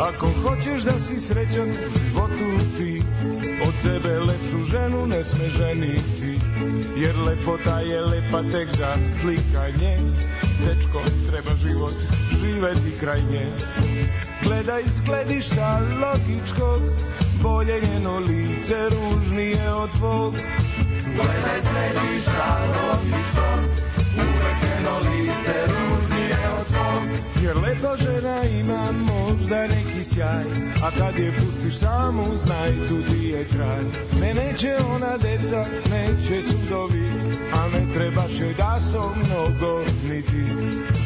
Ako hoćeš da si srećan u ti Od sebe lepšu ženu ne sme ženiti Jer lepota je lepa tek za slikanje Dečko, treba život živeti kraj nje Gledaj iz gledišta logičkog Bolje njeno lice ružnije od tvog Gledaj iz gledišta logičkog Uvek njeno lice ružnije Jer lepa žena ima možda neki sjaj A kad je pustiš samu znaj tu ti je kraj Ne neće ona deca, neće sudovi A ne trebaš joj da so mnogo ti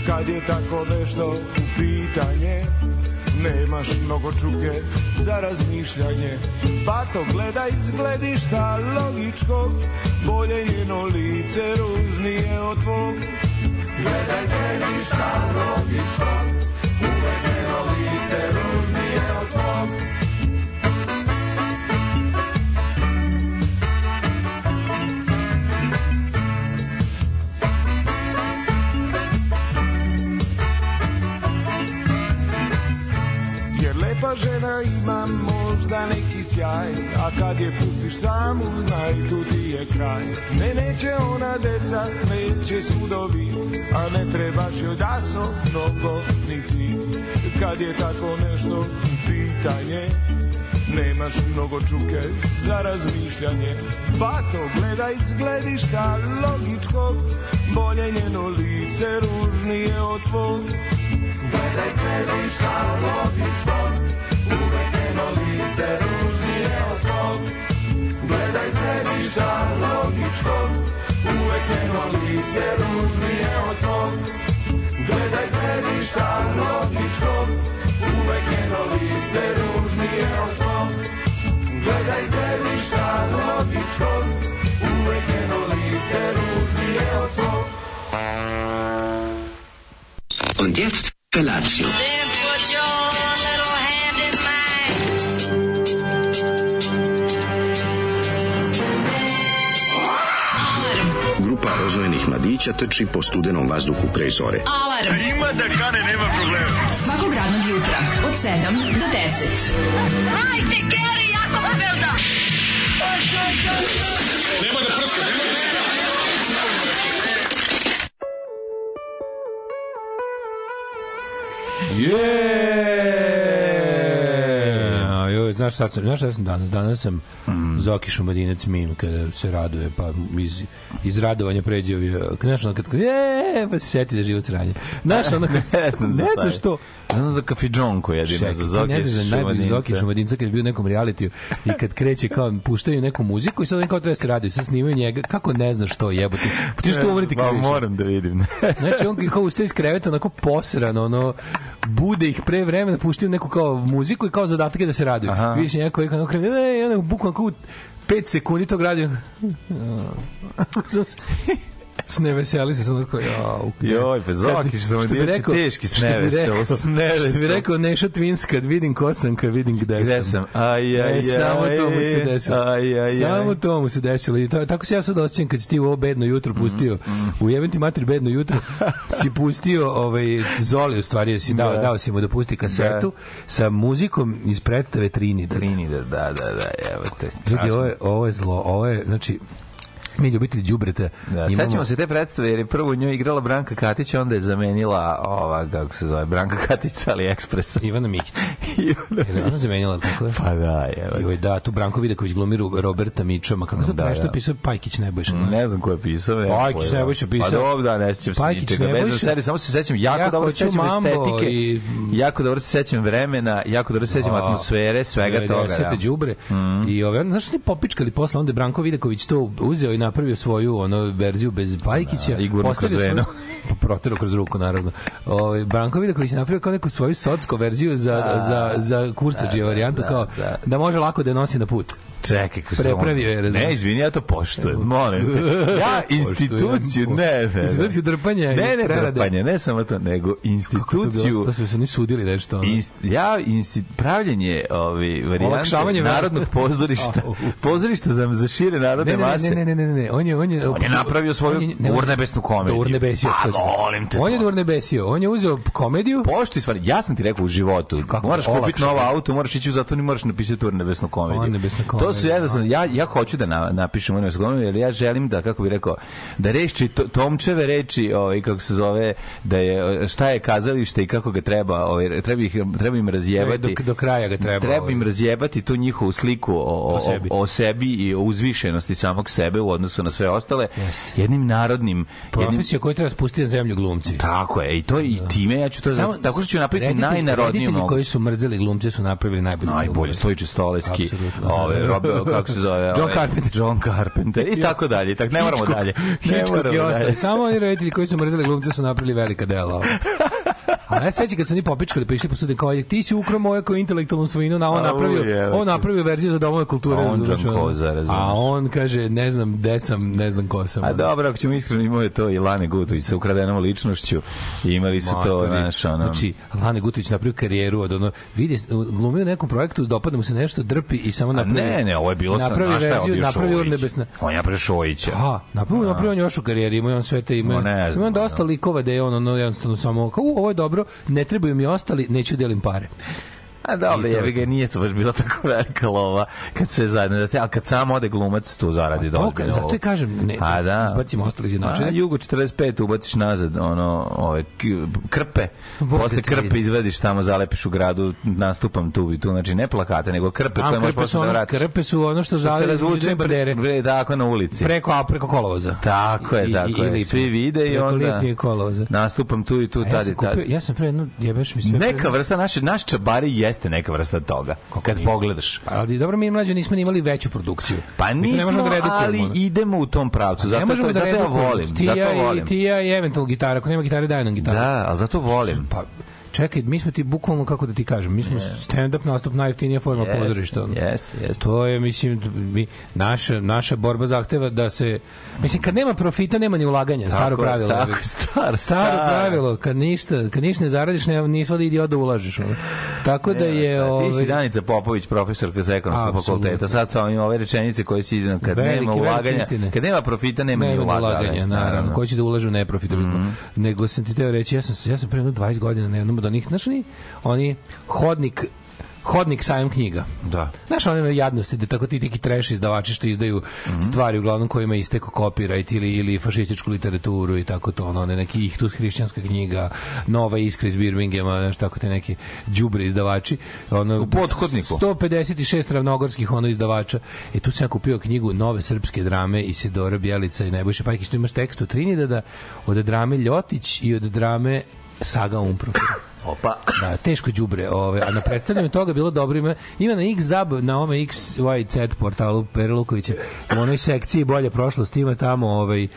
Kad je tako nešto u pitanje Nemaš mnogo čuke za razmišljanje Pa to gledaj iz gledišta logičkog Bolje njeno lice ružnije od tvog Gledaj zeli šta rodi šok Uvek lice ružnije od Jer lepa žena ima možda neki sjaj A kad je pustiš samu znaj tu ti je kraj Ne neće ona deca, neće sudovi A ne trebaš joj da so mnogo ni ti Kad je tako nešto pitanje Nemaš mnogo čuke za razmišljanje Pa gledaj iz gledišta logičko Bolje njeno lice ružnije od tvog Gledaj iz gledišta logičkog Uvek njeno lice ružnije nos Gledaj središta logičkog Uvek njeno lice ružnije od tvog Gledaj središta logičkog Uvek njeno lice ružnije od tvog Gledaj središta logičkog Uvek njeno lice ružnije od tvog Und jetzt Felatio. roznojenih mladića trči po studenom vazduhu pre zore. Alarm! A ima da kane, nema problema. Svakog radnog jutra, od 7 do 10. Hajde, Keri, jako se velda! Nemoj da prska, nemoj da prska! Yeah! znaš šta sam, znaš šta sam danas? Danas sam mm. Zoki Šumadinac mim kada se raduje, pa iz, iz radovanja pređe ovi, znaš ono kad, je, pa se seti da život sranje. Znaš ono kad, ne znam, ne znam što. Ne znam za kafiđonku jedino, za pa Zoki ne znam, Šumadinca. Zoki Šumadinca kad je bio u nekom realitiju i kad kreće kao, puštaju neku muziku i sad kao treba da se raduje, sad snimaju njega, kako ne znaš to jebote. Ti što umriti kriviš? moram da vidim. znači on kao ustaje iz kreveta, onako posrano, ono, bude ih pre vremena puštio neku kao muziku i kao zadatak je da se raduju. Više neko kao krene, e, ono bukvalno kao 5 sekundi tog radio. sneveseli se, sam onako, jau. Joj, pa što sam što rekao, teški snevesel, snevesel. Što bi rekao Neša Twins, kad vidim ko sam, kad vidim gde, gde sam. Aj, aj, e, aj. Samo to mu se desilo. Aj, aj, aj. Samo to mu se desilo. I tako se ja sad osjećam kad si ti u ovo bedno jutro mm-hmm. pustio, u jebem ti mater bedno jutro, si pustio ovaj, Zoli, u stvari, si dao, da. dao si mu da pusti kasetu da. sa muzikom iz predstave Trinidad. Trinidad, da, da, da, evo, to je strašno. Ljudi, ovo je, ovo je zlo, ovo je, znači, mi ljubitelji đubreta. Da, imamo... sećamo se te predstave jer je prvo njoj igrala Branka Katić, onda je zamenila ova kako se zove Branka Katić ali AliExpressa. Ivana Mikić. Ivana Mikić. Ona zamenila tako je. Pa da, je. da, tu Branko Vidaković glumi Roberta Miča, ma kako da, da, što je pisao Pajkić Nebojša. Mm, ne znam ko je pisao. Ne Pajkić Nebojša pisao. Pa dobro, da, ne sećam se ničega. Ne znam samo se sećam jako, jako dobro sećam estetike. I... Jako dobro se sećam vremena, jako dobro se sećam atmosfere, svega toga. Da, đubre. Mm. I ove, znaš, ne popičkali posle onda Branko Vidaković to uzeo i na napravio svoju ono verziju bez Pajkića. Da, i gurno kroz venu. protero kroz ruku, naravno. Ovaj Branko Vidaković napravio kao neku svoju socko verziju za, da, za, za da, kursa da, varijantu, da, kao da. da može lako da nosi na put. Čekaj, kako Prepravio je, razumiješ. Ne, izvini, ja to poštujem, molim te. Ja instituciju, ne, ne. Instituciju drpanja ne, ne, drpanja, ne samo to, nego instituciju... To, su se nisu udili nešto. Ono. Inst, ja, insti, pravljenje ovi, ovaj, varijante narodnog pozorišta, pozorišta za, za šire narodne mase. Ne, ne, ne, ne, ne, on je on je on je napravio svoju urnebesnu da, komediju. urnebesio. Pa, molim te. On je da urnebesio. On je uzeo komediju. Pošti stvari, ja sam ti rekao u životu, kako moraš kupiti novo da. auto, moraš ići u zatvor i moraš napisati urnebesnu komediju. Urnebesna komedija. To su jednostavno ja ja hoću da na, napišem urnebesnu komediju, jer ja želim da kako bih rekao da reči to, Tomčeve reči, ovaj kako se zove, da je šta je kazalište i kako ga treba, ovaj treba ih treba im razjebati. Do, do kraja ga treba. Treba ovaj. im razjebati tu njihovu sliku o, o, o, o sebi i o uzvišenosti samog sebe u odnosu na sve ostale, Jeste. jednim narodnim... Profesija jednim... koju treba spustiti na zemlju glumci. Tako je, i to i da. time ja ću to... Samo, zato, tako što ću napraviti reditelji, najnarodniju reditelji mogu. koji su mrzeli glumce su napravili najbolje. Najbolje, Stojiče Stoleski, Absolutno. ove, Robert, kako se zove... Ove, John Carpenter. John Carpenter, i tako dalje. tako ne moramo Hitchcock, dalje. Ne Hitchcock moramo dalje. Samo oni reditelji koji su mrzeli glumce su napravili velika dela. A ne sećam kad su oni popičkali pa išli po sude kao ti si ukrao moje kao intelektualnu svojinu na on napravio on napravio verziju za domove kulture a on Koza, a on kaže ne znam gde sam ne znam ko sam a dobro ako ćemo iskreno imao je to i Lane Gutović sa ukradenom ličnošću imali su to znaš ono znači Lane Gutović napravio karijeru od ono vidi glumio nekom projektu dopadne mu se nešto drpi i samo napravio ne ne ovo je bilo sa napravio šta je napravio nebesna on je napravio Šojića a napravio napravio on još u karijeri imao on sve te ima on dosta likova da je on ono jednostavno samo kao ovo je dobro dobro, ne trebaju mi ostali, neću da delim pare. A dobro, jebi ga, nije to baš bila tako velika lova kad se zajedno da ste, kad samo ode glumac tu zaradi pa do. Zato i kažem, ne, pa da. a da. Zbacimo ostali izjednačeni. Jugo 45 ubaciš nazad, ono, ove krpe. Boga posle krpe izvediš tamo zalepiš u gradu, nastupam tu i tu, znači ne plakate, nego krpe koje možeš posle da vratiš. Krpe su ono što, što se razvuče bandere. da, tako na ulici. Preko, a preko kolovoza. Tako je, tako je. Svi vide i onda kolovoza. nastupam tu i tu, tad i tad. Ja sam pre jedno, jebeš mi sve. Neka vrsta naše, naš čabari je jeste neka vrsta toga. Kako kad nije? pogledaš. ali dobro, mi mlađi nismo imali veću produkciju. Pa nismo, da ali idemo u tom pravcu. Zato, ne zato, da, da ja volim. Ti zato volim. Ti ja i eventualno gitara. Ako nema gitare, daj nam gitaru. Da, ali zato volim. Pa, čekaj, mi smo ti bukvalno, kako da ti kažem, mi smo yeah. stand-up nastup najjeftinija forma yes, pozorišta. Yes, yes. To je, mislim, mi, naša, naša borba zahteva da se... Mislim, kad nema profita, nema ni ulaganja. Tako, staro pravilo. Tako, star, staro pravilo. Kad ništa, kad ništa ne zaradiš, ne, nisva da idio da ulažeš. Ovaj. Tako da je... Šta, ovaj... Ti si ovaj, Danica Popović, profesorka za ekonomskog fakulteta. Sad sa ovim ove rečenice koje si iznam, kad Veliki, nema ulaganja, kad nema profita, nema, nema ni ulaganja. ulaganja naravno. naravno. Ko će da ulaže u neprofitabilno. Mm -hmm. Nego sam ti teo reći, ja sam, ja sam pre 20 godina na jednom od da onih, znaš, oni, oni hodnik hodnik sajam knjiga. Da. Znaš, one na jadnosti, da tako ti neki treš izdavači što izdaju mm -hmm. stvari uglavnom kojima isteko copyright ili, ili fašističku literaturu i tako to, ono, neki ih ihtus hrišćanska knjiga, nova iskra iz Birminghama, znaš, tako te neki džubre izdavači. Ono, U pothodniku. 156 ravnogorskih ono izdavača. I e, tu sam kupio knjigu Nove srpske drame i Sidora Bjelica i Nebojša Pajkić. Tu imaš tekst od Trinidada, od drame Ljotić i od drame Saga Umprofa. Opa. Da, teško đubre, ove, a na predstavljanju toga bilo dobro ima, ima na X Zab, na ome X Y Z portalu Perlukovića, u onoj sekciji bolje prošlosti ima tamo ovaj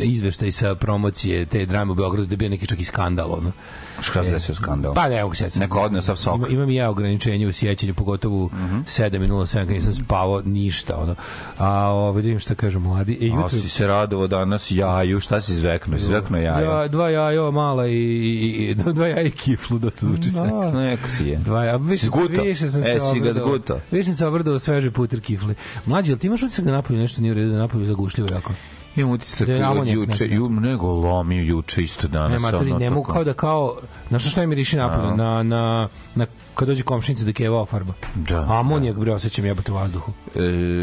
izveštaj sa promocije te drame u Beogradu, da je bio neki čak i skandal. Ono. Šta se desio e, skandal? Pa ne, mogu se Neko odneo sav sok. Ima, imam i ja ograničenje u sjećanju, pogotovo mm -hmm. 7.07, kad nisam spavao ništa. Ono. A ovo ovaj, da vidim šta kažu mladi. E, jutro... A si se radovo danas jaju, šta si izveknuo? Izveknuo jajo. Ja, da, dva jajo mala i, i, dva jaja i kiflu, da to zvuči no. Da. seks. Neko si je. Dva jaja. Više, zguto. više sam se e, si ga zguto. Više sam se obrdao sveže puter kifle. Mlađi, jel ti imaš utisak da napolju nešto nije u redu, da napolju zagušljivo jako? Imam utisak da je juče, ju, nego lomio juče isto danas. Ne, materi, ono, ne mogu kao da kao, znaš šta je miriši napolju? Na, na, na, kad dođe komšinica da keva farba. Da. Amonijak, da. bre, osjećam jebate u vazduhu. E...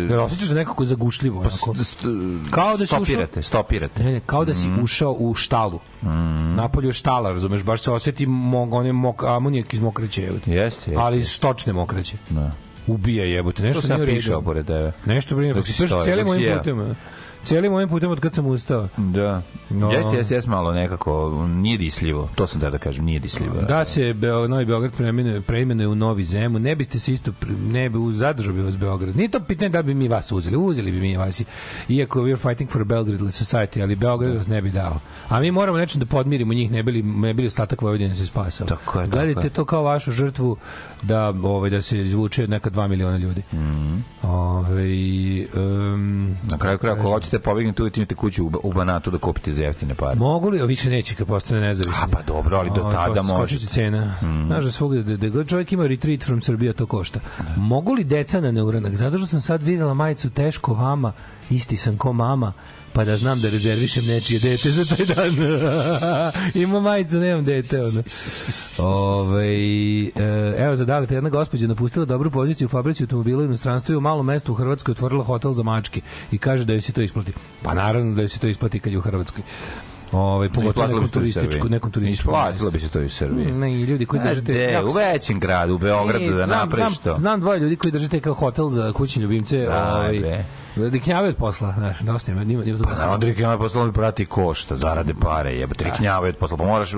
Jer osjećaš da nekako zagušljivo. Pa, onako. Kao da si stopirate, ušao, stopirate. Ne, ne, kao da si mm. ušao u štalu. Mm. Napolju je štala, razumeš, baš se osjeti mog, one mok, amonijak iz mokreće. Jeste, jeste. Ali stočne mokreće. Da ubija jebote nešto nije rešio pored tebe nešto brine pa se celim mojim putem Cijelim ovim putem od kad sam ustao. Da. No. Jes, jes, jeste malo nekako, nije disljivo. To sam da da kažem, nije disljivo. Da. da se Beo, Novi Beograd preimenuje, preimenuje u Novi Zemu, ne biste se isto, ne bi zadržao bi vas Beograd. Nije to pitanje da bi mi vas uzeli, uzeli bi mi vas. Iako we're fighting for Belgrade society, ali Beograd da. vas ne bi dao. A mi moramo nečem da podmirimo njih, ne bili, ne bili ostatak Vojvodine se spasao. Tako je, Gledajte tako je. to kao vašu žrtvu da, ovaj, da se izvuče neka 2 miliona ljudi. Mm -hmm. Ove, ovaj, um, Na kraju kraja, ako hoćete možete da pobegnete, uvijek imate kuću u, u Banatu da kupite za jeftine pare. Mogu li, a više neće kad postane nezavisni. A pa dobro, ali do tada o, pa može. Skočiti cena. Mm. Znaš da svugde, da, da čovjek ima retreat from Srbija, to košta. Mm. Mogu li deca na neuranak? Zato što sam sad videla majicu teško vama, isti sam ko mama pa da znam da rezervišem nečije dete za taj dan. Ima majicu, nemam dete. Ono. Ove, e, evo za dale, jedna gospođa napustila dobru poziciju u fabrici automobila u inostranstvu i u malom mestu u Hrvatskoj otvorila hotel za mačke i kaže da joj se to isplati. Pa naravno da joj se to isplati kad je u Hrvatskoj. Ovaj pogotovo nekom turističku, nekom turističkom. Isplatilo bi se to i u Srbiji. Ne, i ljudi koji drže te u većim gradu, u Beogradu e, da napraviš to. Znam, znam dvoje ljudi koji drže te kao hotel za kućne ljubimce, da, ovaj Riknjave od posla, znaš, dosta da ima, ima, ima dosta. Pa, onda riknjave od posla, on prati košta, zarade pare, jebote, riknjave da. od posla, pa moraš,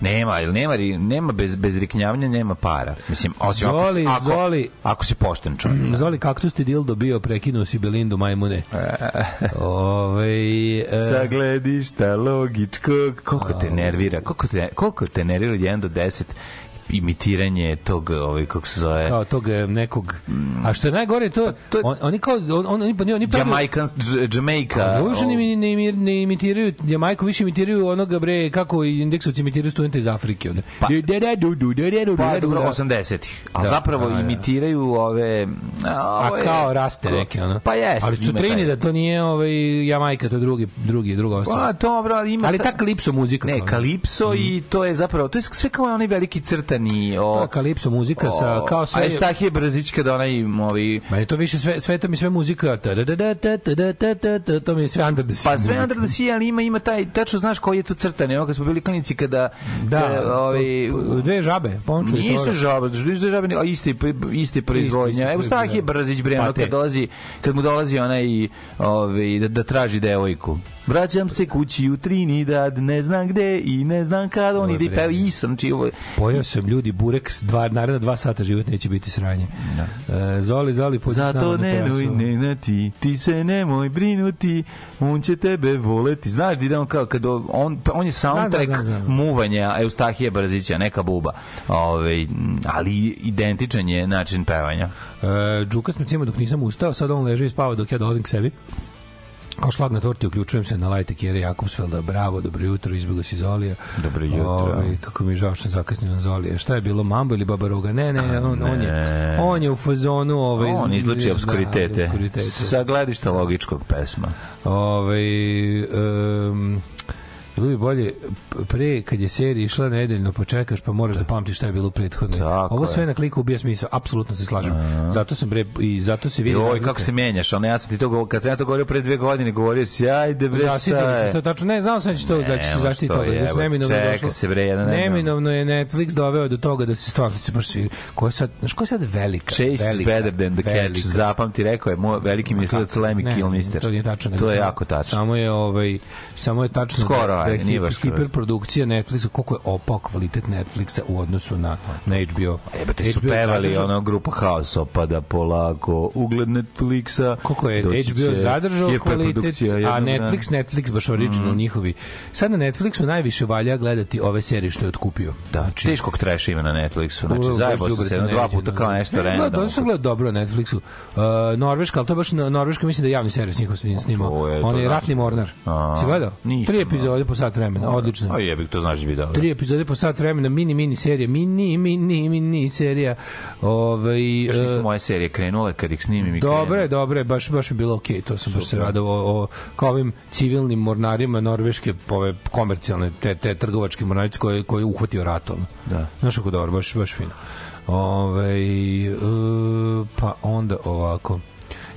nema, ili nema, nema bez, bez riknjavnja nema para. Mislim, osim zoli, ako, zoli, ako, ako si pošten čovjek. Mm, da. zoli, kaktus ti dil dobio, prekinuo si Belindu Majmune. Ove, e... Sa logičko, logičkog, koliko te nervira, koliko te, koliko te nervira 1 do 10, imitiranje tog, ovaj, kako se zove... Kao tog eh, nekog... A što je najgore, to, pa to on, oni kao... On, on, pa oni, oni pravi... Jamaican, Jamaica. A, pa ne, ne, ne, imitiraju Jamaiku, više imitiraju onoga, bre, kako indeksovci imitiraju studente iz Afrike. Onda. Pa, pa dobro, 80-ih. A da, zapravo a, da, da. imitiraju ove... ove, a kao raste neke, ono. Pa jeste. Ali su trini da to nije ovaj, Jamaica, to drugi, drugi, druga ostava. Pa, dobro, ima... Ali ta klipso muzika. Ne, kalipso i mhm. to je zapravo... To je sve kao onaj veliki crta Titan o... Da, kalipso muzika o, sa... Kao sve... A Estahije Brzić kada onaj... Ovi... Ma je to više sve, sve to mi sve muzika... Ta, da, da, da, da, da, da, da, da, to mi sve Under the Sea. Pa sve Under the Sea, ali ima, ima taj... Tačno znaš koji je tu crtan. ono kad smo bili klinici kada... Da, kada, ovi... dve žabe. Ponču nisu žabe, dve žabe, a iste, iste proizvodnja. Evo Estahije Brzić, bre, pa kad, dolazi, kad mu dolazi onaj... Ovi, da, da traži devojku. Vraćam se kući u Trinidad, ne znam gde i ne znam kada on ide i peva isto. Znači, ovo... Pojao se kažem, ljudi, burek, dva, naredna dva sata život neće biti sranje. Da. E, zoli, Zoli, pođi Zato ne nuj, ne na ti, ti se nemoj brinuti, on će tebe voleti. Znaš, da on kao, kad on, pa on je soundtrack znam, znam, znam. muvanja Eustahije Brzića, neka buba. Ove, ovaj, ali identičan je način pevanja. E, džukac me cima dok nisam ustao, sad on leže i spava dok ja dolazim k sebi. Kao šlag na torti uključujem se na Lajte Kjera Jakobsfelda. Bravo, dobro jutro, izbjegao si Zolija. Dobro jutro. Ove, ovaj, kako mi je žao što zakasnio na Zolija. Šta je bilo, Mambo ili Babaroga? Ne, ne, on, ne. on, je, on je u fazonu... Ove, ovaj, on izluči da, obskuritete. Da, Sa gledišta logičkog pesma. Ove, ovaj, um, Bilo bi bolje pre kad je serija išla nedeljno počekaš pa moraš da pamtiš šta je bilo prethodno. Ovo sve je. na kliku ubija smisao, apsolutno se slažem. A. Zato sam bre i zato se vidi. Oj, kako se menjaš, ona ja sam ti to kad sam ja to govorio pre dve godine, govorio si ajde bre šta. Zaštitili smo to tačno, ne znam sam da će to izaći se zaštiti toga, znači neminovno je došlo. Se bre, jedan, neminovno je Netflix doveo do toga da se stvarno se baš svira. Ko je sad, znači ko je sad velika? Chase velika, is better than the velika. catch. Zapamti, rekao je moj veliki mislilac Lemmy Kilmister. To je tačno. To je jako tačno. Samo je ovaj samo je tačno skoro da- ajde, da, nije baš hiperprodukcija Netflixa, koliko je opao kvalitet Netflixa u odnosu na, na HBO. Jebate su HBO pevali zadržao... ono grupa House opada polako, ugled Netflixa. Koliko je HBO zadržao kvalitet, a Netflix, Netflix baš original mm. njihovi. Sad na Netflixu najviše valja gledati ove serije što je otkupio. Da, znači, teškog treša ima na Netflixu. Znači, zajebo se na dva puta kao nešto random. Da, sam gledao dobro na Netflixu. Uh, Norveška, ali to baš Norveška mislim da javni servis njihov snimao. On je ratni mornar. Si gledao? Tri epizode po sat vremena, odlično. A jebik, to znaš da bi dobro. Tri epizode po sat vremena, mini, mini serija, mini, mini, mini serija. Ovaj, Još nisu e, moje serije krenule kad ih snimim i Dobre, dobre, baš, baš mi bilo okej, okay, to sam Super. baš se radao o, o ovim civilnim mornarima norveške, ove komercijalne, te, te trgovačke mornarice koje, koje je uhvatio ratom. Da. Znaš kako dobro, baš, baš fino. Ove, ovaj, e, pa onda ovako.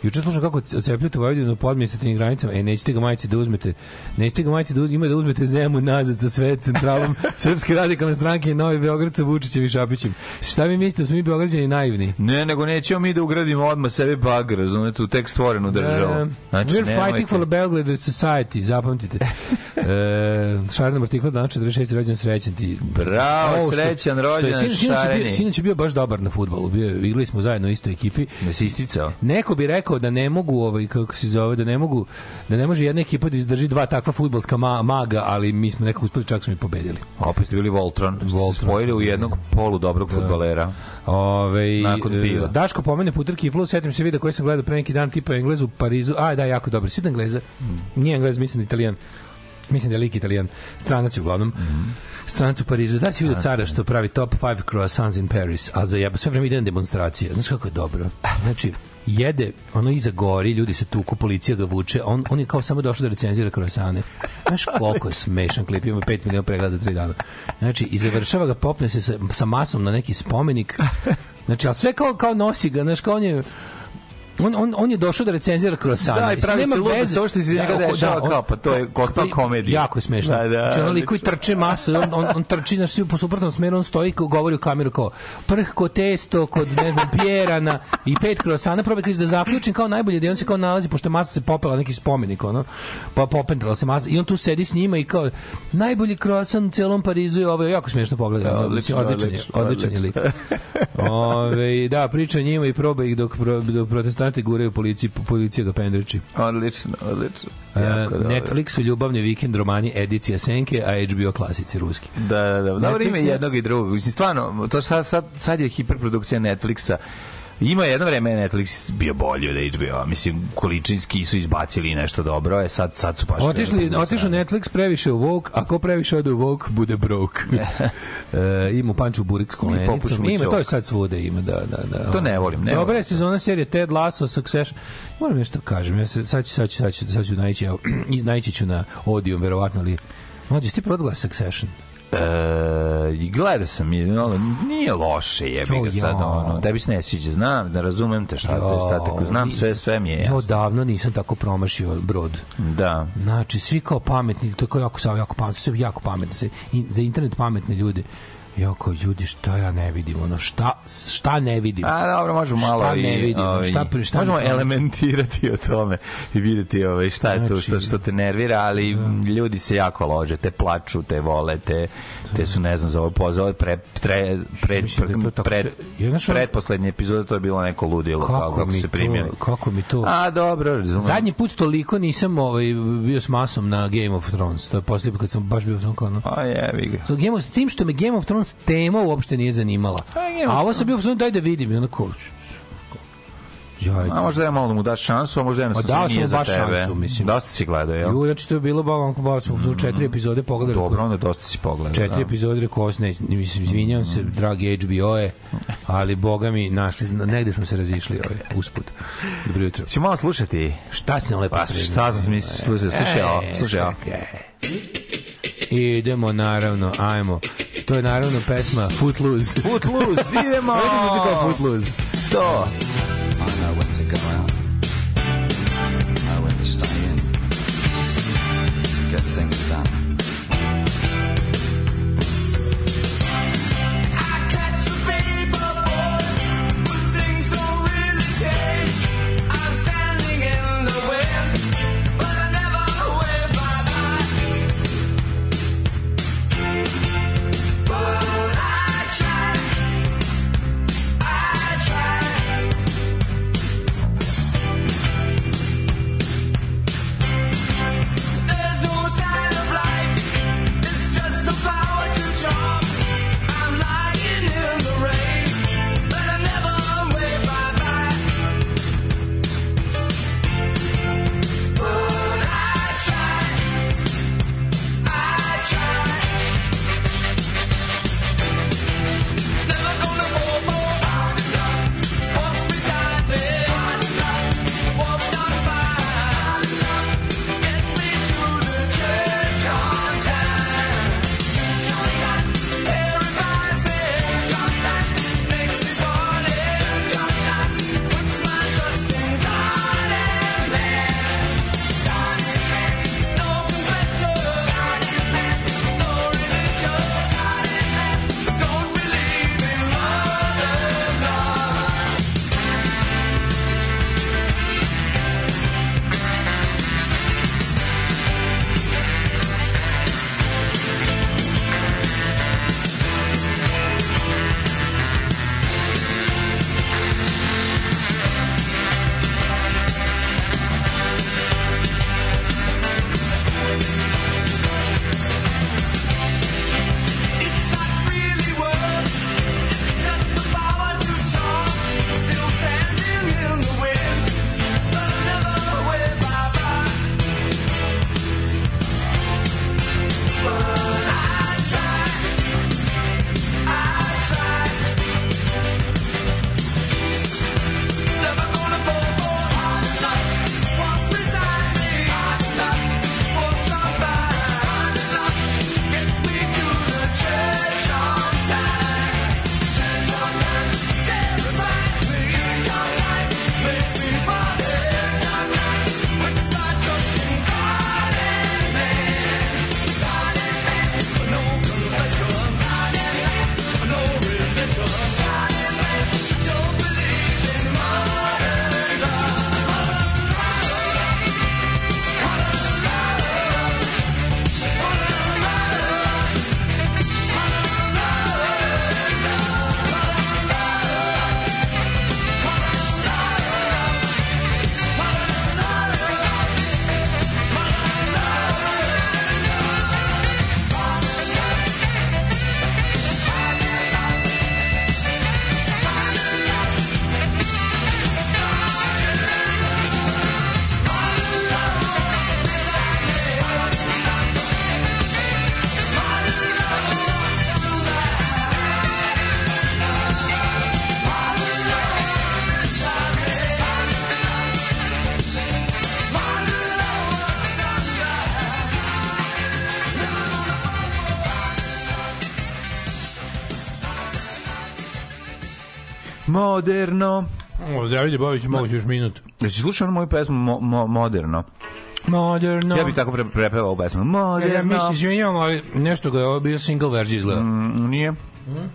Juče slušam kako ocepljate Vojvodinu po administrativnim granicama. E, nećete ga majice da uzmete. Nećete ga majice da uzmete, ima da uzmete zemu nazad sa sve centralom Srpske radikalne stranke i Novi Beograd sa Vučićem i Šapićem. Šta vi mislite da smo mi Beograđani naivni? Ne, nego nećemo mi da ugradimo odmah sebe bag, razumete, u tek stvorenu da, državu. Znači, We're nemojte. fighting for a Belgrade society, zapamtite. e, Šarenom artiklu danas 46. rođen srećan ti. Bravo, Ovo, srećan rođen sinoć, sinoć, bio, sinoć bio baš dobar na futbolu. Bio, igrali smo zajedno u istoj ekipi. Jesi isticao? Neko bi rekao rekao da ne mogu ovaj kako se zove da ne mogu da ne može jedna ekipa da izdrži dva takva fudbalska ma, maga, ali mi smo nekako uspeli čak smo i pobedili. Opet ste bili Voltron, Voltron spojili u da. jednog polu dobrog da. fudbalera. Ove, ovaj, Nakon e, piva. Daško pomene putar Flu, setim se videa koji sam gledao pre neki dan tipa Englez u Parizu. A da, jako dobro. Sitan da Engleza. Mm. Nije Englez, mislim da Italijan. Mislim da je lik Italijan. Stranac uglavnom. Mm stranac u Parizu, da si vidio cara što pravi top 5 croissants in Paris, a za jeba sve vreme ide na demonstracije. Znaš kako je dobro? Znači, jede, ono iza gori, ljudi se tuku, policija ga vuče, on, on je kao samo došao da recenzira kroasane. Znaš koliko je smešan klip, ima 5 miliona pregleda za 3 dana. Znači, i završava ga, popne se sa, sa masom na neki spomenik, Znači, ali sve kao, kao nosi ga, znaš, kao on je, on, on, on je došao da recenzira krosana. Da, i pravi nema se veze. sa što se da, njega da, dešava da, kapa, to je da, kostal komedija. Jako je smešno. Da, da, znači, on liku i trči masu, on, on, on trči na svi po suprotnom smeru, on stoji i govori u kameru kao prh ko testo, kod ne znam, pjerana i pet krosana, probaj kaže da zaključim kao najbolje, da on se kao nalazi, pošto masa se popela neki spomenik, ono, pa popentrala se masa i on tu sedi s njima i kao najbolji krosan u celom Parizu i ovo je ovaj. jako smešno pogleda. Ja, da, odličan, odličan, odličan, odličan, odličan je lik. Ove, da, priča njima i probaj ih dok, dok protestant konstante guraju policiji, policija ga pendriči. Odlično, odlično. Uh, Netflix ljubavni vikend romani edicija Senke, a HBO klasici ruski. Da, da, da. Dobro ime jednog i drugog. Mislim, stvarno, to sad, sad, sad je hiperprodukcija Netflixa Ima jedno vreme Netflix bio bolji od HBO, mislim količinski su izbacili nešto dobro, a e, sad sad su baš Otišli otišao Netflix previše u Vogue, a ko previše ode u Vogue bude broke. e, ima Panču Burik s komenicom, ima to je sad svuda ima da da da. To ne volim, ne. Dobra je sezona serije Ted Lasso, Succession. Moram nešto kažem, ja se sad ću, sad ću, sad ću, sad ću naići, evo, iznaći ću na Odeon verovatno ali Mlađe, ti prodala Succession? E, gledao sam je, ali nije loše je bi ga sad ono, da bi se ne sviđa, znam, da razumem te šta, jo, šta tako, znam sve, sve mi je jasno. Jo, davno nisam tako promašio brod. Da. Znači, svi kao pametni, to je kao jako, jako pametni, jako pametni, za internet pametni ljudi. Joko, ljudi, šta ja ne vidim? Ono, šta, šta ne vidim? A, dobro, možemo malo šta i... ne vidim? Ovi, ovaj, šta, pri, šta možemo ne... elementirati o tome i videti ove, ovaj, šta je znači, to što, što te nervira, ali da. ljudi se jako lože, te plaču, te vole, te, te su, ne znam, za ovo pozove, pre, pre, da pre, pre, pred, pretposlednje epizode, to je bilo neko ludilo, kako, kako, kako se primjeli. Kako mi to... A, dobro, razumem. Zadnji put toliko nisam ovaj, bio s masom na Game of Thrones, to je posle kad sam baš bio sam kao... No. A, jevi ga. Game of, s tim što me Game of Thrones nas tema uopšte nije zanimala. Pa, a ovo sam bio, daj da vidim, i onako, Jaj, a možda je malo da mu daš šansu, a možda je jednostavno pa nije za tebe. Šansu, mislim. Dosta si gledao, jel? Ju, znači to je bilo Balvanko Balvanko, mm -hmm. četiri epizode pogledali. Dobro, onda dosta si pogledao. Četiri da. epizode rekao, ne, mislim, izvinjam mm se, dragi HBO e ali boga mi, našli, negde smo se razišli ovaj, usput. Dobro jutro. Si malo slušati? Šta si nam lepo pa, Šta sam slušaj, slušaj. E, slušaj, slušao idemo, naravno, ajmo. To je naravno pesma Footloose. Footloose, idemo! Ovo je kao Footloose. To. I know when to go out. moderno. O, David Ljubović, moguće još minut. Jesi slušao moju pesmu mo, mo, Moderno? Moderno. Ja bih tako pre, prepevao ovu pesmu. Moderno. Ja mislim, izvinjavam, ali nešto ga je ovo bio single verzija izgleda. Mm, nije. Mm.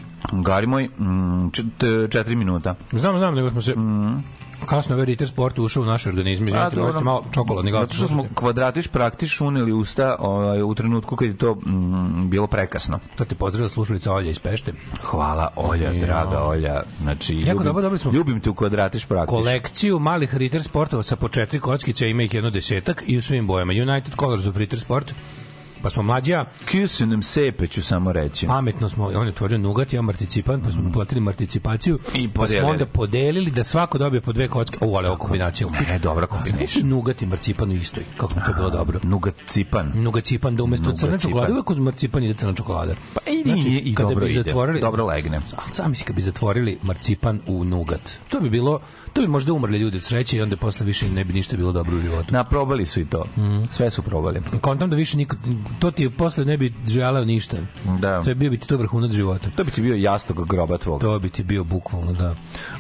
Gari moj, mm, čet, četiri minuta. Znam, znam, nego smo se... Mm kasno je ovaj Ritter sport ušao u naš organizam, izvinite, da, da, malo čokoladni gato. Zato što smo kvadratiš praktiš uneli usta ovaj, u trenutku kad je to mm, bilo prekasno. To te pozdravlja slušalica Olja iz Pešte. Hvala Olja, ja. draga Olja. Znači, jako ljubim, dobro, dobro smo. Ljubim te u kvadratiš praktiš. Kolekciju malih Ritter sportova sa po četiri kockice ima ih jedno desetak i u svim bojama. United Colors of Ritter Sport pa smo mlađa... Kuse nam sepe, ću samo reći. Pametno smo, on je otvorio nugat, ja marticipan, pa smo mm. platili marticipaciju, I pa smo onda podelili da svako dobije po dve kocke. O, ali ovo kombinacija. Ne, dobra kombinacija. Nugat i marcipan u istoj, kako mi to bilo dobro. Nugat cipan. Nugat cipan, da umesto crne čokolade, uvek uz marcipan ide crna čokolada. Pa i, znači, i, dobro bi ide, zatvorili, dobro legne. Sam misli kad bi zatvorili marcipan u nugat. To bi bilo, to bi možda umrli ljudi od sreće i onda posle više ne bi ništa bilo dobro u životu. Naprobali su i to. Mm. Sve su probali. Kontam da više nikad, to ti posle ne bi želeo ništa. Da. Sve bio bi ti to vrhunac života. To bi ti bio jastog groba tvog. To bi ti bio bukvalno, da.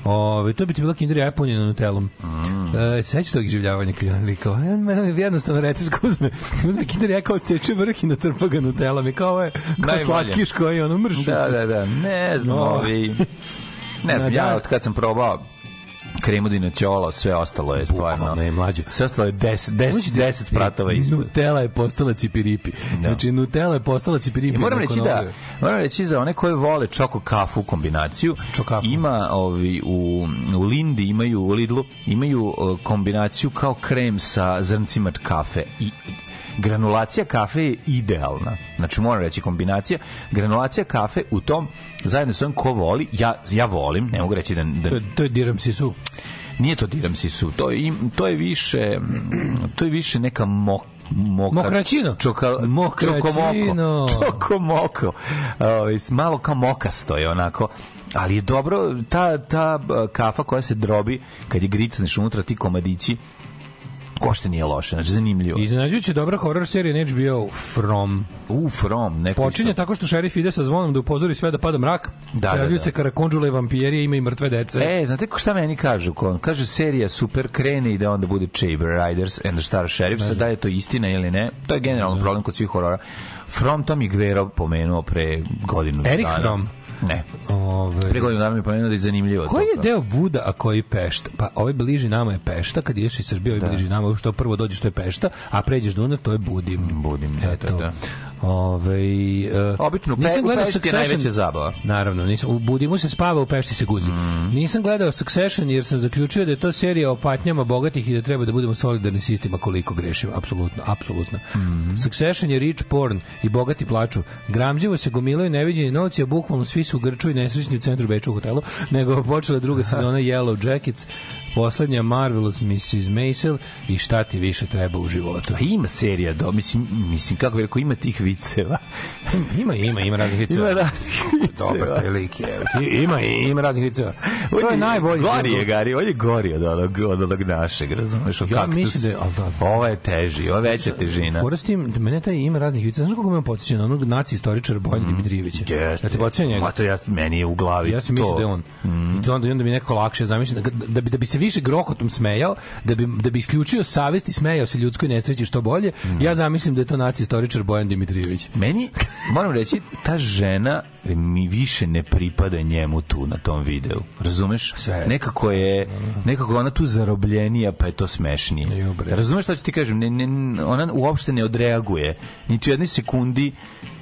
Ove, to bi ti bila kinderija ja punjena nutelom. Mm. E, sećaš tog življavanja kad on likao, mene mi jednostavno recept uzme, uzme kinderija kao ceče vrh i natrpa ga nutelom i kao je, kao slatkiš koji ono mršu. Da, da, da, ne znam, no. ovi... Ovaj, ne znam, ja da. od kad sam probao kremudino ćolo, sve ostalo je stvarno. Bukvalno je mlađe. Sve ostalo je 10 10 10 pratova ispod. Nutella je postala cipiripi. No. Da. Znači Nutella je postala cipiripi. Ja, moram reći da, moram reći za one koje vole čoko kafu kombinaciju, Čokafu. ima ovi u, u Lindi imaju u Lidlu imaju e, kombinaciju kao krem sa zrncima kafe i granulacija kafe je idealna. Znači, moram reći kombinacija. Granulacija kafe u tom, zajedno s onim ko voli, ja, ja volim, ne mogu reći da... da... To, to je diram sisu nije to diram sisu, to je, to je više to je više neka mok Mokra, mokraćino. Čoka, mokraćino. Čokomoko. Čokomoko. Uh, malo kao mokasto je onako. Ali je dobro, ta, ta kafa koja se drobi, kad je gricneš unutra ti komadići, uopšte nije loše, znači zanimljivo. Iznenađujuće dobra horror serija neć bio From. U From, neko Počinje isto. tako što šerif ide sa zvonom da upozori sve da pada mrak. Da, da, da. se i vampiri, ima i mrtve dece. E, znate ko šta meni kažu? Ko? kaže serija super krene i da onda bude Chamber Riders and the Star Sheriff, sad da je to istina ili ne, to je generalno problem kod svih horora. From Tom Iguero pomenuo pre godinu Eric dana. Ne. Ove... Pre godinu dana mi pomenuo da je zanimljivo. Koji je da. deo Buda, a koji Pešta? Pa ovaj bliži nama je Pešta, kad ideš iz Srbije, ovaj da. bliži nama, što prvo dođeš, što je Pešta, a pređeš Dunav, to je Budim. Budim, da, Eto. da, da. Ove, uh, Obično, pe, nisam gledao u Pešti je najveća zabava. Naravno, nisam, u Budimu se spava, u Pešti se guzi. Mm. Nisam gledao Succession jer sam zaključio da je to serija o patnjama bogatih i da treba da budemo solidarni s istima koliko grešimo. Apsolutno, apsolutno. Mm. Succession je rich porn i bogati plaču. Gramđivo se gomilaju neviđeni novci, a bukvalno svi su grču i nesrećni u centru Beča u hotelu, nego počela druga sezona Yellow Jackets poslednja Marvelous Mrs. Maisel i šta ti više treba u životu. A pa ima serija, do, mislim, mislim kako bi rekao, ima tih viceva. ima, ima, ima raznih viceva. Ima raznih pa viceva. Dobar, taj lik je. Ima, ima raznih viceva. To je, je najbolji. Gori je, Gari, on je gori od onog, od onog našeg, razumeš? Ja kaktus. mislim da je, da, da. Ovo je teži, ova veća težina. Fora s mene taj ima raznih viceva. Znaš kako me podsjeća na onog naci istoričara Bojan mm, Dimitrijevića? Jeste. Da te podsjeća njega? to ja, meni je u glavi ja to. Ja sam mislio da je on. Mm. I, to onda, i onda mi nekako lakše zamišljam da, da, da, bi, da bi se više grohotom smejao da bi da bi isključio savest i smejao se ljudskoj nesreći što bolje. Mm. Ja zamislim da je to naci istoričar Bojan Dimitrijević. Meni moram reći ta žena mi više ne pripada njemu tu na tom videu. Razumeš? Sve. Nekako je nekako ona tu zarobljenija, pa je to smešnije. Dobre. Razumeš šta ću ti kažem? Ne, ne, ona uopšte ne odreaguje. Niti u jednoj sekundi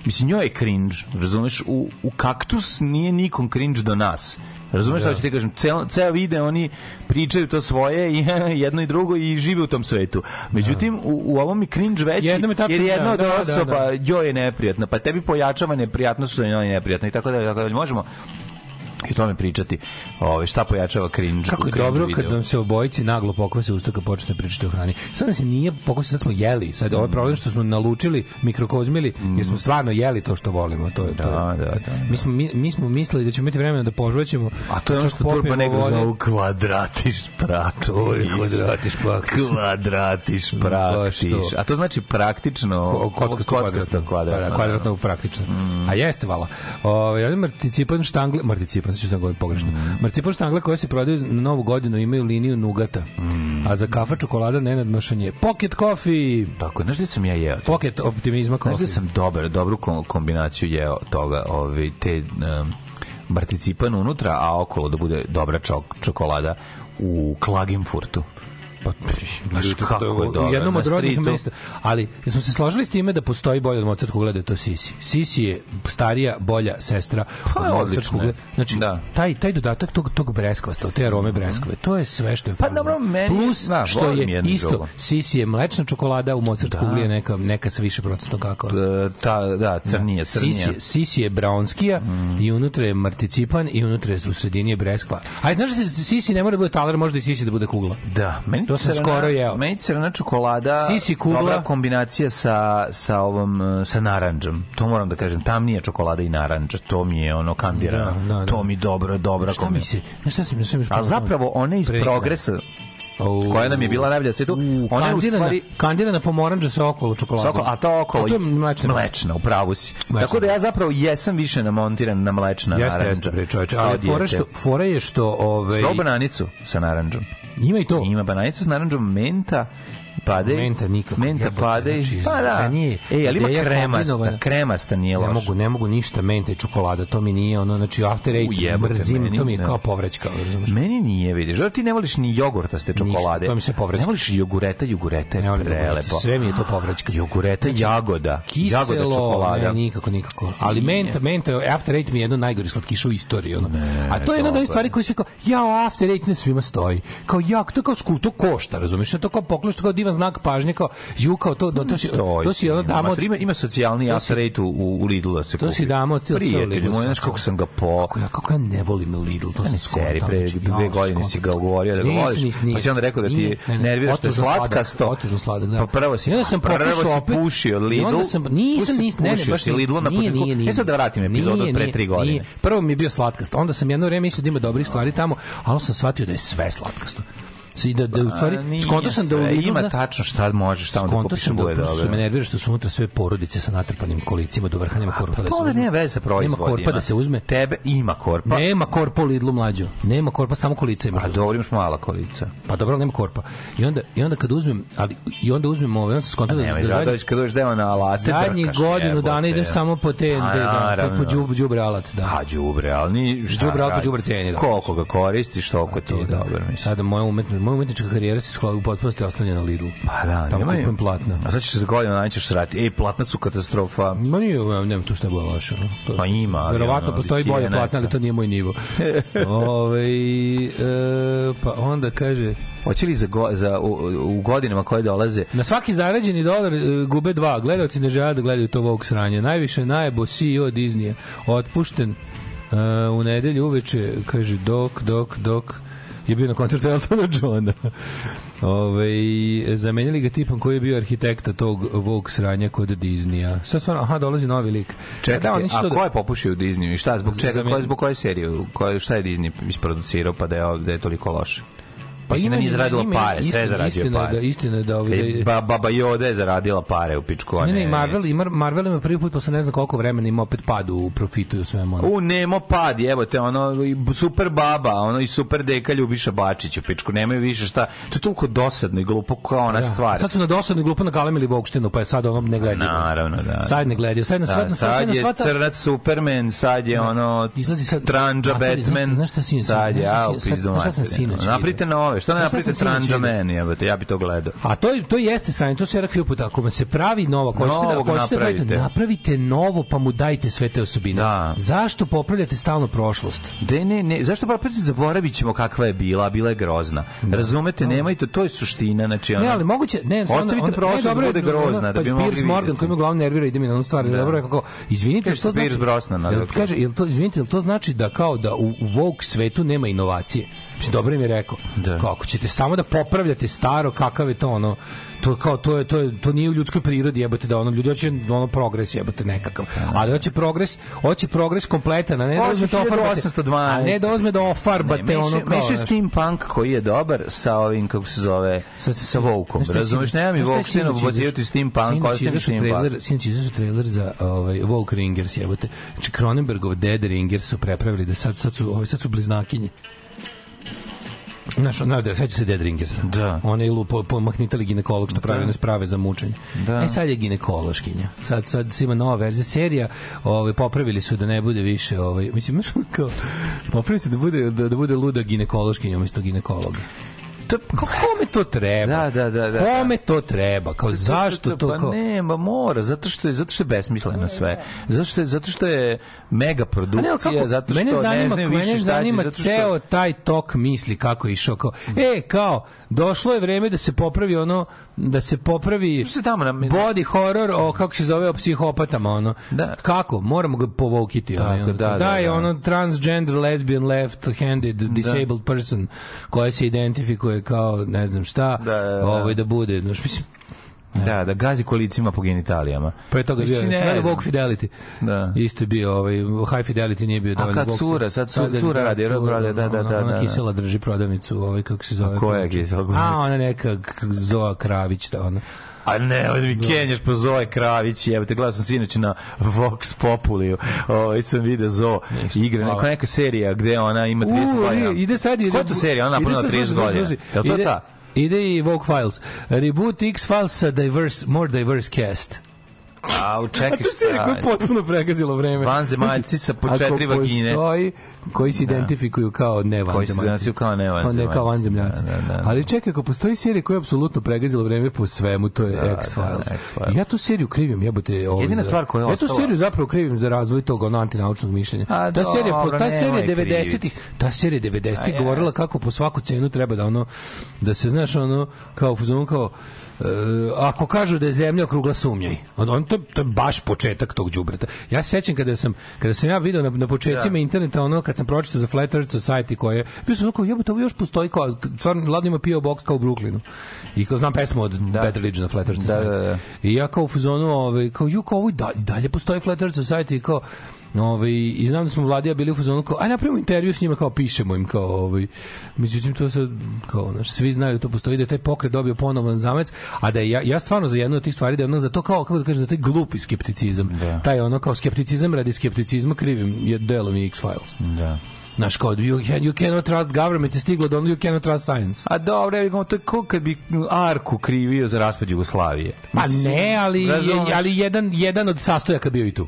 Mislim, njoj je cringe, razumeš? U, u kaktus nije nikom cringe do nas Razumeš šta da. ću ti kažem? Ceo, ceo video oni pričaju to svoje i jedno i drugo i žive u tom svetu. Međutim, da. u, u ovom je cringe veći jedno je tačno, jer da, jedna od da, osoba da, da, da. joj je neprijatna, pa tebi pojačava neprijatnost što je neprijatno i tako da, tako da možemo i o tome pričati ove, ovaj, šta pojačava cringe kako je cringe dobro kad vam se obojici naglo pokvase usta kad počnete pričati o hrani sad se nije pokvase sad smo jeli sad ovaj mm. ovaj problem što smo nalučili mikrokozmili mm. jer smo stvarno jeli to što volimo to je da, da, to da, da, da. mi smo mi, mi smo mislili da ćemo imati vremena da požvaćemo a to je ono što turpa nego zovu kvadratiš praktiš kvadratiš praktiš kvadratiš pa praktiš a to znači praktično kockasto kvadratno kvadratno, kvadratno praktično mm. a jeste vala ovaj Marticipan štangle Marticipan francusku pa sam govorio pogrešno. Mm. Marcipan štangla koja se prodaju na novu godinu imaju liniju nugata. Mm. A za kafa čokolada ne nadmašanje. Pocket coffee! Tako, znaš gde sam ja jeo? Pocket optimizma coffee. Znaš gde sam dobar, dobru kombinaciju jeo toga, ove, te... Um, barticipan unutra, a okolo da bude dobra čok, čokolada u Klagenfurtu. Pa, znaš kako to, je dobro, jednom od rodnih mesta. Ali smo se složili s time da postoji bolje od Mozartkog gleda, to Sisi. Sisi je starija, bolja sestra pa, od Mozartkog gleda. Znači, da. taj, taj dodatak tog, tog breskvasta, te arome mhm. breskve, to je sve što je pa, dobro, da. meni, Plus, zna, da, što je isto, drugo. Sisi je mlečna čokolada, u Mozartkog da. gleda neka, neka sa više procentnog kakao. Ta, da, crnije, da. crnije. Sisi, sisi je braunskija mm. i unutra je marticipan i unutra je u sredini je breskva. Ajde, znaš da Sisi ne mora da bude taler, možda i Sisi da bude kugla. Da, meni to sam skoro jeo. Meni crna čokolada, Sisi kugla. dobra kombinacija sa, sa, ovom, sa narandžom. To moram da kažem, tam nije čokolada i narandža. to mi je ono kandira. Da, da, da. To mi dobro, dobra kombinacija. Šta mi se, ne šta sam, ne sam još A zapravo one iz Prejna. progresa, Uh, koja nam je bila najbolja na svetu. Uh, ona je u stvari kandirana pomoranđa sa okolo čokolada. Soko, a ta okolo a to je mlečna. Mlečna, u pravu si. Mlečna. Tako da ja zapravo jesam više namontiran na mlečna jeste, narandža. Jeste, bre, čoveče. Ali fora, što, fora je što... Ove... Ovaj- Sto bananicu sa narandžom. Ima i to. Ima bananicu pa s naranđom menta padaj. Menta nikako. Menta padaj. Znači, pa da. da nije, e, ali da ima kremasta, kremasta nije loša. Ne mogu, ne mogu ništa menta i čokolada, to mi nije ono, znači after eight mrzim, to mi je kao povrećka, razumeš? Meni nije, vidiš. Da ti ne voliš ni jogurtaste čokolade. Ništa, to mi se povrećka. Ne voliš jogureta, jogureta je prelepo. Sve mi je to povrećka. Jogureta, znači, jagoda. Kiselo, jagoda, čokolada. Ne, nikako, nikako. Ali menta, menta, after eight mi je jedno najgori slatkiš u istoriji. Ono. A to je jedna od onih stvari koje svi kao, ja after eight ne svima stoji. Kao, ja, to kao skuto košta, razumeš? To kao poklon, što kao divan znak pažnje kao ju to do da, to, to si to si ono damo ima ima socijalni upgrade u u Lidl da se kupi. To si damo ti prijatelj moj znaš kako sam ga po kako ja kako ja ne volim Lidl to se seri pre znači, dve da, godine si ga govorio da ga pa si onda rekao da ti nervira što je slatkasto otužno sladak pa da. prvo si ja sam prvo si pušio Lidl onda sam pa nisam nisam ne baš Lidl na početku e sad da vratim epizodu pre 3 godine prvo mi je bio slatkasto onda sam jedno vreme mislio da ima dobrih stvari tamo ali sam shvatio da je sve slatkasto i da, da u stvari, skonto sam da u Lidlu... Ima da- tačno šta može, šta on kupiš da bude dobro. su me nervira što su unutra sve porodice sa natrpanim kolicima, do vrha nema korpa pa da se uzme. To nema veze sa proizvodima. Nema korpa da se uzme. Tebe ima korpa. Nema korpa u Lidlu mlađo. Nema korpa, samo kolica ima A dobro imaš mala kolica. Pa dobro, nema korpa. I onda, i onda kad uzmem, ali, i onda uzmem ovo onda se skonto da, da zadnji... Kad dođeš deo na alate, zadnjih godinu dana idem samo po te, pa da, da po đub džubre alat, da. A džubre, ali ni... Džubre alat po džubre da. Koliko ga koristiš, toliko ti je da. dobro, mislim. Sada moje umetne moja umetnička karijera se skla u potpunosti oslanja na Lidl. Pa da, tamo kupujem platna. A sad ćeš se za godinu ćeš srati. Ej, platna su katastrofa. Ma nije, nemam tu što je bilo loše. No. To, pa ima. Ali, verovatno ono, postoji bolje platna, ali to nije moj nivo. Ove, e, pa onda kaže... Hoće li za, go, za u, u, godinama koje dolaze? Na svaki zarađeni dolar e, gube dva. Gledalci ne žele da gledaju to vog sranje. Najviše najebo CEO Disneya. Otpušten Uh, u nedelju uveče, kaže, dok, dok, dok, je bio na koncertu Eltona Johna. Ove, zamenili ga tipom koji je bio arhitekta tog Vogue sranja kod Disneya. Sad stvarno, aha, dolazi novi lik. Čekajte, da, a, da, ko je popušio u Disneyu i šta, zbog čega, Zamen... ko zbog koje serije, ko šta je Disney isproducirao pa da je, da je toliko loše? pa se nam izradilo pare, sve je zaradio istina, pare. Da, istina je da... Ovaj, ba, baba Yoda je zaradila pare u pičku, a ne... Ne, ne, Marvel, ima, Marvel ima prvi put, pa se ne znam koliko vremena ima opet pad u profitu i u svemu. U, nemo pad, evo te, ono, super baba, ono, i super deka Ljubiša Bačić u pičku, nemaju više šta, to je toliko dosadno i glupo kao ona da. stvar. Sad su na dosadno i glupo na nagalemili Bogštinu, pa je sad ono ne gledaju. Naravno, da. Sad ne gledaju, sad, na, da, sad, sad, sad je svata... crnac Superman, sad je da. ono, izlazi sad, tranđa Batman, znaš šta, znaš šta, sad je, a, u pizdu materinu. Naprite nove, pravi. Što ne pa napravite Stranđa meni, jebate, ja bi to gledao. A to, to jeste sranje, to se rekao puta, ako se pravi novo, ako hoćete da, hoćete da napravite. Da, napravite novo, pa mu dajte sve te osobine. Da. Zašto popravljate stalno prošlost? De, ne, ne, zašto popravljate, pa zaboravit ćemo kakva je bila, bila je grozna. Da. Razumete, da. nemojte, to je suština, znači ona. Ne, ali moguće, ne, ostavite prošlost ne, da dobro, bude da- grozna, da bi pa mogli. Piers Morgan koji ima glavno nervira ide mi na onu stvar, da. dobro je kako, izvinite, što znači? Piers Brosnan, da. Kaže, jel to, izvinite, to znači da kao da u Vogue svetu nema inovacije? Mislim, dobro im je rekao. Da. Kako ćete samo da popravljate staro, kakav je to ono, to kao to je to je to nije u ljudskoj prirodi jebote da ono ljudi hoće ono progres jebote nekakav ali hoće progres hoće progres kompletan a ne da uzme to ofarbate a ne da uzme da ofarbate ne, ono kao Miše punk koji je dobar sa ovim kako se zove sa, sa Voukom razumeš nema mi Vouk sino obazirati steampunk ostaje trailer sinoć izašao trailer za ovaj Vouk Ringers jebote znači kronenbergov Dead Ringers su prepravili da sad sad su ovaj sad su bliznakinje Znaš, znaš da, sveća se Dead Ringersa. Da. Ona je lupo, pomahnitali ginekolog što pravi da. sprave za mučenje. Da. E sad je ginekološkinja. Sad, sad ima nova verzija serija. Ove, popravili su da ne bude više... Ove, mislim, kao, popravili su da bude, da, da bude luda ginekološkinja umesto ginekologa to, kome to treba? Da, da, da, da. Kome da. to treba? Kao, zašto to? Pa kao... Pa ne, ma mora, zato što je, zato što je besmisleno sve. Zato što je, zato što je mega produkcija, ne, kako, zato što mene zanima, ne znam više mene zanima ceo taj tok misli kako je išao. Kao, e, kao, došlo je vreme da se popravi ono da se popravi se tamo na body horror o kako se zove o psihopatama ono da. kako moramo ga povokiti Tako, ono, da, da, da, da, je ono transgender lesbian left handed da. disabled da. person koja se identifikuje kao ne znam šta da, da, da. ovaj da bude znači mislim Da, da gazi kolicima po genitalijama. Pre pa toga bio ne, ne Vogue Fidelity. Da. Isto je bio ovaj High Fidelity nije bio dovoljno. A kad cura, sad cura, cura, da, cura radi, cura, da, da, da, da. Ona da. kisela drži prodavnicu, ovaj kako se zove. koja je kisela? A ona neka Zoa Kravić, da ona. A ne, ovdje mi da. kenjaš po Zoe Kravić, jebate, gledao sam sinoć na Vox Populiju, o, ovaj, sam vidio Zo, igra, neka, neka serija gde ona ima 30 godina. Ide sad, ide, Koja to serija, ona napunila 30 godina? Je li to ta? Ide i Vogue Files. Reboot X-Files sa diverse, more diverse cast. A, čekaj šta. A to se je potpuno pregazilo vreme. Vanzemaljci sa po znači, četiri vagine. Ako postoji Da. koji se identifikuju kao nevanzemaljci. Koji se identifikuju kao nevanzemaljci. Ne kao vanzemljaci. Da, da, da. Ali čekaj, ako postoji serija koja je apsolutno pregazila vreme po svemu, to je da, da X-Files. Da, da, ja tu seriju krivim, jebote. Ovaj Jedina stvar koja je Ja tu seriju zapravo krivim za razvoj tog ono antinaučnog mišljenja. A, ta serija, ta serija 90-ih, ta serija 90-ih govorila kako po svaku cenu treba da ono, da se, znaš, ono, kao, kao, Uh, ako kažu da je zemlja okrugla sumnjaj. On, on to, to je baš početak tog đubreta. Ja se sećam kada sam kada sam ja video na, na počecima da. interneta ono kad sam pročitao za Flat Earth Society koje, bio sam kao, jebo, to još postoji kao, stvarno, ladno ima PO Box kao u Brooklynu. I kao znam pesmu od da. Better Legion of Flat Earth Society. Da, da, da. I ja kao u fuzonu, ovaj, kao, ju, kao, ovo, da, dalje postoji Flat Earth Society, kao, Ovaj i znam da smo Vladija bili u fazonu kao aj napravimo intervju s njima kao pišemo im kao ovaj međutim to se kao znači svi znaju da to postoji da je taj pokret dobio ponovan zamec a da ja ja stvarno za jednu od tih stvari da je ono za to kao kako da kažem za taj glupi skepticizam da. taj ono kao skepticizam radi skepticizma krivim je delom i X-Files da Naš kao, you, can, you cannot trust government je stiglo do you cannot trust science. A dobro, ja to je kao kad bi Arku krivio za raspad Jugoslavije. Pa ne, ali, je, ali jedan, jedan od sastojaka bio i tu.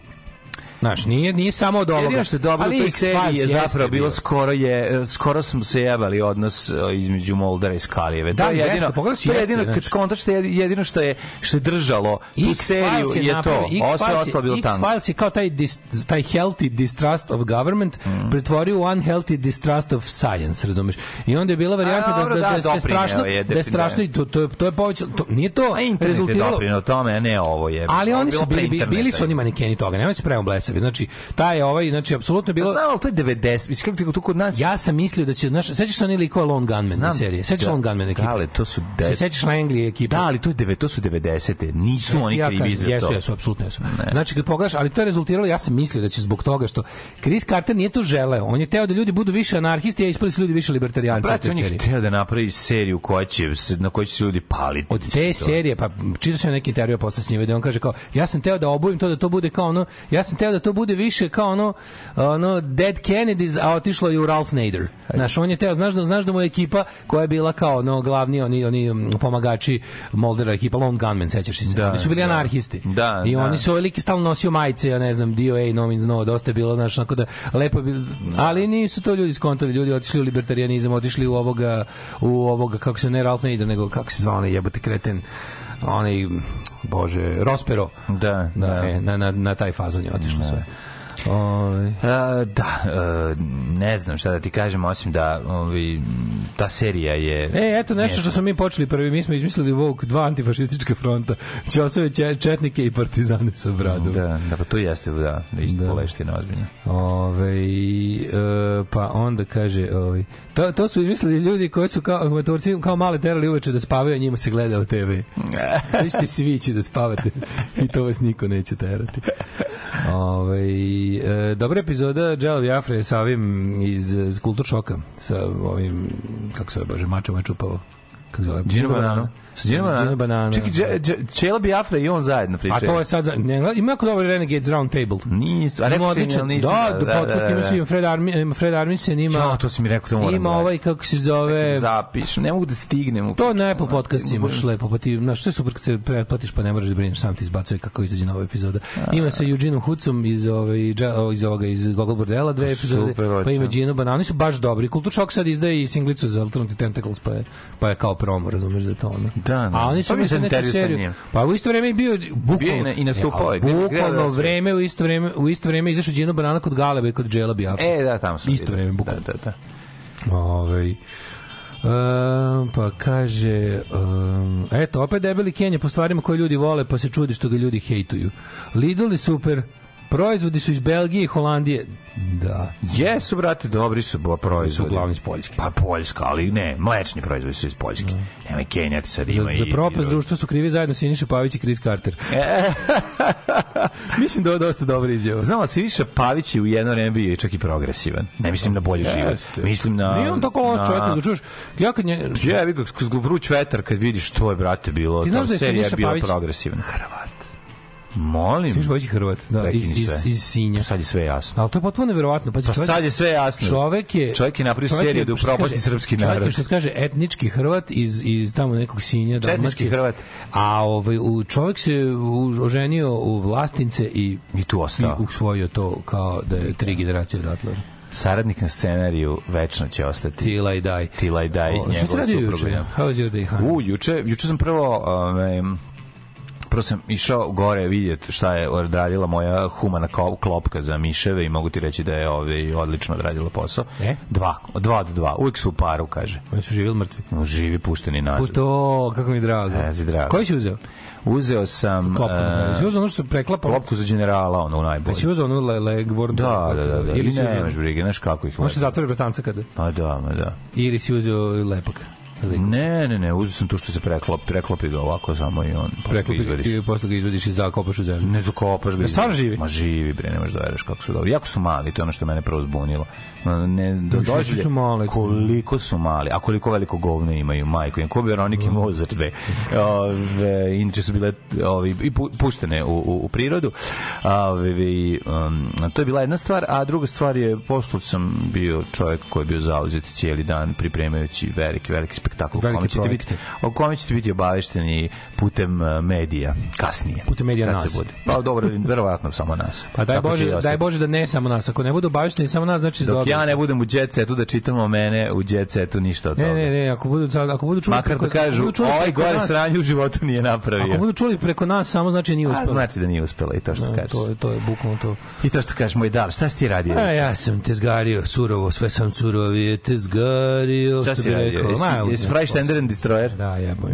Znaš, nije, nije samo od ovoga. Jedino što je dobro u toj seriji je zapravo bilo, bilo skoro je, skoro smo se jebali odnos e, između Moldera i Skalijeve. Da, da jedino, jeste, pogledaš, to je jedino, znači. kad skontaš, jedino što je, što je držalo tu seriju je, je to. X-Files je, bilo X-Files je kao taj, dis, taj healthy distrust of government mm. pretvorio u unhealthy distrust of science, razumeš? I onda je bila varijanta da, da, da, da, je da strašno, je, da je strašno i to, to, je, to je povećalo, to, nije to rezultiralo. A internet je doprinio tome, a ne ovo je. Ali oni su bili, bili su oni manikeni toga, nema se prema blesa glasove. Znači, ta je ovaj, znači, apsolutno bilo... Znam, ali to je 90, iskreno tu kod nas... Ja sam mislio da će, znaš, sećaš se onaj likova Lone Gunman Znam, serije? Sećaš da, Lone Gunman ekipa? Da, ali to su... De... Se sećaš Langley ekipa? Da, ali to, je, deve, to su 90. te Nisu oni ja, krivi za to. Jesu, jesu, apsolutno jesu. Ne. Znači, kad pogledaš, ali to je rezultiralo, ja sam mislio da će zbog toga što Chris Carter nije to želeo. On je teo da ljudi budu više anarhisti, a ispali su ljudi više libertarijanci. Brate, on je hteo da napravi seriju koja će, na kojoj će se ljudi paliti. Od te serije, pa čitao sam neki intervju posle s njima, da on kaže kao, ja sam teo da obuvim to, da to bude kao ono, ja sam teo da to bude više kao ono, ono Dead Kennedys, a otišlo je u Ralph Nader. Znaš, on je teo, znaš da, znaš da mu je ekipa koja je bila kao ono glavni, oni, oni mm, pomagači Moldera ekipa, Lone Gunman, sećaš se. Da, oni su bili da. anarhisti. Da, I da. oni da. su veliki stalno nosio majice, ja ne znam, DOA, No Means No, dosta je bilo, znaš, tako da lepo bi... Ali nisu to ljudi skontali, ljudi otišli u libertarianizam, otišli u ovoga, u ovoga, kako se ne Ralph Nader, nego kako se zvao onaj jebote kreten onaj bože Rospero da, da. E, na, na, na taj fazon je otišlo da. sve Oj. Ovaj. A, e, da, e, ne znam šta da ti kažem, osim da ovi, ovaj, ta serija je... E, eto nešto mjesta. što smo mi počeli prvi, mi smo izmislili Vogue, dva antifašistička fronta, Ćosove četnike i partizane sa bradom. Da, da, pa to jeste, da, da, isto da. poleština ozbiljna. Ove, e, pa onda kaže, ovi, ovaj, to, to su izmislili ljudi koji su kao, maturci, kao male terali uveče da spavaju, a njima se gleda u TV. Svi ste svići da spavate i to vas niko neće terati. Ove, e, dobra epizoda Jello Afre sa ovim iz, iz Kultur šoka, sa ovim, kako se ove, bože, mačo me čupavo. Kako zove? Džino Banano. Srđana Banana. banana. Čekaj, dž, dž, Čela Biafra i on zajedno pričaju. A to je sad, za, ne, ima jako dobar Renegades Round Table. Nis, a rekao si mi, nisam. Da, da, da, da, da, podcast da, da, da. ima Fred, Armi, Fred Armisen, ima... Ja, to si mi rekao, to moram. Ima da ovaj, kako se zove... Čekaj, zapiš, ne mogu da stignem. U to na Apple podcast imaš da lepo, pa ti, znaš, sve super kad se pretplatiš, pa ne moraš da brineš, sam ti izbacuje kako izađe nova epizoda. Ima se Eugeneom Hucom iz, ove, iz ovoga, iz Gogol Bordela, dve epizode, pa ima Gino Banana, su baš dobri. Kultur Shock sad izdaje i singlicu za Alternative Tentacles, pa je, pa je kao promo, razumeš za to ono. Da, da. A oni su pa mi mislili neku Pa u isto vreme je bio bukvalno bio i nastupao e, je. Bukvalno vreme u isto vreme u isto vreme izašao Đino Banana kod Galeba i kod Džela Biafra. E, da, tamo su. Isto vreme da, bukvalno. Da, da, da. Ovaj Um, pa kaže um, eto opet debeli Kenja po stvarima koje ljudi vole pa se čudi što ga ljudi hejtuju Lidl je super Proizvodi su iz Belgije i Holandije. Da. Jesu, brate, dobri su bo proizvodi. Su uglavnom iz Poljske. Pa Poljska, ali ne, mlečni proizvodi su iz Poljske. Mm. Nemoj Kenjati sad ima za, i... Za propast i... društva su krivi zajedno Siniša Pavić i Chris Carter. E. mislim da je dosta dobro izjava. Znala se više Pavić je u jedno vreme bio čak i progresivan. Ne mislim na bolji Jeste. život. Mislim na... Nije on tako loš na... čovjek, da čuješ. Ja kad nje... Je, vidi, vruć vetar kad vidiš to je, brate, bilo. Ti znaš da je Siniša Pavić... Progresivan. Hrvat. Molim. Sviš Vojić Hrvat, da, iz, iz, iz Sinja. Pa sad je sve jasno. Ali to je potpuno neverovatno. Pa, pa čovjek, sad je sve jasno. Čovek je... Čovek je napravio seriju da upropasti srpski narod. Čovek je, što se kaže, etnički Hrvat iz, iz tamo nekog Sinja. Četnički Hrvat. A ovaj, u, čovek se u, oženio u vlastince i... I tu ostao. I usvojio to kao da je tri generacije odatle saradnik na scenariju večno će ostati. Tila i daj. Tila i daj. O, što ste radio juče? How was your day, honey? U, juče, juče sam prvo um, prvo sam išao gore vidjeti šta je odradila moja humana klopka za miševe i mogu ti reći da je ove odlično odradila posao. E? Dva, dva od dva. Uvijek su u paru, kaže. Oni su živjeli mrtvi. Živi pušteni nazad. Puto, kako mi drago. E, drago. Koji si uzeo? Uzeo sam klopku. Uh, uzeo ono što preklapa. Klopku za generala, ono u najbolje. Jesi uzeo ono le, le gvorn, da, da, da, da. Ili ne, nemaš brige, znaš kako ih lepa. Može zatvore bratanca kada. Pa da, ma da. Ili si uzeo lepak. Ne, ne, ne, uzeo sam to što se preklop, preklopi ga ovako samo i on preklopi ga I posle ga izvadiš i zakopaš u zemlju. Ne zakopaš ga. Ja da stvarno živi. Ma živi bre, možeš da veruješ kako su dobri. Jako su mali, to je ono što mene prvo zbunilo. Ne, do da, dođe su mali. Koliko su mali, a koliko veliko govno imaju, majku. Im ko bi Veronike mm. Mozart bre. Ove, inače su bile ovi i puštene u, u, u prirodu. Ove, um, to je bila jedna stvar, a druga stvar je poslu sam bio čovjek koji je bio zauzet cijeli dan pripremajući veliki, veliki spektaklu o kome, ćete biti, o kome ćete biti obavešteni putem e, medija kasnije. Putem medija nas. bude. Pa dobro, verovatno samo nas. Pa daj Tako Bože, daj Bože da ne samo nas. Ako ne bude obavešteni samo nas, znači Dok ja ne budem u jet setu da čitamo mene, u jet setu ništa od toga. Ne, ne, ne, ako budu ako budu čuli Makar da preko, da kažu, ovaj gore sranje u životu nije napravio. Ako budu čuli preko nas, samo znači nije uspela. znači da nije uspela i to što da, kažeš. To je to je bukvalno to. I to što kažeš moj dar, šta si ti radio? ja sam te zgario surovo, sve sam surovi, te zgario. Šta si radio? nisi Freistender and Destroyer? Da, jeboj.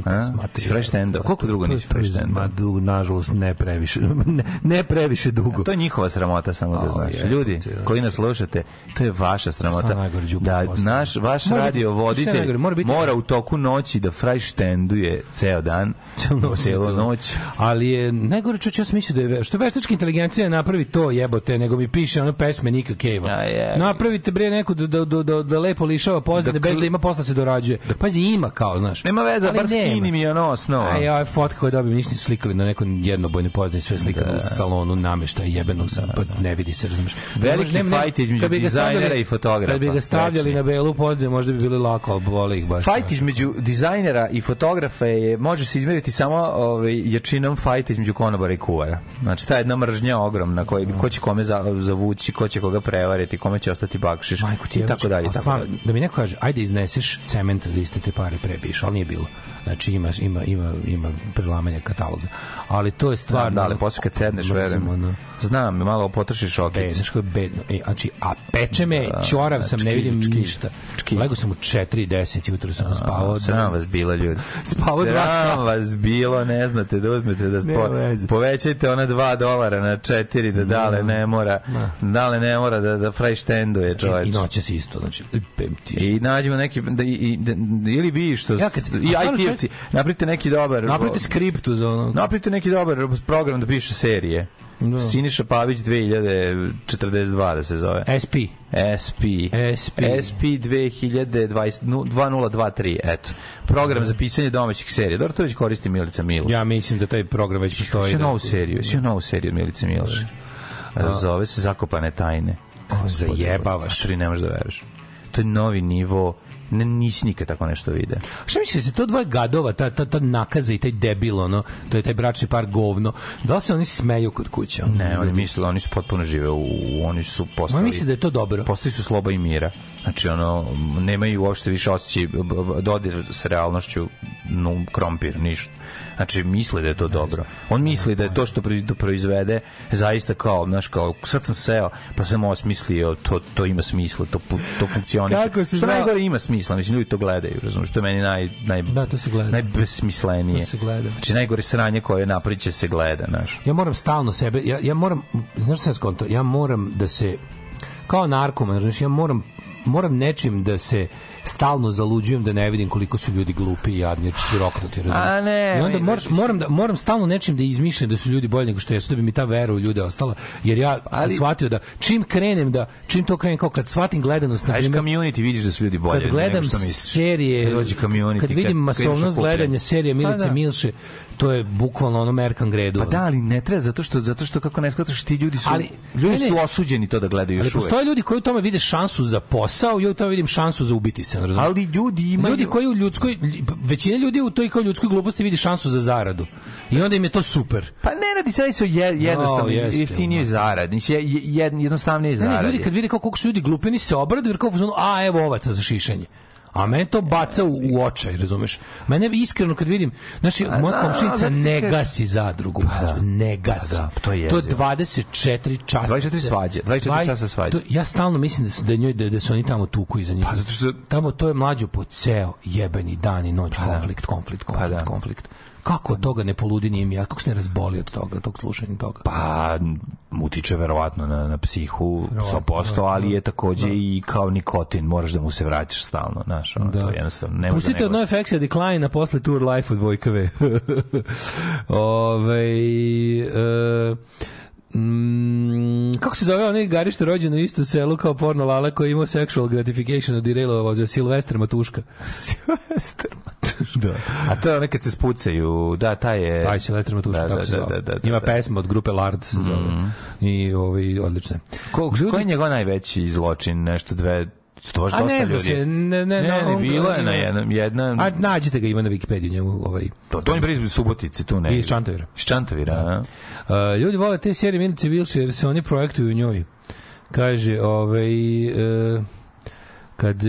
Si Freistender. Koliko dugo nisi Freistender? Ma, dug, nažalost, ne previše. Ne, ne previše dugo. A to je njihova sramota, samo da znaš. Ljudi koji nas slušate, to je vaša sramota. Da, naš, vaš radio voditelj mora u toku noći da Freistenduje ceo dan, celo noć. Ali je, najgore čuć, ja sam mislio da je, što veštačka inteligencija napravi to jebote, nego mi piše ono pesme Nika Keva. Napravite bre neku da, da, da, da, da lepo lišava pozadne, da bez da ima posla da se dorađuje. Pazi, veze ima kao, znaš. Nema veze, bar skini mi ono osnova. Aj, aj, fotka koju dobijem, ništa slikali na nekom jednobojnoj poznaji, sve slikano da. u salonu namešta jebenog, da, da. pa da. ne vidi se, razumiješ. Veliki ne, fajt između dizajnera i fotografa. Kad bi ga stavljali na belu poznaje, možda bi bili lako, ali voli ih baš. Fajt između dizajnera i fotografa je, može se izmeriti samo ovaj, jačinom fajta između konobara i kuvara. Znači, ta jedna mržnja ogromna, koji, da. ko će kome zavući, ko će koga prevariti, kome će ostati bakšiš, Majko, ti i tako dalje. Tako da mi neko kaže, ajde izneseš cement za iste te pare prebiš, ali nije bilo. Znači ima ima ima ima prelamanja kataloga. Ali to je stvar da, ali posle kad sedneš verujem. Ono, znam, malo potrošiš okice. Teško je bedno. E, znači a peče me, da, ćorav sam, čki, ne vidim čki, ništa. Čki. Lego sam u 4:10 jutro sam spavao. Sram vas bilo ljudi. Spavao dva sata. vas bilo, ne znate da uzmete da spo, povećajte ona 2 dolara na 4 da dale ne mora. Dale ne mora da da frajštenduje čoveče. I noće se isto, znači pemti. I nađemo neki da, i, da, ili vi što ja kad, i IT seljaci, napravite neki dobar... Napravite skriptu za ono. Napravite neki dobar program da piše serije. Da. Siniša Pavić 2042 da se zove. SP. SP. SP. SP 2020, 2023, eto. Program da. za pisanje domaćih serija. Dobro, to već koristi Milica Miloš. Ja mislim da taj program već postoji. Sve da. novu seriju, sve novu seriju Milice Miloš. Da. Zove se Zakopane tajne. Zajebavaš. Tri, ne možeš da veruješ. To je novi nivo ne, nisi nikad tako nešto video. Šta misliš, da se to dvoje gadova, ta, ta, ta nakaza i taj debil, ono, to je taj bračni par govno, da li se oni smeju kod kuće? Ono, ne, oni misle, oni su potpuno žive, u, oni su postali... Oni misli da je to dobro. Postali su sloba i mira. Znači, ono, nemaju uopšte više osjećaj dodir sa realnošću, no, krompir, ništa Znači, misli da je to dobro. On misli da je to što proizvede zaista kao, znaš, kao, sad sam seo, pa sam osmislio, to, to ima smisla, to, to funkcioniše. Kako se zna... najgore ima smisla, mislim, ljudi to gledaju, razumješ što je meni naj, naj, da, to se gleda. najbesmislenije. To se gleda. Znači, najgore sranje koje napriče se gleda, znaš. Ja moram stalno sebe, ja, ja moram, znaš šta skonto, ja moram da se, kao narkoman, znači ja moram, moram nečim da se, stalno zaluđujem da ne vidim koliko su ljudi glupi i jadni, jer su roknuti, razumiješ? A ne, I onda moraš, moram, da, moram stalno nečim da izmišljam da su ljudi bolji nego što jesu, da bi mi ta vera u ljude ostala, jer ja ali, sam shvatio da čim krenem da, čim to krenem kao kad shvatim gledanost, na primjer... community vidiš da su ljudi bolji. Kad gledam serije, kad, kad vidim kad da masovnost gledanja serije pa da. Milice Milše, to je bukvalno ono Merkan gredu. Pa da, ali ne treba, zato što, zato što kako ne shvataš, ti ljudi su, ali, ljudi ne, su osuđeni to da gledaju još uvek. Postoje ljudi koji u tome vide šansu za posao, ja u tome vidim šansu za ubiti se. Razum? Ali ljudi imaju... Ljudi koji u ljudskoj, većina ljudi u toj kao ljudskoj gluposti vidi šansu za zaradu. I onda im je to super. Pa ne radi se, se o jednostavnoj, no, jeftinijoj je, Jed, jednostavnije zaradi. Ne, ljudi kad vide kako, kako su ljudi glupi, oni se obraduju, jer kao, a evo ovaca za šišanje. A mene to baca u, u očaj, razumeš? Mene iskreno kad vidim, znači moja da, komšinica ne gasi zadrugu, pa, da. ne gasi. Pa da, to je. To je 24 časa. 24 svađe, 24 časa svađe. ja stalno mislim da se da njoj da, da se oni tamo tuku iza nje. Pa zato što tamo to je mlađo po ceo jebeni dan i noć pa da. konflikt, konflikt, pa konflikt, konflikt kako od toga ne poludi njim ja, kako se ne razboli od toga, tog slušanja toga? Pa, mutiče verovatno na, na psihu, sa posto, ali je takođe da. i kao nikotin, moraš da mu se vraćaš stalno, znaš, ono, da. to jednostavno ne Pustite da od NoFX-a Decline, a posle Tour Life od Vojkave. Ove, e, Mm, kako se zove onaj garište rođen u isto selu kao porno lala koji imao sexual gratification od Irelova voza Silvestra Matuška. Silvestar Matuška. da. A to je onaj kad se spucaju, da, taj je... Taj Silvestar Matuška, da, kako da, se da, zove. Da, da, da, Ima da. pesma od grupe Lard se zove. Mm I ovi, odlične. Ko, Ljudi... Koji je njegov najveći zločin? Nešto dve, to baš dosta ljudi. Se, ne, ne, ne, ne, bilo je na jednom, jedna... A nađite ga, ima na Wikipediju njemu ovaj... To, to je prizbi Subotice, tu ne. Iz Čantavira. Iz Čantavira, da. a? Uh, ljudi vole te serije Milice Vilše, jer se oni projektuju u njoj. Kaže, ovaj... Uh, kad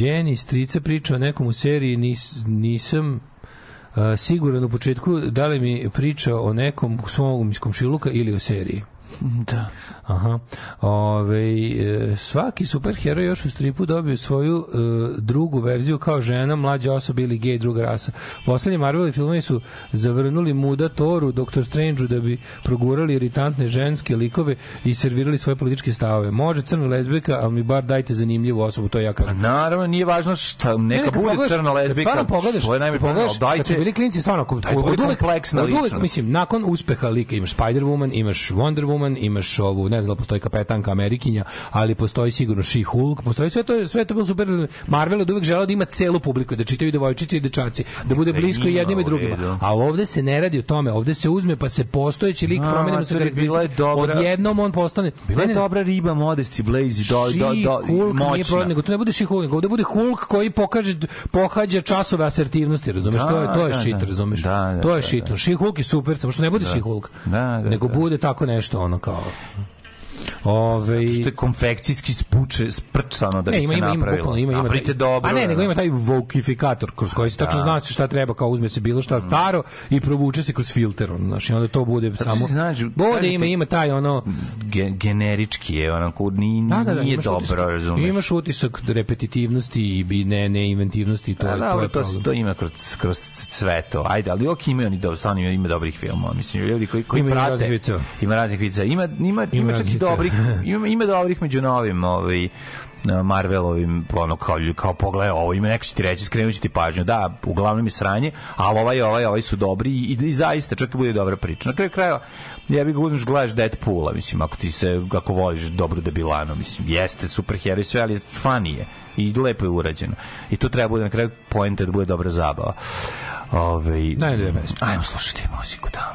Jenny strica priča o nekom u seriji, nis, nisam uh, siguran u početku da li mi priča o nekom svom iz komšiluka ili o seriji. Da. Aha. Ove, e, svaki superheroj još u stripu dobio svoju e, drugu verziju kao žena, mlađa osoba ili gej druga rasa. Poslednje Marvel filmovi su zavrnuli muda Toru, Doktor Strange-u da bi progurali irritantne ženske likove i servirali svoje političke stavove. Može crna lezbika, ali mi bar dajte zanimljivu osobu, to ja kažem. A pa naravno, nije važno šta, neka ne, bude pogledaš, crna lezbika. Stvarno pogledaš, što je najbolje, pogledaš, dajte, kad su bili klinci, stvarno, dajte, od uvek, kompleksna uvek, mislim, nakon uspeha lika imaš Spider-Woman, imaš Wonder Woman, Spider-Man, imaš ovu, ne znam da postoji kapetanka Amerikinja, ali postoji sigurno She-Hulk, postoji sve to, sve to bilo super. Marvel od uvek želeo da ima celu publiku, da čitaju devojčice i dečaci, da bude dakle, blisko jednim i drugima. A ovde se ne radi o tome, ovde se uzme pa se postojeći lik promeni se karakteristike. Odjednom on postane... Bila je dobra riba modesti, Blaze, do, do, do, moćna. Nije problem, nego to ne bude She-Hulk, ovde bude Hulk koji pokaže, pohađa časove asertivnosti, razumeš? Da, to je, da, to je da, shit, da. razumeš? Da, da, to je da, shit. She-Hulk je super, samo što ne bude da. She-Hulk, Da, da, nego bude tako nešto, ono ono kao Ove... Zato što je konfekcijski spuče, sprčano da ne, bi se ima, napravilo. Ima, ima, Napravite ima, dobro. A ne, da, nego da. ima taj vokifikator kroz koji se tačno da. zna se šta treba, kao uzme se bilo šta mm. staro i provuče se kroz filter. On, znaš, i onda to bude Zato samo... Znaš, bude, ima, ima taj ono... Ge, generički je, onako, ni, da, da, da, nije dobro, utisak, razumeš. Imaš utisak repetitivnosti i bi, ne, ne inventivnosti. To, da, je, to, da, je to, to ima kroz, kroz sve to. Ajde, ali ok, imaju oni dobro, stvarno ima dobrih filmova. Mislim, ljudi koji, koji ima prate... Raznih ima raznih vica. Ima, ima, ima, ima čak i dobrih ima, ima dobrih među novim ovaj, Marvelovim ono kao kao pogledaj ovo ima neko će ti reći skrenuće ti pažnju da uglavnom je sranje ali ovaj ovaj ovaj su dobri i, i zaista čak i bude dobra priča na kraju krajeva ja bih ga uzmeš gledaš Deadpoola mislim ako ti se kako voliš dobro debilano mislim jeste superheroj sve ali fan i lepo je urađeno i to treba bude na kraju poenta da bude dobra zabava Ove, ovaj, najbolje ajmo slušati muziku da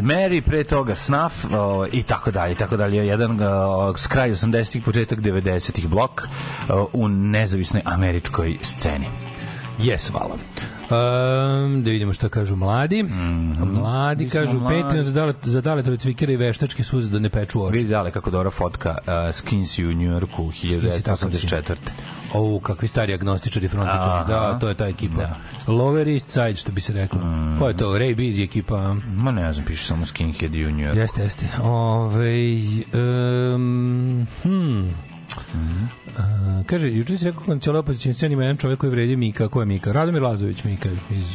Bloody Mary, pre toga Snaf o, i tako dalje, i tako dalje. Jedan o, s kraj 80-ih, početak 90-ih blok u nezavisnoj američkoj sceni. Jes, hvala. Um, da vidimo šta kažu mladi. Mm -hmm. Mladi Mi kažu mladi. Patreon za, dale, za daletove cvikere i veštačke suze da ne peču oči. Vidi dale kako dobra fotka uh, Skins u New Yorku 1984. O, kakvi stari agnostičari frontičari. Da, to je ta ekipa. Da. Lower East Side, što bi se reklo. Mm. Ko je to? Ray Bees ekipa. Ma ne znam, piše samo Skinhead Junior. Jeste, jeste. Ove, um, hmm, Mm kaže, juče si rekao na cijeloj opozicijnoj sceni ima jedan čovjek koji vredi Mika. Ko je Mika? Radomir Lazović Mika. Iz,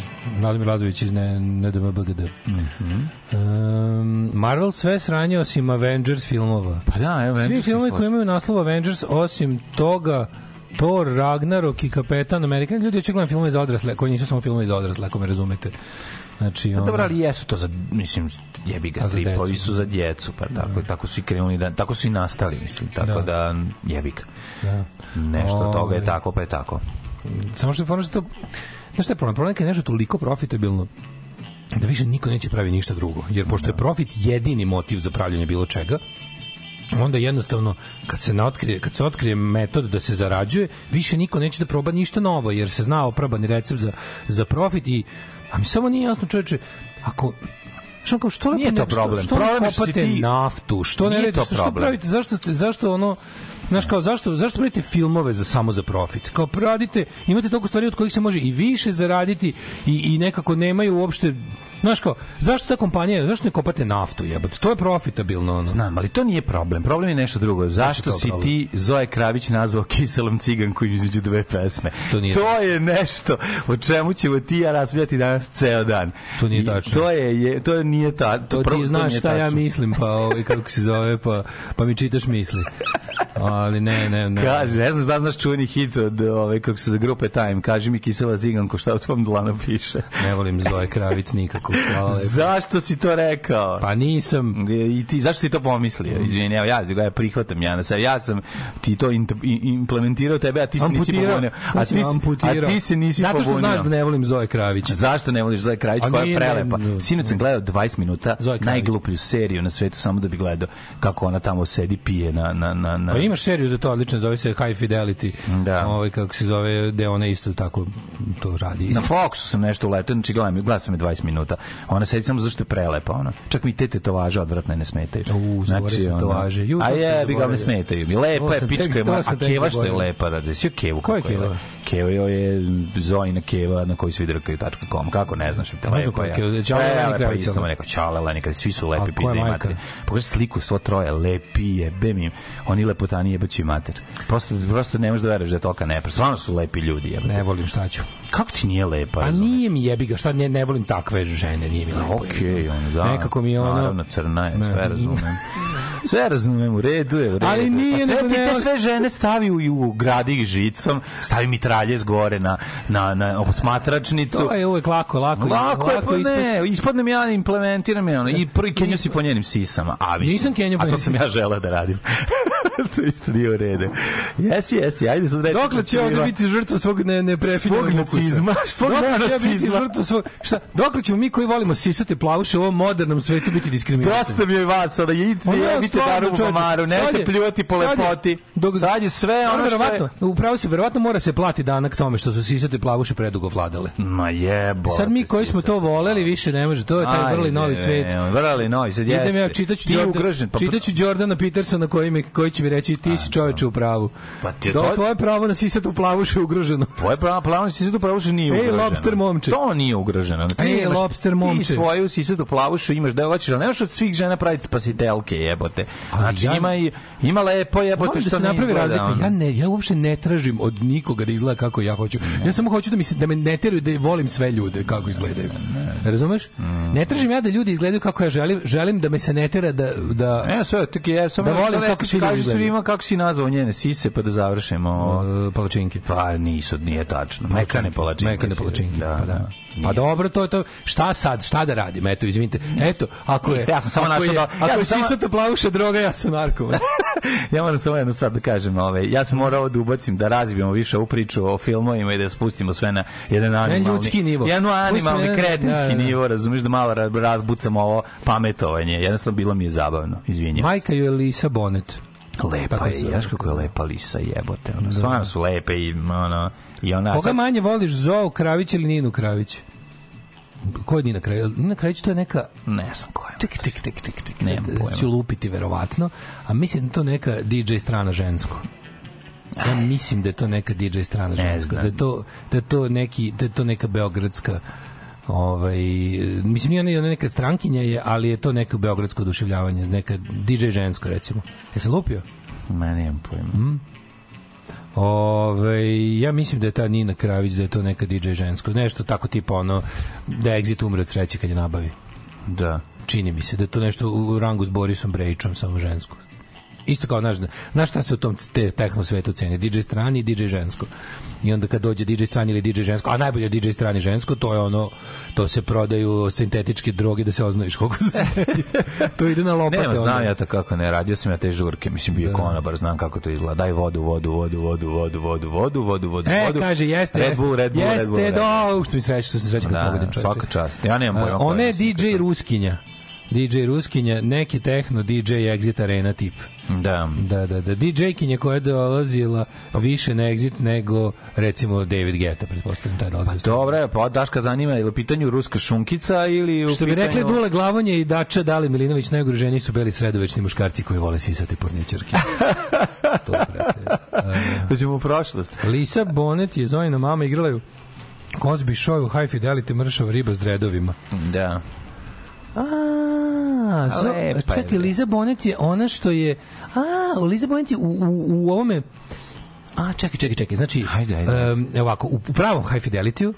Radomir Lazović iz NDMBGD. Mm -hmm. um, Marvel sve sranjao osim Avengers filmova. Pa da, Avengers. Svi filmovi koji imaju naslov Avengers osim toga Thor, Ragnarok i Kapetan Amerikan. Ljudi očigledno filmove za odrasle, koji nisu samo filmove za odrasle, ako me razumete. Znači, pa ono... Dobro, ali jesu to za, mislim, jebi ga stripovi su za djecu, pa da. tako, da. tako su i krenuli, da, tako su i nastali, mislim, tako da, da jebi ga. Da. Nešto od toga je ovaj. tako, pa je tako. Samo što je ono što... Znaš šta je problem? Problem je nešto toliko profitabilno da više niko neće pravi ništa drugo. Jer pošto je da. profit jedini motiv za pravljanje bilo čega, onda jednostavno kad se otkrije kad se otkrije metod da se zarađuje više niko neće da proba ništa novo jer se zna oprobani recept za za profit i a mi samo nije jasno čoveče ako Što kao što lepo to problem. Što, što problem kopate ti... naftu? Što ne radite? Što, što pravite? Zašto ste zašto ono Znaš kao zašto zašto pravite filmove za samo za profit? Kao radite, imate toliko stvari od kojih se može i više zaraditi i i nekako nemaju uopšte Znaš kao, zašto ta kompanija, zašto ne kopate naftu, jebote? To je profitabilno ono. Znam, ali to nije problem. Problem je nešto drugo. Zašto si problem? ti Zoe Kravić nazvao kiselom ciganku između dve pesme? To, nije to je nešto o čemu ćemo ti ja raspravljati danas ceo dan. To nije tačno. to je, je to nije ta, to, to prvo, ti znaš šta tačno. ja mislim, pa ovaj kako se zove, pa pa mi čitaš misli. Ali ne, ne, ne. Kaže, ne znam da znaš čuveni hit od ove ovaj, kako se za grupe Time. kaži mi kisela ciganko šta u tvom dlanu piše. Ne volim Zoe Kravić nikako. Marko, hvala Zašto si to rekao? Pa nisam. E, I ti, zašto si to pomislio? Mm. Izvini, evo, ja, ja prihvatam, ja, sam, ja sam ti to implementirao tebe, a ti se nisi pobunio. A ti, a ti se nisi pobunio. Zato što znaš da ne volim Zoe Kravić. Zašto ne voliš Zoe Kravić, koja je prelepa? Sinoć sam gledao 20 minuta najgluplju seriju na svetu, samo da bi gledao kako ona tamo sedi, pije na... na, na, na... Pa imaš seriju za da to, odlično, zove se High Fidelity. Da. Ovaj, kako se zove, gde ona isto tako to radi. Isto. Na Foxu sam nešto uletao, znači gledam, gledam sam je 20 minuta smeta. Ona sedi samo zašto je prelepa, ona. Čak mi te tetovaže odvratne ne smetaju. U, znači, se tetovaže. Ju, a je, bi ga ne smetaju. Mi lepa je, pička a keva što je lepa, da si kevu. kako je keva? Keva je Zojina keva na kojoj svi drkaju .com. Kako ne znaš, te lepa. Pa je. Čale isto me neko čale Leni svi su lepi pizde i mater. Pogledaj sliku svo troje, lepi je, bem im. Oni lepotanije jebaći mater. Prosto prosto ne možeš da veruješ da je toka ne. Stvarno su lepi ljudi, jebote. Ne volim šta ću. Kako ti nije lepa? Pa nije mi jebi ga, šta ne, ne volim takve uobičajena, nije mi lepo. Okej, okay, ono, da. Nekako mi ono... Naravno, crna je, sve razumem. sve razumem, u redu je, u redu. Ali nije... Pa sve, ti te sve žene stavi u, u gradi žicom, stavi mi mitralje zgore na, na, na osmatračnicu. To je uvek lako, lako. Lako, lako je, pa ne, ispadnem ja, implementiram je ono. I prvi Kenjo si po njenim sisama. A, mislim, nisam Kenjo po A to sam ja želeo da radim. to isto nije u redu. Jesi, jesi, ajde sad reći. Dokle će ovde biti žrtva svog ne, ne Svog nacizma. Svog nacizma. Dokle će biti žrtva svog... Šta? Dokle ćemo mi koji volimo sisate plavuše u ovom modernom svetu biti diskriminisani. Prosto mi je vas, ali idite, ono, ja, vidite daru u gomaru, nemojte pljuvati po sad lepoti. Dok, sad je sve ono što je... Upravo se, verovatno mora se plati danak tome što su sisate plavuše predugo vladale. Ma jebo. Sad mi koji smo to voleli više ne može, to je taj vrli novi svet. Vrli novi svet, jeste. Idem ja, čitaću, ti Jordan, pa... čitaću Jordana Petersona koji, mi, koji će mi reći ti si čoveče u pravu. Pa ti, Do, tvoje pravo na sisatu plavuše ugroženo. Tvoje pravo, pravo na sisatu plavuše nije ugroženo. Ej, lobster momče. To nije ugroženo. Ej, lobster hipster momče. Ti svoju sisatu plavušu imaš devojčicu, da hoćeš, nemaš od svih žena praviti spasitelke, jebote. Znači, ja, ima, i, ima lepo jebote što da se ne napravi razlika. Ja, ne, ja uopšte ne tražim od nikoga da izgleda kako ja hoću. Ne. Ja samo hoću da, mi se, da me ne teraju da volim sve ljude kako izgledaju. Ne. Razumeš? Mm. Ne tražim ja da ljudi izgledaju kako ja želim, želim da me se ne tera da... da ne, sve, tako ja da samo da volim da kako svi ljudi svima kako si nazvao njene sise pa da završimo. Uh, palačinke. Pa nisu, nije tačno. Mekane palačinke. Mekane palačinke, da, pa da. da. Pa dobro, to je to. Šta sad? Šta da radim? Eto, izvinite. Eto, ako je... Ja sam samo našao... Da, ako ja je sisata samo... plavuša droga, ja sam narkoman. ja moram samo jedno sad da kažem. Ove, ovaj, ja sam morao da ubacim, da razbijemo više u priču o filmovima i da spustimo sve na jedan animalni... Ne, ljudski nivo. Jedan animalni, Pustim, kretinski da, da, da, nivo, razumiješ da malo razbucam ovo pametovanje. Jednostavno, bilo mi je zabavno. Izvinjam Majka je Lisa Bonet. Lepa pa je, znaš kako je lepa lisa jebote. Ono, da. Stvarno su lepe i ono, i ona... Koga sad... manje voliš, Zoo Kravić ili Ninu Kravić? ko je Nina Kravić? Nina Kravić to je neka... Ne znam ko je. tik, tik, tik, tik. ček. Nemam pojma. Ću lupiti verovatno, a mislim da to neka DJ strana žensko. Ja mislim da je to neka DJ strana žensko. Da je to, da je to, neki, da je to neka beogradska ovaj, mislim nije ona neka strankinja je, ali je to neko beogradsko oduševljavanje, neka DJ žensko recimo. Jesam lupio? Ma nemam pojma. Mm? Ove, ja mislim da je ta Nina Kravić, da je to neka DJ žensko, nešto tako tipa ono, da Exit umre od sreće kad je nabavi. Da. Čini mi se da je to nešto u rangu s Borisom Brejićom, samo žensko. Isto kao, znaš, znaš šta se u tom te, tehno svetu ceni? DJ strani i DJ žensko. I onda kad dođe DJ strani ili DJ žensko, a najbolje DJ strani žensko, to je ono, to se prodaju sintetičke droge da se oznojiš koliko se... to ide na lopate. Nema, znam ono. ja to kako ne, radio sam ja te žurke, mislim, bio da. konobar, znam kako to izgleda. Daj vodu, vodu, vodu, vodu, vodu, vodu, vodu, vodu, vodu, e, vodu. kaže, jeste, Red Bull, Red Bull, jeste, Red Bull. Jeste, do, što mi sreće, što se sreće da, kad pogodim čovječe. Svaka čast, ja nemam pojma. Ona je DJ Ruskinja. DJ Ruskinja, neki tehno DJ Exit Arena tip. Da. Da, da, da. DJ-kinja koja je dolazila pa- više na Exit nego, recimo, David Geta, pretpostavljam, taj dolazio. Pa dobro, pa Daška zanima je u pitanju Ruska šunkica ili u Što bi rekli Dule Glavonje i Dača Dali Milinović, najugroženiji su beli sredovečni muškarci koji vole sisati porničarke. to, brate. Dođemo uh, u prošlost. Lisa Bonet je Zojina mama igrala ju Cosby Show u High Fidelity mršava riba s dredovima. Da. A, zo, Lepa čekaj, Liza Bonet je ona što je... A, Liza Bonet je u, u, u ovome... A, čekaj, čekaj, čekaj. Znači, ajde, ajde. Um, ovako, u pravom High Fidelity-u,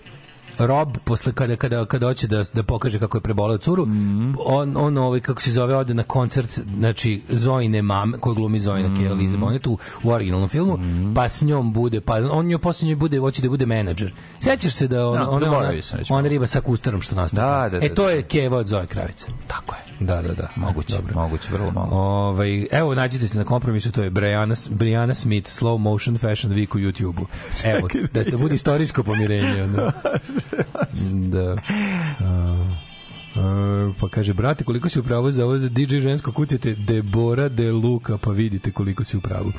Rob posle kada kada kada hoće da da pokaže kako je preboleo curu, mm -hmm. on on ovaj kako se zove ode na koncert, znači Zojine mame, koji glumi Zojina mm -hmm. Kjeliza Bonet u, u originalnom filmu, mm -hmm. pa s njom bude, pa on njoj posle njoj bude hoće da bude menadžer. Sećaš se da on no, ona, on da, ona riba sa kustarom što nas. Da, da, da, e da, to da. je Keva od Zoje Kravice. Tako je. Da, da, da. Moguće, Dobro. moguće, vrlo malo. Ovaj evo nađite se na kompromisu, to je Brianna Brianna Smith slow motion fashion week u YouTubeu. Evo, da, da bude istorijsko pomirenje. Onda. da. Uh, Uh, pa kaže, brate, koliko si upravo pravu za ovo za DJ žensko kucite Debora de Luka, pa vidite koliko si u pravu.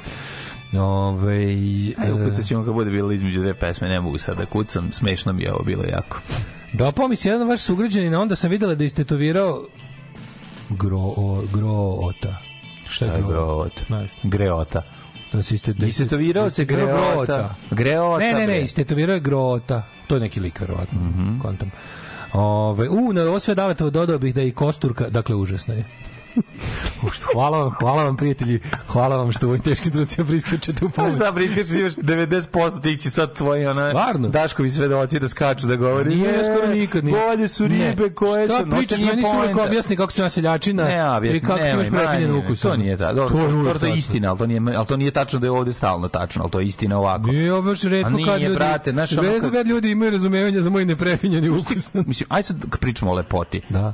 Ove, Ajde, e, ukucat ćemo kad bude bilo između dve pesme, ne mogu sad da kucam, smešno mi je ovo bilo jako. Da, pomis, jedan vaš sugrađanin, onda sam videla da istetovirao gro, o, groota. Šta je groota? groota? Nice. Da se iste, istetovirao se greota. Grota. Greota. Ne, ne, ne, istetovirao je grota. To je neki lik, verovatno, mm -hmm. Ove, u, na ovo sve davatovo dodao bih da je i kosturka, dakle, užasna je. hvala vam, hvala vam prijatelji, hvala vam što u ovim teškim trucima priskočete u pomoć. Šta, priskoči još 90% tih će sad tvoji ona, Stvarno? Daškovi svedoci da skaču da govori. Nije, ne, skoro nikad nije. Bolje su ribe ne. koje šta su... Šta pričaš, meni su uvijek objasni kako se ja seljačina ne, objasni, i kako nemaj, imaš prefinjen ukus. To nije ta, dobro, to, je, to je istina, ali to, nije, ali to nije tačno da je ovde stalno tačno, ali to je istina ovako. Nije, ovo baš redko, nije, kad, ljudi, brate, znaš, redko kad... kad ljudi imaju razumevanja za moj neprefinjeni ukus. Mislim, aj sad pričamo o lepoti. Da.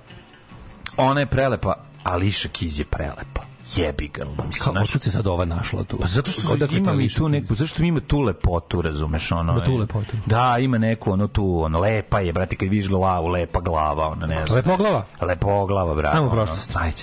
Ona je prelepa, Ališa Kiz je prelepa jebi ga, ono, mislim, Kako, naš... se sad ova našla tu? Pa zato što su, dakle, ima mi tu neku, zašto ima tu lepotu, razumeš, ono... Da, tu lepotu. Da, ima neku, ono, tu, ono, lepa je, brate, kad vidiš glavu, lepa glava, ono, ne znam. glava? Lepoglava? glava, brate. Ajmo prošlost. Ono, ajde.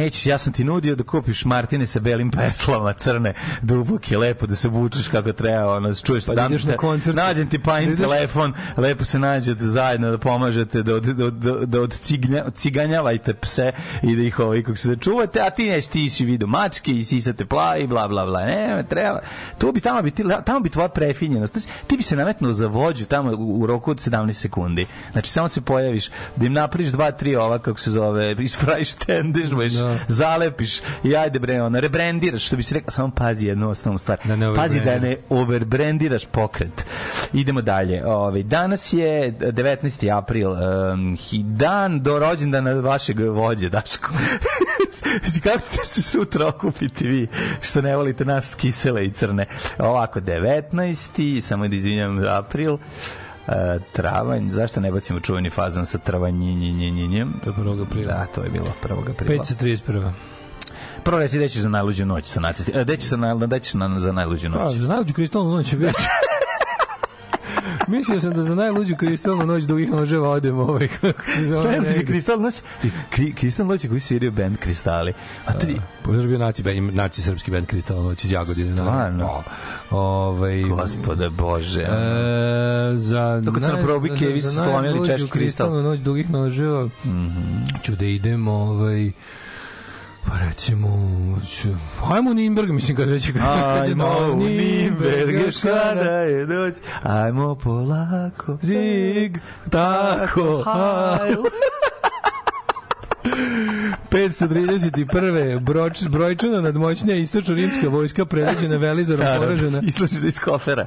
nećeš, ja sam ti nudio da kupiš Martine sa belim petlama, crne, duboke, da lepo da se obučeš kako treba, ono, da čuješ pa dan, da na koncert. Nađem ti pa in telefon, lepo se nađete zajedno da pomažete, da, od, da, da, da od ciganja, ciganjavajte pse i da ih ovaj, kako se začuvate, a ti neš, ti si vidio mačke i sisate plavi, bla, bla, bla, ne, treba. To bi tamo bi, ti, tamo bi tvoja prefinjenost. Znači, ti bi se nametnuo za vođu tamo u, roku od 17 sekundi. Znači, samo se pojaviš, da im napriš dva, tri ova, kako se zove, iz Freistendiš, da. zalepiš i ajde bre, ono, rebrandiraš, što bi se rekao, samo pazi jednu osnovnu stvar. Da ne pazi da ne overbrandiraš pokret. Idemo dalje. Ove, ovaj, danas je 19. april, um, dan do rođendana vašeg vođe, Daško. Kako ćete se sutra okupiti vi, što ne volite nas kisele i crne? Ovako, 19. samo da izvinjam, april. E, travanj, zašto ne bacimo čuveni fazon sa travanjinjinjinjinjem? To je 1. aprila. Da, to je bilo 1. aprila. 531. Prvo reci gde ćeš za najluđu noć sa nacistima. E, gde ćeš, na, gde ćeš na, za najluđu pa, noć? Pa, za najluđu kristalnu noć je već. Mislio sam da za najluđu kristalnu noć dugih noževa da odem ovaj kako se zove. Ne, kristal noć, kri, kristal noć koji svirio bend Kristali. A tri, Pozor pa bio naci, ben, naci srpski bend Kristalna noć iz Jagodine. Stvarno? O, da. ovaj, Gospode Bože. E, za Tako crno probi kevi su slomili češki kristal. Kristalna noć dugih noževa. Mm -hmm. da idemo, ovaj, Pa recimo, hajmo u Nimberg, mislim, kad već kada je Ajmo u Nimberg, još kada je doć, ajmo polako, zig, tako, hajl. 531. Broč, brojčano nadmoćnija istočno-rimska vojska predviđena Velizarom poražena. Islači da iz kofera.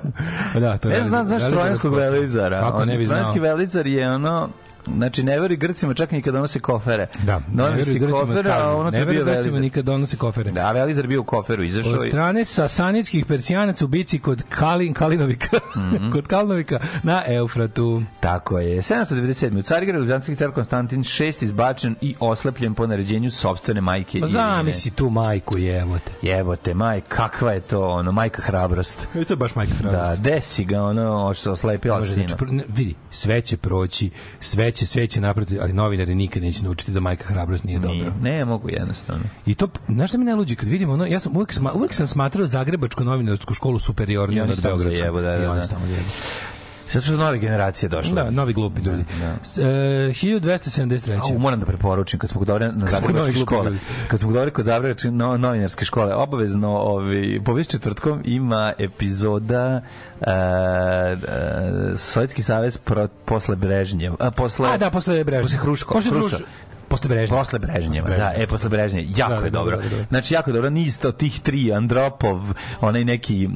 Da, to je. Ne znam zašto trojanskog Velizara. Kako ne bi znao. Trojanski Velizar je ono Znači, ne veri Grcima čak da, nikad donose kofere. Da, ne veri Grcima, kofere, kažem, a ono ne veri Grcima nikad donose kofere. Da, ali Velizar bio u koferu, izašao. je. Od strane sasanitskih persijanaca u bici kod Kalin, Kalinovika, mm -hmm. kod Kalinovika na Eufratu. Tako je. 797. U Carigradu, Bizanski car Konstantin VI izbačen i oslepljen po naređenju sobstvene majke. Pa zamisli tu majku, jebote. Jebote, maj, kakva je to, ono, majka hrabrost. I e, to je baš majka da, hrabrost. Da, desi ga, ono, što oslepila znači, sina. Znači, vidi, sve će proći, sve cveće, sveće naproti, ali novinari nikad neće naučiti da majka hrabrost nije dobro. Ne, ne mogu jednostavno. I to, znaš šta mi ne luđi, kad vidimo ono, ja sam uvek, sma, uvek sam smatrao Zagrebačku novinarsku školu superiornijom od Beogradsku. I oni tamo jebu, da, da, da. Zato su nove generacije došle. Da, novi glupi da, ljudi. Da, da. E, 1273. Au, moram da preporučim, kad smo govorili na Zagrebačke škole, kad smo govorili kod Zagrebačke no, novinarske škole, obavezno ovi, povijest četvrtkom ima epizoda e, e, Sovjetski savez pro, posle Brežnjeva. A, posle, a da, posle Brežnjeva. Posle Hruškova. Posle Hruškova. Posle Brežnjeva. Posle Brežnjeva, da, e, posle Brežnjeva. Da, jako da, je dobro. Da, da, da, da. Znači, jako dobro. Niz od tih tri, Andropov, onaj neki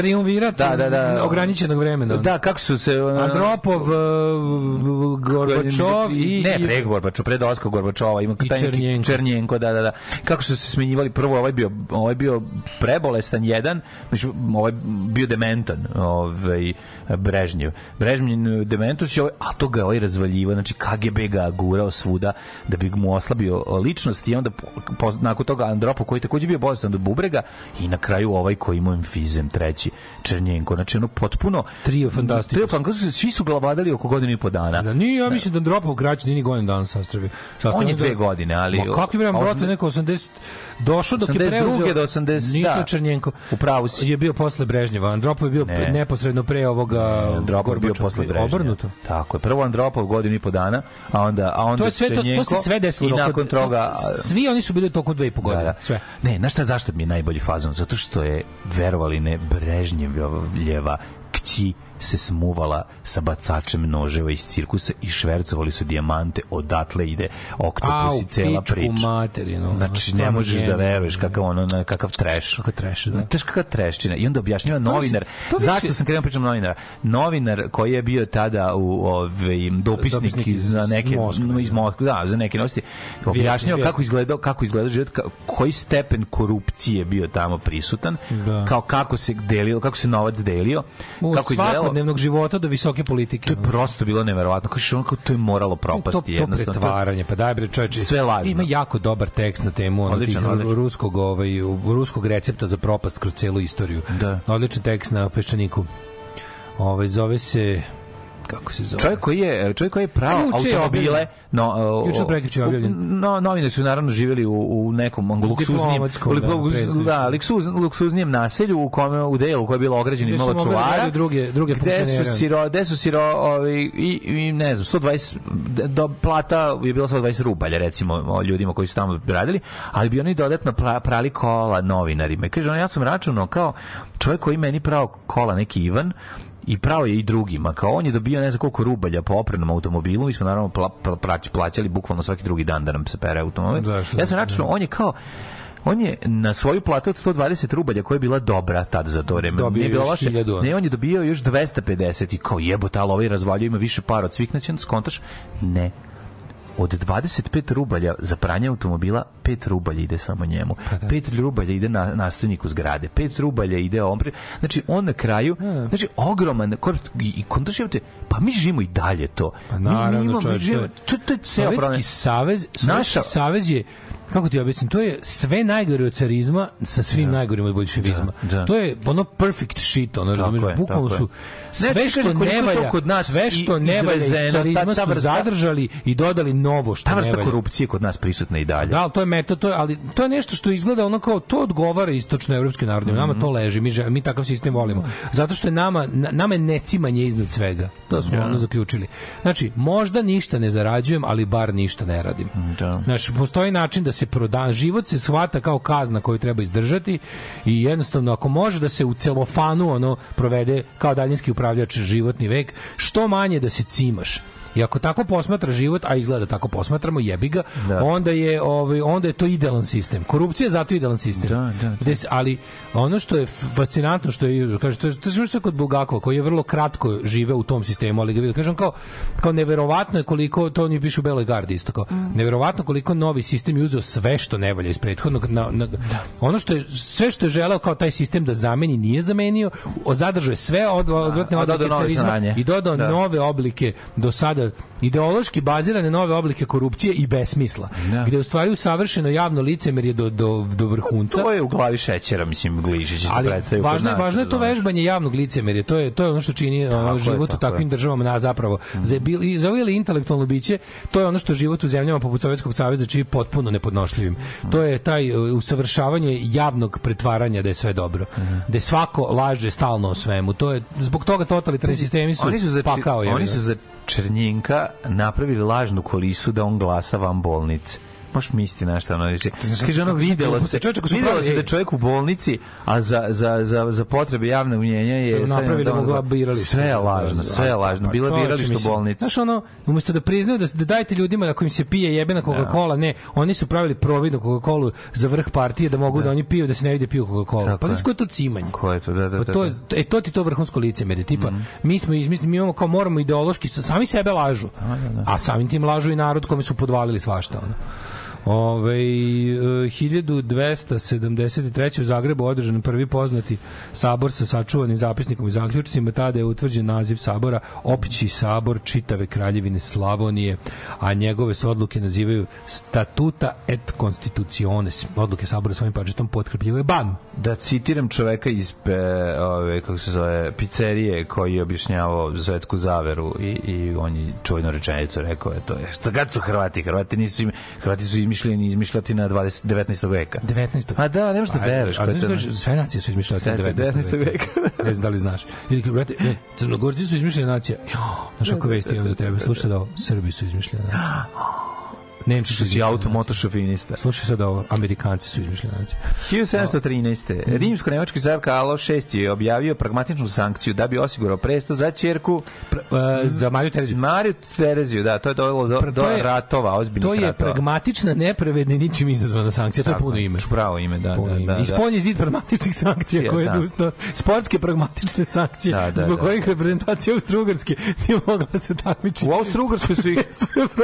Triumvirat da, da, da. ograničenog vremena. Da, kako su se... Uh, Andropov, uh, Gorbačov i... Ne, pre Gorbačov, pre doska Gorbačova. Ima I Černjenko. Černjenko, da, da, da. Kako su se smenjivali, prvo ovaj bio, ovaj bio prebolestan jedan, ovaj bio dementan, ovaj, Brežnjev. Brežnjev Dementus je ovaj, a to ga je ovaj razvaljivo, znači KGB ga gurao svuda da bi mu oslabio e, ličnost i onda po, nakon toga Andropo koji takođe bio bolestan do bubrega i na kraju ovaj koji ima emfizem treći Černjenko. Znači ono potpuno trio fantastično. Trio fantastično, znači, svi su glavadali oko godinu i po dana. Da, nije, ja da. mislim da Andropov kraći nije godinu dana sastravi. sastravi. On je da- dve godine, ali... Ma, kakvi vremena, brate, neko 80... Došao dok je preuzeo... do 80... Niko da. Černjenko. U pravu si. Je bio posle Brežnjeva. Andropov je bio ne. neposredno pre ovoga onda Andropov bio posle Brežnja. Obrnuto. Tako je. Prvo Andropov godinu i po dana, a onda a onda to je sve to, to se sve desilo nakon toga svi oni su bili tokom dve i po godine. Da, da. Sve. Ne, na šta zašto mi je najbolji fazon? Zato što je verovali ne Brežnjevljeva kći se smuvala sa bacačem noževa iz cirkusa i švercovali su dijamante, odatle ide oktopus i cela priča. Materinu, znači, ne možeš da veruješ kakav, ono, kakav treš. Kakav treš, da. Znaš kakav treščina. I onda objašnjava novinar. To Zašto sam krenuo pričam novinara? Novinar koji je bio tada u, ovaj, dopisnik, dopisnik iz, za neke, Moskve, iz da. Moskve, da, za neke novosti. Objašnjava kako izgledao, kako izgleda život, koji stepen korupcije bio tamo prisutan, da. kao kako se delio, kako se novac delio, kako izgledalo svakodnevnog života do visoke politike. To je prosto bilo neverovatno. Kažeš on onako to je moralo propasti to, to jednostavno. To pretvaranje, pa daj bre čoveče. Sve lažno. Ima jako dobar tekst na temu ono odličan, tih odličan. ruskog ovaj ruskog recepta za propast kroz celu istoriju. Da. Odličan tekst na peščaniku. Ovaj zove se kako se zove. Čovjek koji je čovjek koji je prao automobile, no juče prekjuče objavljen. No novine su naravno živjeli u, u nekom angoluksuznjem, da, da, luksuz, luksuznijem naselju u kome u delu koje je bilo ograđeno imalo da čuvara. Druge druge gde su siro, gde su siro ovi, i, i ne znam, 120 do plata je bilo 120 rubalja recimo o ljudima koji su tamo radili, ali bi oni dodatno pra, prali kola novinarima. I kaže on ja sam računao kao čovjek koji meni prao kola neki Ivan i pravo je i drugima. Kao on je dobio ne znam koliko rubalja po opranom automobilu, mi smo naravno pla, pla, pla, plaćali bukvalno svaki drugi dan da nam se pere automobil. Da, ja sam da, računao, da. on je kao on je na svoju platu od 120 rubalja koja je bila dobra tad za to vreme. Dobio ne, bilo loše. ne, on je dobio još 250 i kao jebo tal ovaj razvalju ima više para od svih naćen, znači skontaš. Ne, od 25 rubalja za pranje automobila 5 rubalja ide samo njemu. 5 pa da. rubalja ide na nastojniku zgrade. 5 rubalja ide ombri. Znači on na kraju, da. da. znači ogroman i kontrašivate, pa mi živimo i dalje to. Pa naravno, mi, mi imamo, čovječ, živimo, to, to je ceo savez. Naša savez je kako ti objasnim, to je sve najgore od carizma sa svim da. najgorim od bolševizma. Da, da. To je ono perfect shit, ono, razumeš, bukvalno su sve ne, što ne valja, kod nas sve što ne valja iz carizma ta, ta vrsta, su zadržali i dodali novo što ne valja. Ta vrsta korupcije kod nas prisutna i dalje. Da, ali to je meta, to je, ali to je nešto što izgleda ono kao, to odgovara istočno evropskim narodima, mm -hmm. nama mhm. to leži, mi, mi takav sistem volimo. Zato što je nama, nama je necimanje iznad svega. To smo ja. Da. ono zaključili. Znači, možda ništa ne zarađujem, ali bar ništa ne radim. Da. Znači, postoji način da se proda, život se shvata kao kazna koju treba izdržati i jednostavno ako može da se u celofanu ono provede kao daljinski upravljač životni vek, što manje da se cimaš. I ako tako posmatra život, a izgleda da tako posmatramo, jebi ga, da. onda je ovaj onda je to idealan sistem. Korupcija je zato idealan sistem. Da, da, da. Des, ali ono što je fascinantno što je kaže to je to je kod Bulgakova koji je vrlo kratko žive u tom sistemu, ali ga vidi kažem kao kao neverovatno je koliko to oni pišu u Beloj gardi isto kao. Mm. Neverovatno koliko novi sistem je uzeo sve što ne valja iz prethodnog na, na, da. ono što je sve što je želeo kao taj sistem da zameni nije zamenio, zadržao je sve odvratne odlike i dodao da. nove oblike do sad napada ideološki bazirane nove oblike korupcije i besmisla, da. gde u stvari savršeno javno licemerje do, do, do vrhunca. To je u glavi šećera, mislim, Gližić Ali važno, važno, nas, važno je to da vežbanje javnog licemerja, to je, to je ono što čini ono, ovaj, život u takvim državama na zapravo. Za, i, za ili intelektualno biće, to je ono što život u zemljama poput Sovjetskog saveza čini potpuno nepodnošljivim. To je taj uh, usavršavanje javnog pretvaranja da je sve dobro. Mm. Da svako laže stalno o svemu. To je, zbog toga totalitarni sistemi su oni su za, pakao. Oni da? su za črnji Đinka napravili lažnu kolisu da on glasa van bolnice možeš misliti na šta ono reči. Znači, kaže ono videlo se, videlo se da čovjek u bolnici, a za, za, za, za potrebe javnog mnjenja je napravili da mogla birali. Da, da, sve je lažno, sve pa je lažno. Bila biralište u bolnici. Znaš ono, umesto da priznaju da, da dajte ljudima ako im se pije jebena Coca-Cola, ne, oni su pravili providnu coca cola za vrh partije da mogu da oni piju, da se ne vide piju Coca-Cola. Pa znaš koje je to cimanje? Ko je to, da, da, pa da. To, e, to ti to vrhunsko lice, mede, tipa, mhm. mi smo izmislili, mi imamo kao moramo ideološki, sami sebe lažu. A samim tim lažu i narod kome su podvalili svašta. Ono. Ove, 1273. u Zagrebu održan prvi poznati sabor sa sačuvanim zapisnikom i zaključcima. Tada je utvrđen naziv sabora Opći sabor čitave kraljevine Slavonije, a njegove se odluke nazivaju Statuta et Constitutiones. Odluke sabora svojim pačetom potkrpljivo je ban. Da citiram čoveka iz pe, ove, kako se zove, pizzerije koji je objašnjavao svetsku zaveru i, i on je čujno rečenicu rekao je to je šta kad su Hrvati? Hrvati nisu im, Hrvati su izmišljeni izmišljeni na 20 19. veka. 19. A da, ne možeš da veruješ. Da sve nacije su izmišljotine 19. 19. veka. Da. ne znam da li znaš. Ili kao brate, e, Crnogorci su izmišljena nacija. Jo, znaš da, ako vesti imam za tebe, slušaj da Srbi su izmišljena nacija. Nemci su si auto motošovinista. Slušaj sad ovo, Amerikanci su izmišljenjaci. 1713. No. Rimsko-nemački car Karlo VI je objavio pragmatičnu sankciju da bi osigurao presto za čerku Pr, uh, za Mariju Tereziju. Mariju Tereziju, da, to je dovelo do, do je, ratova, ozbiljnih ratova. To je ratova. pragmatična, nepravedna i ničim izazvana sankcija, to je puno ime. Pravo ime, da, puno da, da, da. I da. spolji zid pragmatičnih sankcija koje da. Dusto, sportske pragmatične sankcije da, da, zbog da. kojih reprezentacija Austrougarske nije mogla se takmičiti. U Austrougarskoj su ih...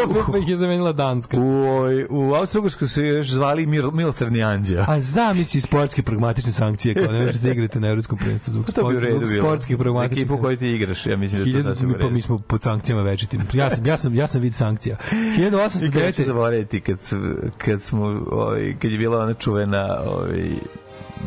Evropa uh. ih je zamenila Danska. U, ovaj, u Austrougarsku se još zvali Mil, Milosrdni anđeo. A zamisli sportske pragmatične sankcije kao ne možete da igrate na evropskom prvenstvu zbog, pa sport, zbog sportskih pragmatičnih. Ekipu koju ti igraš, ja mislim da je to sasvim Pa mi smo pod sankcijama večitim. Ja sam ja sam ja sam vid sankcija. 1809. I kad ću zaboraviti kad, kad smo ovaj kad je bila ona čuvena ovaj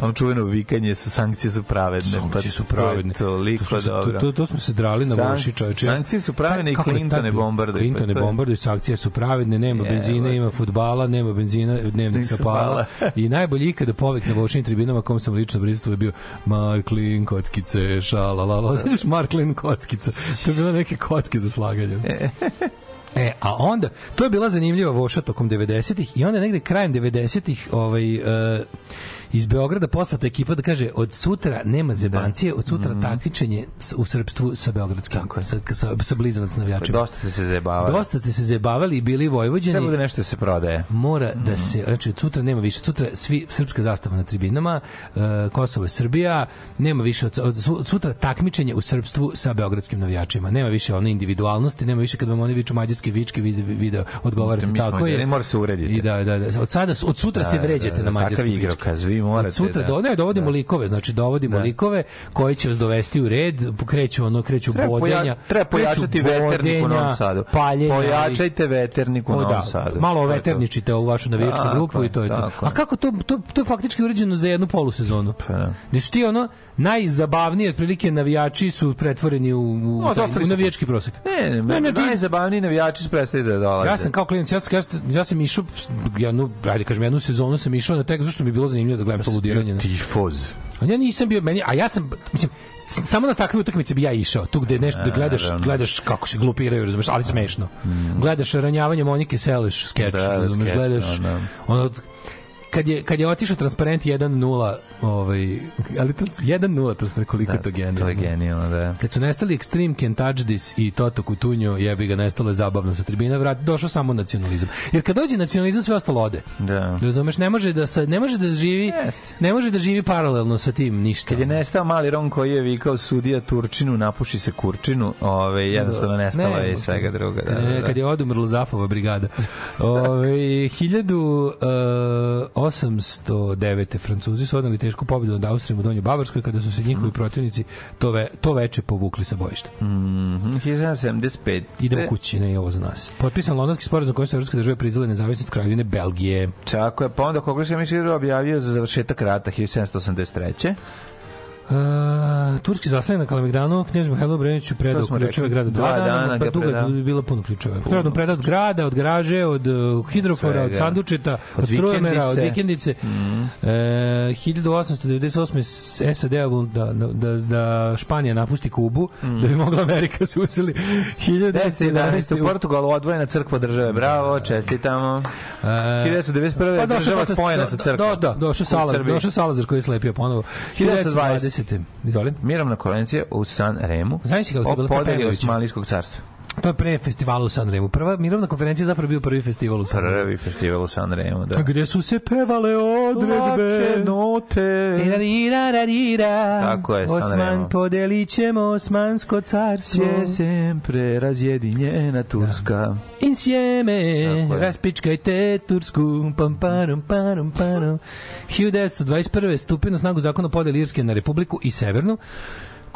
ono čuveno vikanje sa sankcije su pravedne. Pa sankcije su pravedne. Pa to, to, se, dobro. To, to, smo se drali na Vuši čoveče. Sankcije su pravedne pa, i pa Clinton ne bombarduje. Clinton ne bombarduje, sankcije su pravedne, nema je, benzina, ima futbala, nema benzina, dnevnik sa pala. I najbolji ikada povek na Vušim tribinama kom sam lično prisutuo je bio Marklin kockice, šalalala. Znaš da. Marklin kockica. To je bilo neke kocke za slaganje. E. e, a onda, to je bila zanimljiva voša tokom 90-ih i onda negde krajem 90-ih ovaj, uh, iz Beograda poslata ekipa da kaže od sutra nema zebancije, od sutra mm -hmm. takmičenje u srpstvu sa beogradskim, Tako sa, sa, sa blizanac navijačima. Dosta ste se zebavali. Dosta ste se zebavali i bili vojvođeni. Treba da nešto se prodaje. Mora mm -hmm. da mhm. se, znači od sutra nema više, sutra svi srpska zastava na tribinama, uh, Kosovo je Srbija, nema više od, od, od sutra takmičenje u srpstvu sa beogradskim navijačima. Nema više one individualnosti, nema više kad vam oni viču mađarske vičke video, odgovarate da, tako je. Ne mora se urediti. I da, da, da. Od sada od sutra da, se vređate da, da, na mađarske vičke. Igrokaz, vi vi morate. sutra da, do, ne, dovodimo da. likove, znači dovodimo da. likove koji će vas dovesti u red, kreću ono, kreću treba bodenja. Poja, treba pojačati veternik u Novom Sadu. Paljenja, Pojačajte veternik u da. Novom da, Sadu. Malo veterničite ovu vašu navijačku grupu i to je to. A kako to, to, to je faktički uređeno za jednu polusezonu? Pa, da. Nisu ti ono, najzabavniji otprilike navijači su pretvoreni u, u, no, taj, u navijački prosek. Ne, ne, ne, ne ti... najzabavniji navijači su prestali da dolaze. Ja sam kao klinac, ja, ja, ja sam išao jednu, ajde kažem, jednu sezonu sam išao na tek, zašto mi je bilo zanimljivo da gledam to ludiranje. Tifoz. Ja nisam bio meni, a ja sam, mislim, samo na takve utakmice bi ja išao, tu gde nešto da gledaš, gledaš kako se glupiraju, razumeš, ali smešno. Mm. Gledaš ranjavanje Monike Seliš skeč, da, razumeš, gledaš. Da, da. Ono, kad je, kad je otišao transparent 1-0, ovaj, ali to 1-0 transparent, koliko da, to genijalno. To je genijalno, da. Kad su nestali Extreme Can Touch This i Toto Kutunjo, jebi ga, nestalo je zabavno sa tribina, vrat, došao samo nacionalizam. Jer kad dođe nacionalizam, sve ostalo ode. Da. Razumeš, ne može da, sa, ne može da živi, Jest. ne može da živi paralelno sa tim ništa. Kad je nestao mali Ron koji je vikao sudija Turčinu, napuši se Kurčinu, ovaj da. jednostavno nestalo ne, je i svega druga. Da, da, da. Kad je odumrla Zafova brigada. Ovaj 1000 uh, eh, 1809. Francuzi su odnali tešku pobedu nad Austrijom u Donjoj Bavarskoj kada su se njihovi mhm. protivnici to, ve, to veče povukli sa bojišta. Mm -hmm. 1775. Idemo kući, ne je ovo za nas. Potpisan londonski sporazum kojim su evropske države priznale nezavisnost kraljevine Belgije. Čako je, pa onda Koglis da je objavio za završetak rata 1783. Uh, turski zastavljena na Kalemegdanu, knjež Mihajlo Breniću predao ključeve grada. Dva, dva dana, pa duga je bilo puno ključeva. Puno. Predao od grada, od garaže, od uh, hidrofora, Svega. od sandučeta, od, od strujomera, od vikendice. Mm. -hmm. E, 1898. SAD d-a da, da, da, da Španija napusti Kubu, mm. da bi mogla Amerika se usili. 1911. u Portugalu odvojena crkva države. Bravo, da. čestitamo. E, 1991. Pa država spojena sa crkvom. Da, da, došao Salazar, došao Salazar koji je slepio ponovo. 1920. 20. Izvolim. Mirovna konvencija u San Remu. Znaš si kako je bilo? O podeli Osmanijskog carstva. To je pre festivala u Sanremu. Prva mirovna konferencija je zapravo bio prvi festival u Sanremu. Prvi festival u Sanremu, da. A gde su se pevale odredbe? Lake note. Rira, rira, rira. Tako je, Sanremo. Osman, podelit ćemo Osmansko carstvo. Će sempre razjedinjena Turska. Da. Insieme, raspičkajte Tursku. Pam, parum, parum, parum. 1921. stupi na snagu zakon o podeli Irske na Republiku i Severnu.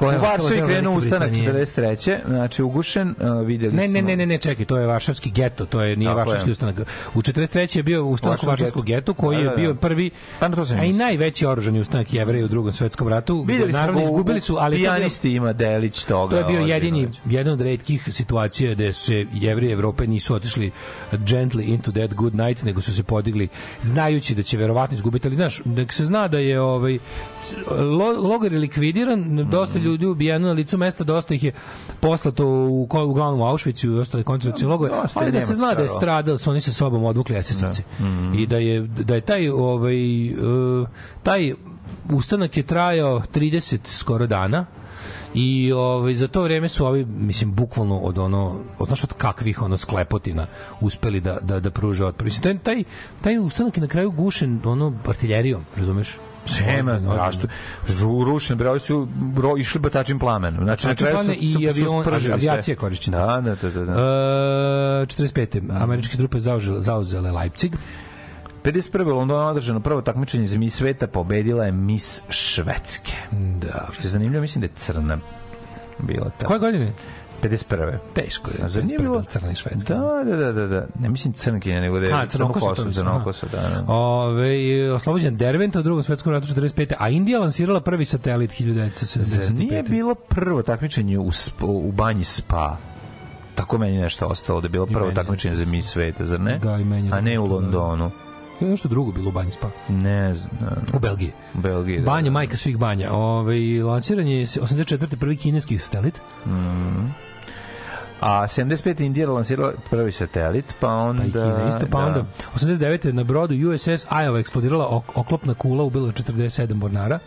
Ko je u Varšavi krenuo ustanak 43. Znači ugušen, uh, videli ne, smo. Ne, ne, ne, ne, čekaj, to je Varšavski geto, to je nije Tako Varšavski ustanak. U 43. je bio ustanak u Varšavskom geto koji da, da, da. je bio prvi pa to se. a i najveći oružani ustanak Jevreja u Drugom svetskom ratu. Videli naravno izgubili su, ali pijanisti ima delić toga. To je bio jedini jedan od retkih situacija gde se Jevreji Evrope nisu otišli gently into that good night, nego su se podigli znajući da će verovatno izgubiti, ali znaš, nek se zna da je ovaj logor likvidiran, dosta mhm. ljudi ljudi ubijeno na licu mesta, dosta da ih je poslato u, uglavnom glavnom Auschwitzu i ostale koncentracije koncentracijni logore, ali da se zna da je da. stradao, su oni sa sobom odvukli SS-ovci. Da. Mm -hmm. I da je, da je taj, ovaj, e, taj ustanak je trajao 30 skoro dana, I ovaj za to vreme su ovi mislim bukvalno od ono od znači od kakvih ono sklepotina uspeli da da da pruže otpor. Mislim taj taj, taj ustanak je na kraju gušen ono artiljerijom, razumeš? Nema, zašto? Rušen, bre, su ro, išli batačim plamen. Znači, na kraju su, i avion, avijacija korišćena. Da, da, da, da. da. E, 45. Američke trupe zauzele, zauzele Leipzig. 51. Londona održano prvo takmičenje za Miss Sveta, pobedila je Miss Švedske. Da. Što je zanimljivo, mislim da je crna bila ta. Koje godine? 51. Teško je. A za nije bilo crna i švedska. Da, da, da, da, da, Ne mislim crnkinja, nego da je crnokosa, crnokosa, da. da. Ove, oslobođen Derventa u drugom svetskom ratu 45. A Indija lansirala prvi satelit 1975. Zar nije bilo prvo takmičenje u, u banji Spa? Tako meni nešto ostalo, da je bilo prvo takmičenje za mi sveta, zar ne? Da, i meni. A ne u da. Londonu. Je nešto drugo bilo u banji spa? Ne znam. Da, u Belgiji. U Belgiji, da. Banja, majka svih banja. Ove, lanciran je 84. prvi kineski satelit. Mm A 75 Indija lansirala prvi satelit, pa onda... Pa Kina isto, pa da. onda 89. na brodu USS Iowa eksplodirala ok oklopna kula, ubila 47 mornara.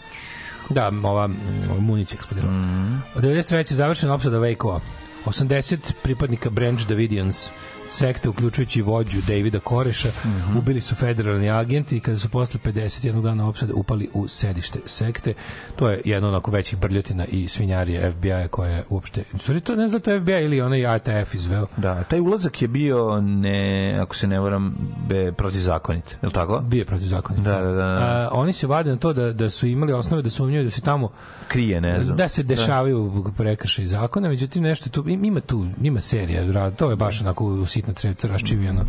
Da, ova, ova Munić eksplodirala. Mm -hmm. 93. završena opsada Vejkova. 80 pripadnika Branch Davidians sekte, uključujući vođu Davida Koreša, mm -hmm. ubili su federalni agenti i kada su posle 51 dana opsade upali u sedište sekte. To je jedno onako većih brljotina i svinjarije FBI-a koja je uopšte... Sorry, to ne znam to je FBI ili onaj ATF izveo. Da, taj ulazak je bio, ne, ako se ne varam, be, protizakonit, je li tako? Bio protizakonit. Da, da, da. da. A, oni se vade na to da, da su imali osnove da sumnjaju da se tamo krije, ne znam. Da se da. dešavaju da. prekršaj zakona, međutim nešto tu ima tu ima serija, to je baš onako u sitna crevca raščivljeno.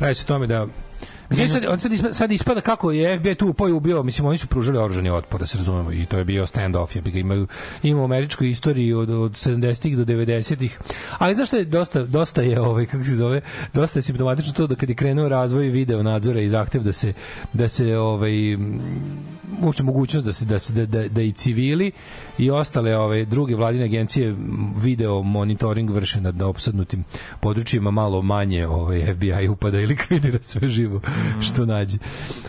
Radi se o tome da Mislim, sad, on sad, ispada, sad ispada kako je FBI tu upao i ubio, mislim, oni su pružali oružani otpor, da se razumemo, i to je bio stand-off, je, ima, ima u američkoj istoriji od, od 70-ih do 90-ih, ali zašto je dosta, dosta je, ovaj, kako se zove, dosta je simptomatično to da kad je krenuo razvoj video nadzora i zahtev da se, da se ovaj, mm, uopšte mogućnost da se da se da, da, da i civili i ostale ove ovaj, druge vladine agencije video monitoring vrše nad opsadnutim područjima malo manje ovaj FBI upada i likvidira sve živo mm. što nađe.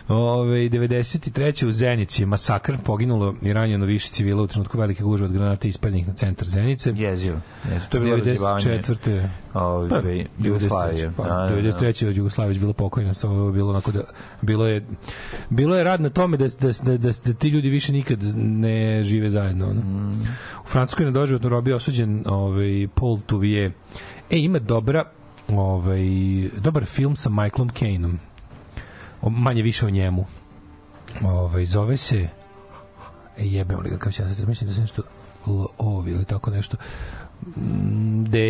Ove ovaj, 93. u Zenici masakr poginulo i ranjeno više civila u trenutku velike gužve od granate ispaljenih na centar Zenice. Jezio. Jezio. To je bilo 94 ovaj Jugoslavije. Pa, 93. Da, da. od Jugoslavić bilo pokojno, to je bilo onako da bilo je bilo je rad na tome da da, da da, da, da ti ljudi više nikad ne žive zajedno, ono. Mm. U Francuskoj je na doživotno robio osuđen ovaj Paul Touvier. E ima dobra ovaj dobar film sa Michaelom Caineom. Manje više o njemu. Ovaj zove se e, jebem li kako se ja sad mislim da se nešto Ovi ili tako nešto gde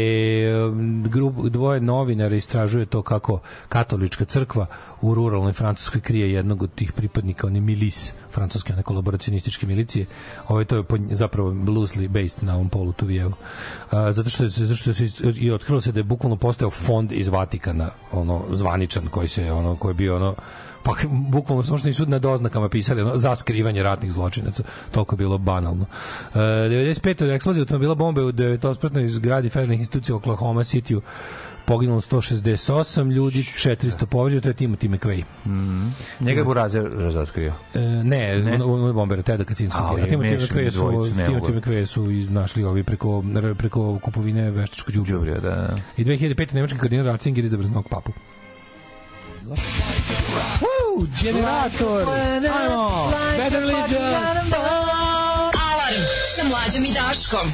mm, grup, dvoje novinara istražuje to kako katolička crkva u ruralnoj Francuskoj krije jednog od tih pripadnika, one milis, francuske one kolaboracionističke milicije. Ovo ovaj, je to je zapravo loosely based na ovom polu Tuvijevu. A, zato što, zato što se i otkrilo se da je bukvalno postao fond iz Vatikana, ono zvaničan koji se ono koji je bio ono pa bukvalno samo što nisu na doznakama pisali ono, za skrivanje ratnih zločinaca. Toliko je bilo banalno. E, 95. eksplozija automobila bombe u devetospratnoj zgradi federalnih institucija u Oklahoma City-u poginulo 168 ljudi, 400 povređeno, to je Timothy Tim McVeigh. Mm -hmm. Njega je Burazer razotkrio? E, ne, ne? on, je bomber, Teda Kacinskog. A, a Timothy McVeigh su, Timothy McVeigh su našli ovi preko, preko kupovine veštačkog džubrija. Džubrija, da, da. I 2005. nemački kardinar Ratzinger izabrznog papu. Woo! Woo, generator. Ajmo. Better Legion. Alarm sa mlađom i Daškom.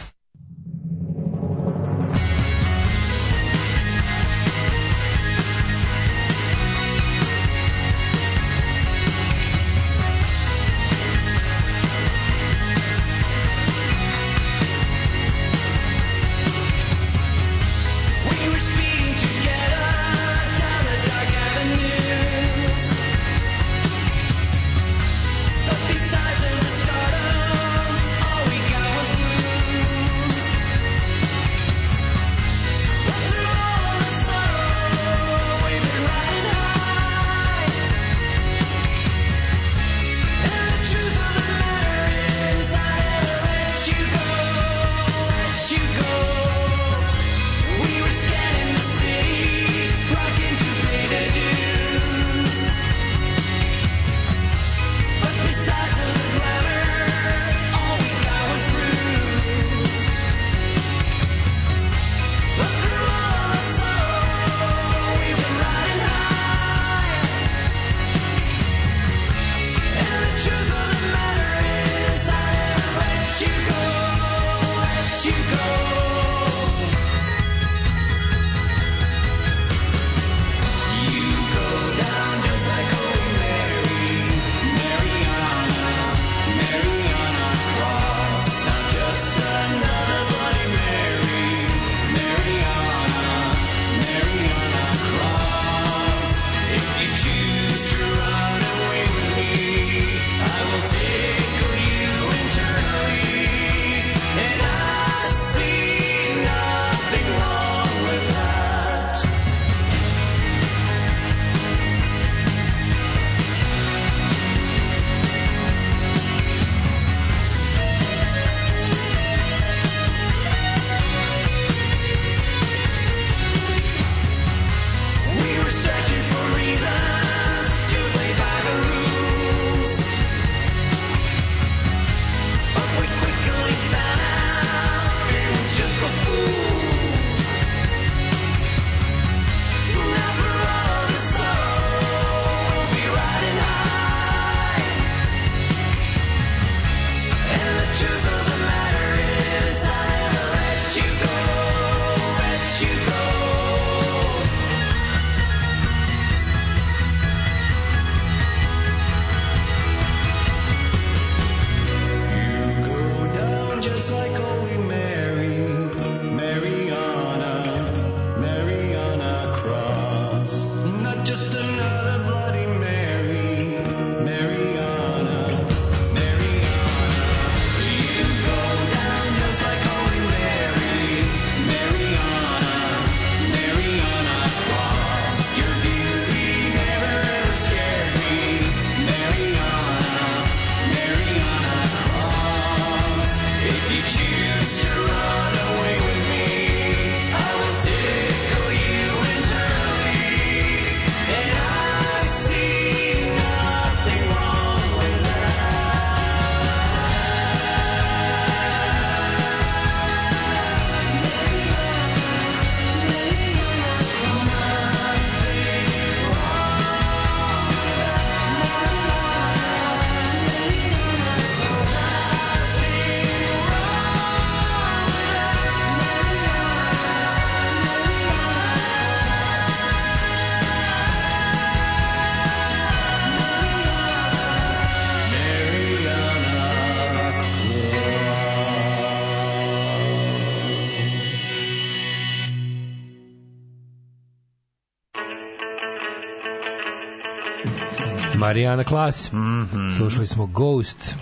Marijana Klas. Mm -hmm. Slušali smo Ghost.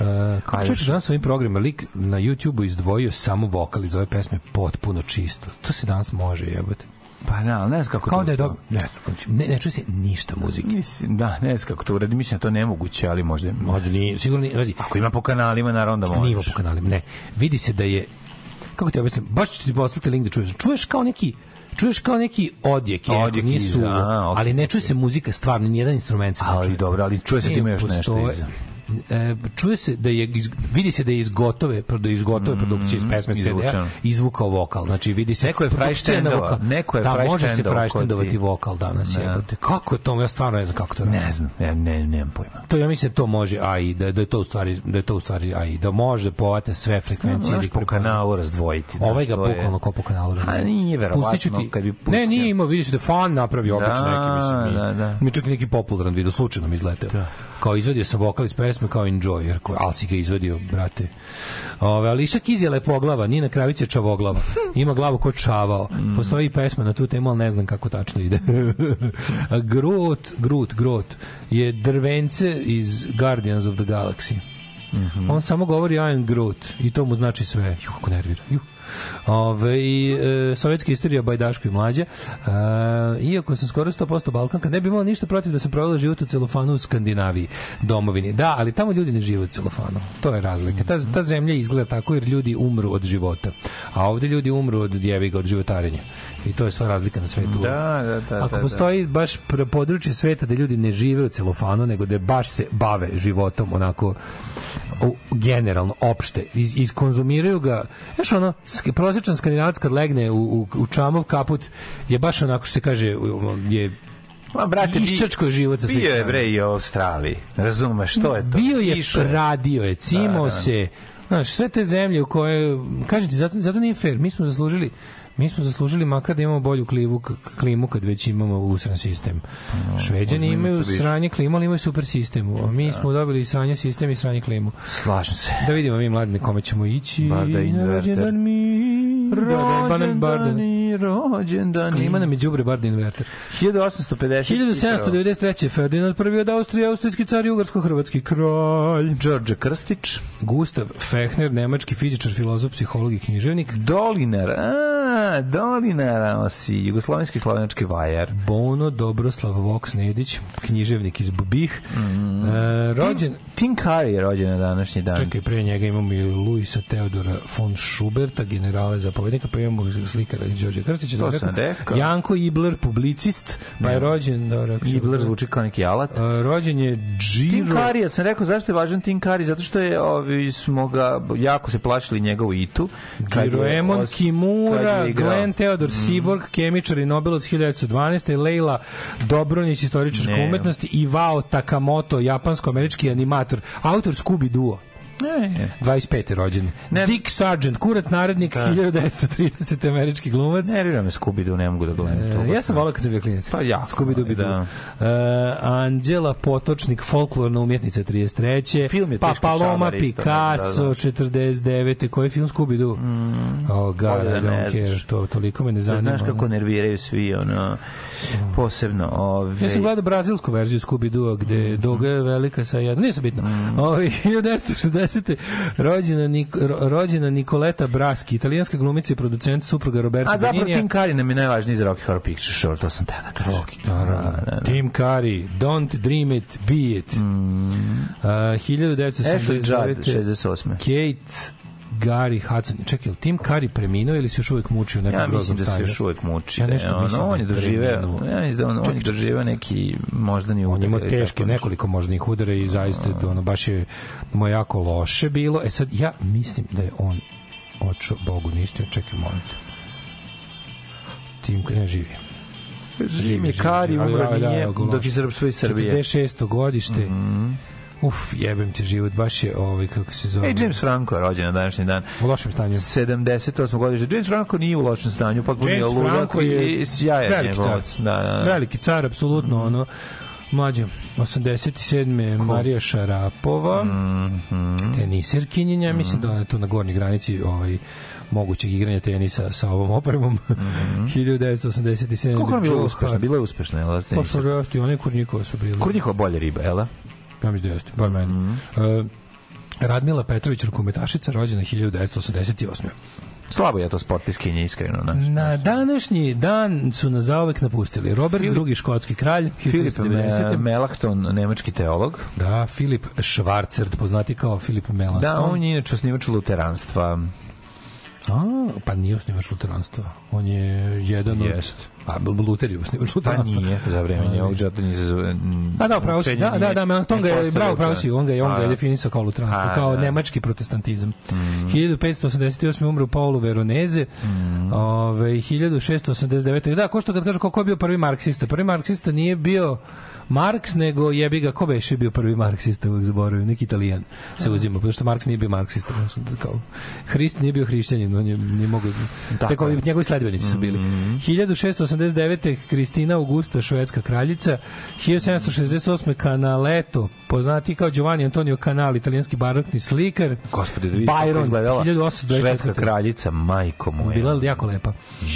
Uh, kako čovječ danas ovim programima lik na YouTube-u izdvojio samo vokal iz ove pesme potpuno čisto. To se danas može jebati. Pa da, ne znam kako Kao to... da je dobro, ne znam, znači, ne, ne čuje se ništa muzike. Mislim, da, ne znam kako to uradi, mislim da to nemoguće, ali možda... Možda ni, sigurno nije, razi. Ako ima po kanalima, naravno da možeš. Nije po kanalima, ne. Vidi se da je, kako ti objasnim, baš ću ti poslati link da čuješ. Čuješ kao neki, čuješ kao neki odjek, je, odjek nisu, a, okay, ali ne čuje se muzika stvarno, nijedan instrument se ne čuje. Ali dobro, ali čuje se time da još nešto iza e, čuje se da je iz, vidi se da je iz gotove da iz gotove mm, produkcije iz pesme CD-a izvukao vokal. Znači vidi se neko je frajštendova, neko je da, može se frajštendovati vokal danas ne. Da. jebote. Kako je to? Ja stvarno ne znam kako to radi. Ne znam, ja ne nemam pojma. To ja mislim da to može AI da da je to u stvari da je to u stvari AI da može povate sve frekvencije da i po kanalu razdvojiti. Ovaj ga bukvalno ko po kanalu pa razdvojiti. A nije verovatno kad bi pustio. Ne, nije ima vidi se da fan napravi obično neki mislim. Da, da. Mi čak neki popularan video slučajno mi izleteo. Da kao izvadio sam vokal iz pesme kao Enjoyer, koji, ali si ga izvadio, brate. Ove, ali Kiz je lepoglava, Nina Kravić je čavoglava. Ima glavu ko čavao. Postoji pesma na tu temu, ali ne znam kako tačno ide. grot, grot, grot je drvence iz Guardians of the Galaxy. Mm -hmm. On samo govori I am Groot i to mu znači sve. Juh, kako nervira. Juh. Ove, i, e, sovjetska istorija Bajdaško i mlađe. E, iako sam skoro 100% Balkanka, ne bi imala ništa protiv da sam provela život u celofanu u Skandinaviji, domovini. Da, ali tamo ljudi ne žive u celofanu. To je razlika. Ta, ta zemlja izgleda tako jer ljudi umru od života. A ovde ljudi umru od djeviga, od životarenja. I to je sva razlika na svetu. Da, da, da, da Ako da. postoji baš područje sveta da ljudi ne žive u celofanu, nego da baš se bave životom onako generalno opšte iz, iskonzumiraju ga znaš ono prosječan skandinavac kad legne u, u, u čamov kaput je baš onako što se kaže je Ma, brate, iščačko život sa Bio je, bre, i u Australiji. Razumeš, što je to? Bio je, Išo radio je, cimo da, da, da. se. Znaš, sve te zemlje u koje... Kažete, zato, zato nije fair. Mi smo zaslužili Mi smo zaslužili makar da imamo bolju klimu, klimu kad već imamo usran sistem. No, Šveđani imaju sranje klimu, ali imaju super sistem. A mi da. smo dobili sranje sistem i sranje klimu. Slažem se. Da vidimo mi mladine kome ćemo ići. Barda inverter. Rođendan mi, da rođendan rođendan. Klima ima na međubre bar da inverter. 1850. 1793. Ferdinand I od Austrije, austrijski car i hrvatski kralj. Đorđe Krstić. Gustav Fechner, nemački fizičar, filozof, psiholog i književnik. Dolinar, a, Dolinar, osi, jugoslovenski slovenački vajar. Bono Dobroslav Vox Nedić, književnik iz Bubih. Mm. Mm-hmm. E, rođen... Tim, Tim je rođen na današnji dan. Čekaj, pre njega imamo i Luisa Teodora von Schuberta, generale zapovednika, pa imamo slikara Đorđe Krstić je to rekao. Janko Ibler, publicist, pa je rođen... Da, rekao, Ibler zvuči kao neki alat. A, rođen je Giro... Tim Curry, ja sam rekao zašto je važan Tim Curry, zato što je ovi smo ga, jako se plašili njegovu itu. Giroemon os... Kimura, Glenn Theodor mm. Siborg, kemičar i Nobelovac 1912. Leila Dobronić, istoričarka umetnosti i Vao Takamoto, japansko-američki animator, autor Scooby-Doo. Ne. 25. rođen. Ne. Dick Sargent, kurac narednik, da. 1930. američki glumac. Nervira da me Scooby-Doo, ne mogu da gledam e, to. ja sam volao kad sam bio klinac. Pa ja. Scooby-Doo, da. Uh, Anđela Potočnik, folklorna umjetnica, 33. Film je pa Paloma Picasso, da, da. 49. Da. Koji je film Scooby-Doo? Mm. Oh, God, da I don't care. To, toliko me ne da zanima. Znaš kako nerviraju svi, ono, mm. posebno. Ove... Ja sam gledao brazilsku verziju Scooby-Doo, gde mm. Doga mm. je velika sa jednom. Nije se bitno. Mm. Ovi, 1960 1940. rođena, Nik, rođena Nikoleta Braski, italijanska glumica i producent supruga Roberta Benigni. A zapravo Beninija. Tim Curry nam je najvažniji iz Rocky Horror Picture Show, to sam te da kažem. Rocky, da, da, da. Tim Curry, Don't Dream It, Be It. Mm. Uh, 1979. Ashley Judd, 68. Kate Gary Hudson. Čekaj, ili Tim Curry preminuo ili se još uvek muči u nekom Ja mislim da se još uvek muči. Ja nešto da mislim da on, on je doživeo, ja mislim da on, on doživeo neki moždani udar. On ima teške nekoliko moždanih udara i zaista ono baš je mu jako loše bilo. E sad ja mislim da je on očo Bogu nistio. Čekaj, molim te. Tim ne živi. Živi, živi Kari, umro da, nije, dok je srpstvo i Srbije. 46. godište. Mm -hmm Uf, jebem ti život, baš je ovaj, kako se zove. E, James Franco je rođen na današnji dan. U lošem stanju. 78 godište. James Franco nije u lošem stanju, potpuno pa je ludak je i sjajan je Da, da, da. Veliki car, apsolutno, mm. ono, Mlađe, 87. Ko? Marija Šarapova, mm, mm. tenisirkinjenja, mm. mislim da mhm. ona tu na gornjoj granici ovaj, mogućeg igranja tenisa sa ovom opremom. Mm -hmm. 1987. Kako je bila uspešna? Bila je uspešna, jel? Pa što rasti, oni Kurnjikova su bili. Kurnjikova bolje riba, jel? Da? Ja mislim da jeste, bar meni. Mm -hmm. uh, Radmila Petrović, rukometašica, rođena 1988. Slabo je to sportiskinje, iskreno. Naš, na današnji dan su nas zaovek napustili Robert Filip, II. škotski kralj, Filip Melachton, nemački teolog. Da, Filip Schwarzerd, poznati kao Filip Melachton. Da, on je inače osnivač luteranstva. A, pa nije osnivač luteranstva. On je jedan Jest. od Pa Luter Pa nije, za vreme njegovog džata nije A da, pravo si, da, da, da, na tom ga je, bravo, pravo si, on ga je, on ga je da. definisao kao lutranstvo, kao da. nemački protestantizam. 1588. Mhm. umro Paulu Veroneze, mhm. ove, 1689. Da, ko što kad kaže, ko je bio prvi marksista? Prvi marksista nije bio Marks, nego jebi ga, ko beše bio prvi marksista, uvek zaboravim, neki italijan se uzima, pošto Marks nije bio marksista, da kao, Hrist nije bio hrišćanin, on je nije mogao, tako, tako njegovi sledbenici su bili. Mm -hmm. 1689. Kristina Augusta, švedska kraljica, 1768. Canaletto, poznati kao Giovanni Antonio Canali italijanski barokni slikar, Gospode, da Byron, 1824. Švedska kraljica, majko moja. Bila jako lepa.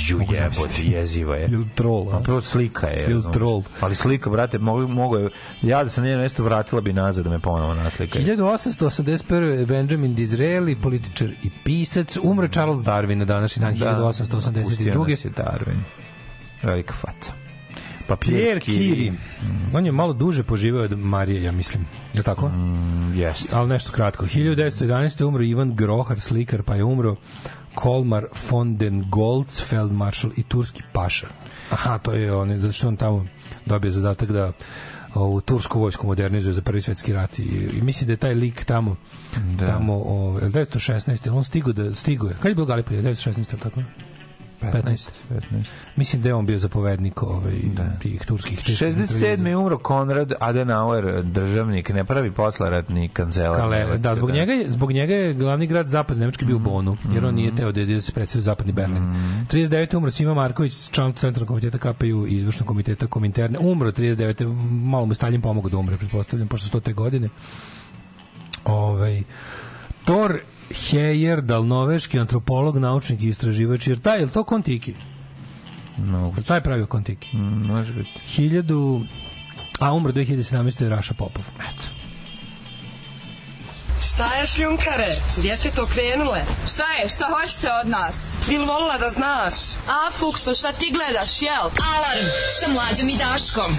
Ju jebote, jeziva je. Jel troll, a? Prvo slika je. Jel troll. Ali slika, brate, mogu mogu ja da sam njeno mesto vratila bi nazad da me ponovo naslika. 1881. Benjamin Disraeli, političar i pisac, umre Charles Darwin na današnji dan, da, 1882. Da, Darwin. Velika faca. Pa Pierre Kiri. Mm. On je malo duže poživeo od Marije, ja mislim. Je tako? Mm, yes. Ali nešto kratko. 1911. umro Ivan Grohar, slikar, pa je umro Kolmar von den Golds, feldmaršal i turski paša. Aha, to je on, zato što on tamo dobio zadatak da ovu tursku vojsku modernizuje za prvi svetski rat i, i misli da je taj lik tamo da. tamo ovaj, o, 1916. on stigo da stigo je. Kad je bio Galipolje 1916. tako? 15. 15. Mislim da je on bio zapovednik ovaj, da. tih turskih... 67. je umro Konrad Adenauer, državnik, ne pravi poslaratni kancelar. Kale, da, zbog, da. Njega, je, zbog njega je glavni grad zapadne Nemačke bio mm. Bonu, jer on nije mm. teo da, da se predstavio zapadni Berlin. Mm. 39. umro Sima Marković, član centralnog komiteta KPU i izvršnog komiteta Kominterne. Umro 39. Malo mu Stalin pomogao da umre, pretpostavljam, pošto 100. godine. Ovaj, Tor Heyerdahl, dalnoveški antropolog, naučnik i istraživač, jer taj, je li to Kontiki? Moguće. Taj je pravio Kontiki. Mm, može biti. 1000, a umro 2017. je Raša Popov. Eto. Šta je šljunkare? Gdje ste to krenule? Šta je? Šta hoćete od nas? Bil volila da znaš? A, Fuksu, šta ti gledaš, jel? Alarm sa mlađom i Daškom.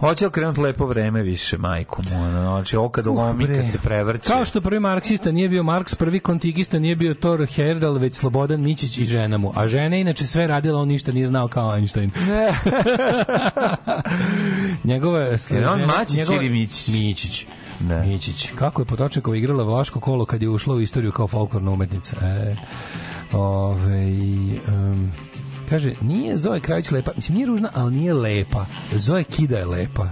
Hoće li krenuti lepo vreme više, majku mu. Znači, ovo kad lomi, kad se prevrće. Kao što prvi marksista nije bio Marks, prvi kontigista nije bio Thor Herdal, već Slobodan Mićić i žena mu. A žena inače sve radila, on ništa nije znao kao Einstein. njegove je on Mačić njegove, ili Mićić? Mićić. Ne. Mićić. Kako je Potočekova igrala Vlaško kolo kad je ušla u istoriju kao folklorna umetnica? E, ove, ovaj, um, Kaže, nije Zoe Krajić lepa, mislim, nije ružna, ali nije lepa. Zoe Kida je lepa.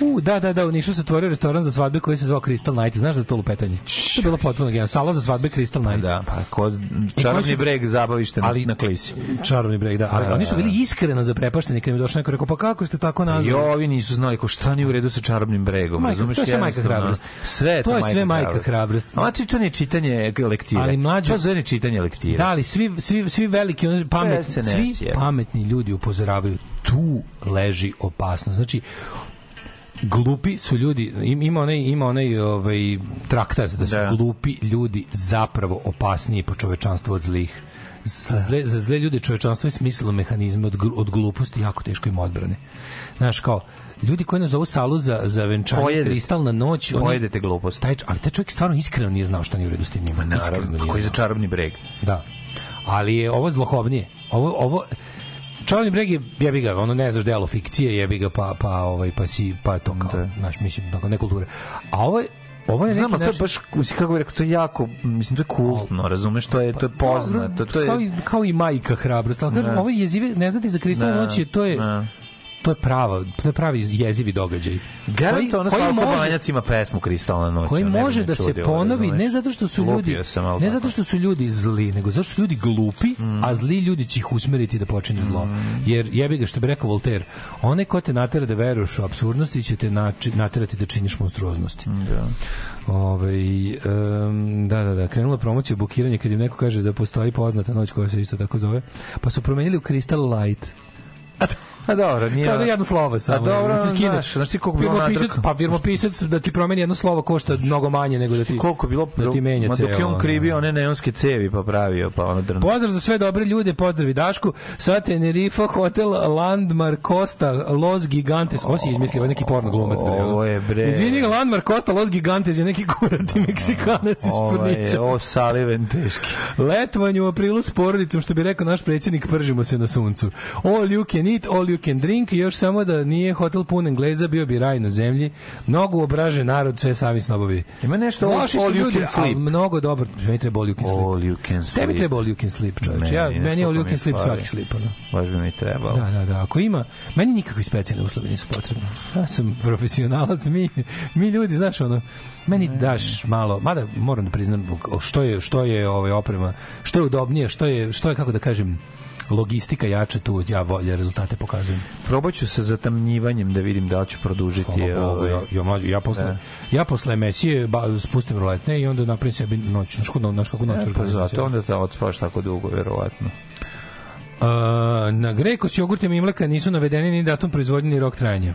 U, da, da, da, u Nišu se otvorio restoran za svadbe koji se zvao Crystal Night. Znaš za to lupetanje? To je bilo potpuno genialno. Sala za svadbe Crystal Night. Da, pa kod čarobni su... breg zabavište ali, na klisi. Čarobni breg, da. Ali da, oni su da, bili da. iskreno zaprepašteni kad im došao neko rekao, pa kako ste tako nazvali? Jo, ovi nisu znali ko šta nije u redu sa čarobnim bregom. Majka, Razumeš, to je sve majka hrabrost. Sve to, to je sve majka hrabrost. A ti to ne čitanje lektire. Ali mlađe, to zove čitanje lektire. Da, ali svi, svi, svi veliki, on, pametni, svi pametni ljudi upozoravaju tu leži opasnost. Znači, glupi su ljudi, ima onaj, ima onaj ovaj, traktat da su da. glupi ljudi zapravo opasniji po čovečanstvu od zlih. Za da. zle, za zle ljude čovečanstvo je smislilo mehanizme od, od gluposti jako teško im odbrane. Znaš, kao, ljudi koji nazovu salu za, za venčanje Pojede. kristalna noć... Oni, glupost. Taj, ali taj čovjek stvarno iskreno nije znao šta nije u redu s tim njima. Naravno, koji za čarobni breg. Da ali je ovo zlokobnije. Ovo, ovo, Čarobni breg je jebi ga, ono ne znaš delo fikcije, jebi ga pa pa ovaj pa si pa to kao, da. znaš, mislim tako ne kulture. A ovaj je Ovo je Znam, neki to je baš, mislim, kako bih rekao, to je jako, mislim, to je kultno, razumeš, to je, pa, to je pa, poznato, to je... Kao i, kao i majka hrabrost, ali kažem, da. ovo je jezive, ne znati za kristalne da. noći, to je, ne da to je pravo, to je pravi jezivi događaj. Garantovano ona može, Banjac pesmu Kristalna noć. Koji može da se ponovi ne zato što su ljudi sam, ne zato što su ljudi zli, nego zato što su ljudi glupi, mm. a zli ljudi će ih usmeriti da počine zlo. Mm. Jer jebi ga što bi rekao Voltaire, one ko te natera da veruješ u apsurdnosti će te naterati da činiš monstruoznosti. Mm, da. Ove, ovaj, um, da, da, da, krenula promocija bukiranja kad im neko kaže da postoji poznata noć koja se isto tako zove, pa su promenili u Crystal Light. A pa dobro, nije. Kao da jedno slovo pa samo. A dobro, se skine. Znaš, znaš ti koliko bilo firmopisac, pa firmopisac da ti promeni jedno slovo košta mnogo manje nego da ti koliko bilo da ti menja ceo. Ma dok je on krivio one neonske cevi pa pravio, pa ono drno. Pozdrav za sve dobre ljude, pozdravi Dašku, sa Tenerife hotel Landmark Costa Los Gigantes. Osi izmislio neki porno glumac bre. Ovo je bre. Izvini, Landmark Costa Los Gigantes je neki kurati Meksikanac iz Furnića. Ovo je Saliven teški. Letovanje u aprilu s porodicom, što bi rekao naš predsjednik, pržimo se na suncu. All you can eat, all you can drink, još samo da nije hotel pun Engleza, bio bi raj na zemlji. Mnogo obraže narod, sve sami snobovi. Ima nešto all, all you ljudi, can sleep. Mnogo dobro, meni treba all you can sleep. All you can sleep. Tebi treba all you can sleep, čovječ. Ja, meni all you can sleep pa svaki sleep. Ono. Baš bi mi trebalo. Da, da, da. Ako ima, meni nikakve specijalne uslove nisu potrebni. Ja sam profesionalac, mi, mi ljudi, znaš, ono, meni daš malo, mada moram da priznam što je što je ovaj oprema, što je udobnije, što je što je kako da kažem, logistika jače tu ja volje rezultate pokazujem. Probaću se zatamnjivanjem da vidim da li ću produžiti. Hvala Bogu, ovaj, ja, ja, mlađu, ja posle, da. ja posle Mesije ba, spustim roletne i onda napravim sebi noć, noć, noć, noć, kako noć. pa zato onda te odspavaš tako dugo, verovatno. Uh, na Greko s jogurtem i mleka nisu navedeni ni datum proizvodnje ni rok trajanja.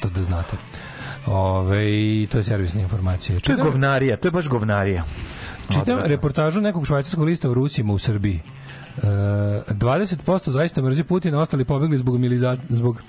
To da znate. Ove, to je servisna informacija. To je govnarija, to je baš govnarija. Čitam Odvratno. reportažu nekog švajcarskog lista o Rusima u Srbiji. Uh, e, 20% zaista mrzi Putina, ostali pobegli zbog, miliza, zbog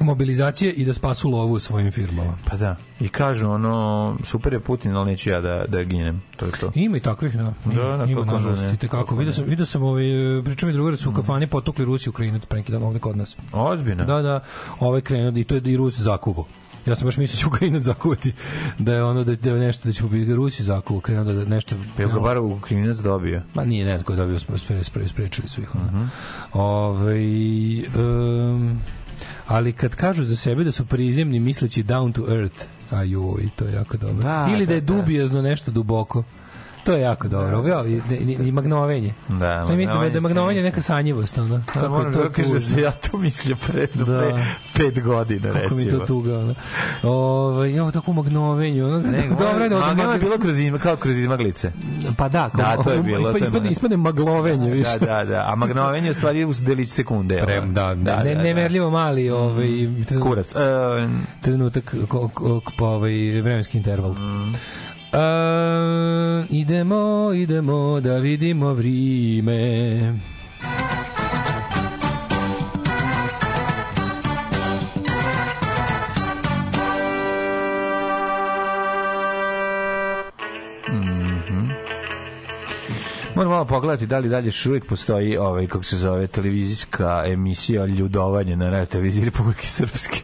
mobilizacije i da spasu lovu svojim firmama. Pa da. I kažu ono super je Putin, ali neću ja da da ginem. To je to. Ima i takvih, da. da ima, da, na ima nažalost te kako. Video sam video sam ovaj pričam i drugar su u mm. kafani potukli Rusiju Ukrajinac pre neki dan ovde kod nas. Ozbiljno. Da, da. Ovaj krenuo da, i to je i Rus zakuvo. Ja sam baš mislio da ću Ukrajinac zakuvati da je ono da, da je nešto da će pobiti Rusi zakuva, krenuo da nešto Jel ga bar Ukrajinac dobio? Ma nije, ne znam ko je dobio, smo spre, spre, sprečili svih. Ono. Mm -hmm. um, ali kad kažu za sebe da su prizemni misleći down to earth, a joj, to je jako dobro. Da, Ili da, da je da, dubiozno da. nešto duboko to je jako da. dobro. Ja, i, i, i magnovenje. Da, to ne mislim da je magnovenje neka sanjivost. Ono. Da, Kako moram to da, da se ja to mislio pre, da. pre pet godina, Kako recimo. Kako mi to tuga. Ono. Ove, ovaj, ja, tako magnovenje. Ono. Ne, dobro, da, magnova je bilo kroz, ima, kao kroz izmaglice. Pa da, kao, da, to je bilo. Ispade, ispade, ispade maglovenje više. Da, da, da. A magnovenje u stvari u delić sekunde. Pre, da, da, da, ne, nemerljivo mali mm, ovaj, trenutak, Kurac. Uh, trenutak, ko, ko, ko, ovaj, vremenski interval. Mm. A, idemo, idemo da vidimo vrime. Mhm. Moram malo pogledati da li dalje još uvijek postoji ovaj, kako se zove, televizijska emisija Ljudovanje na radio televiziji Republike Srpske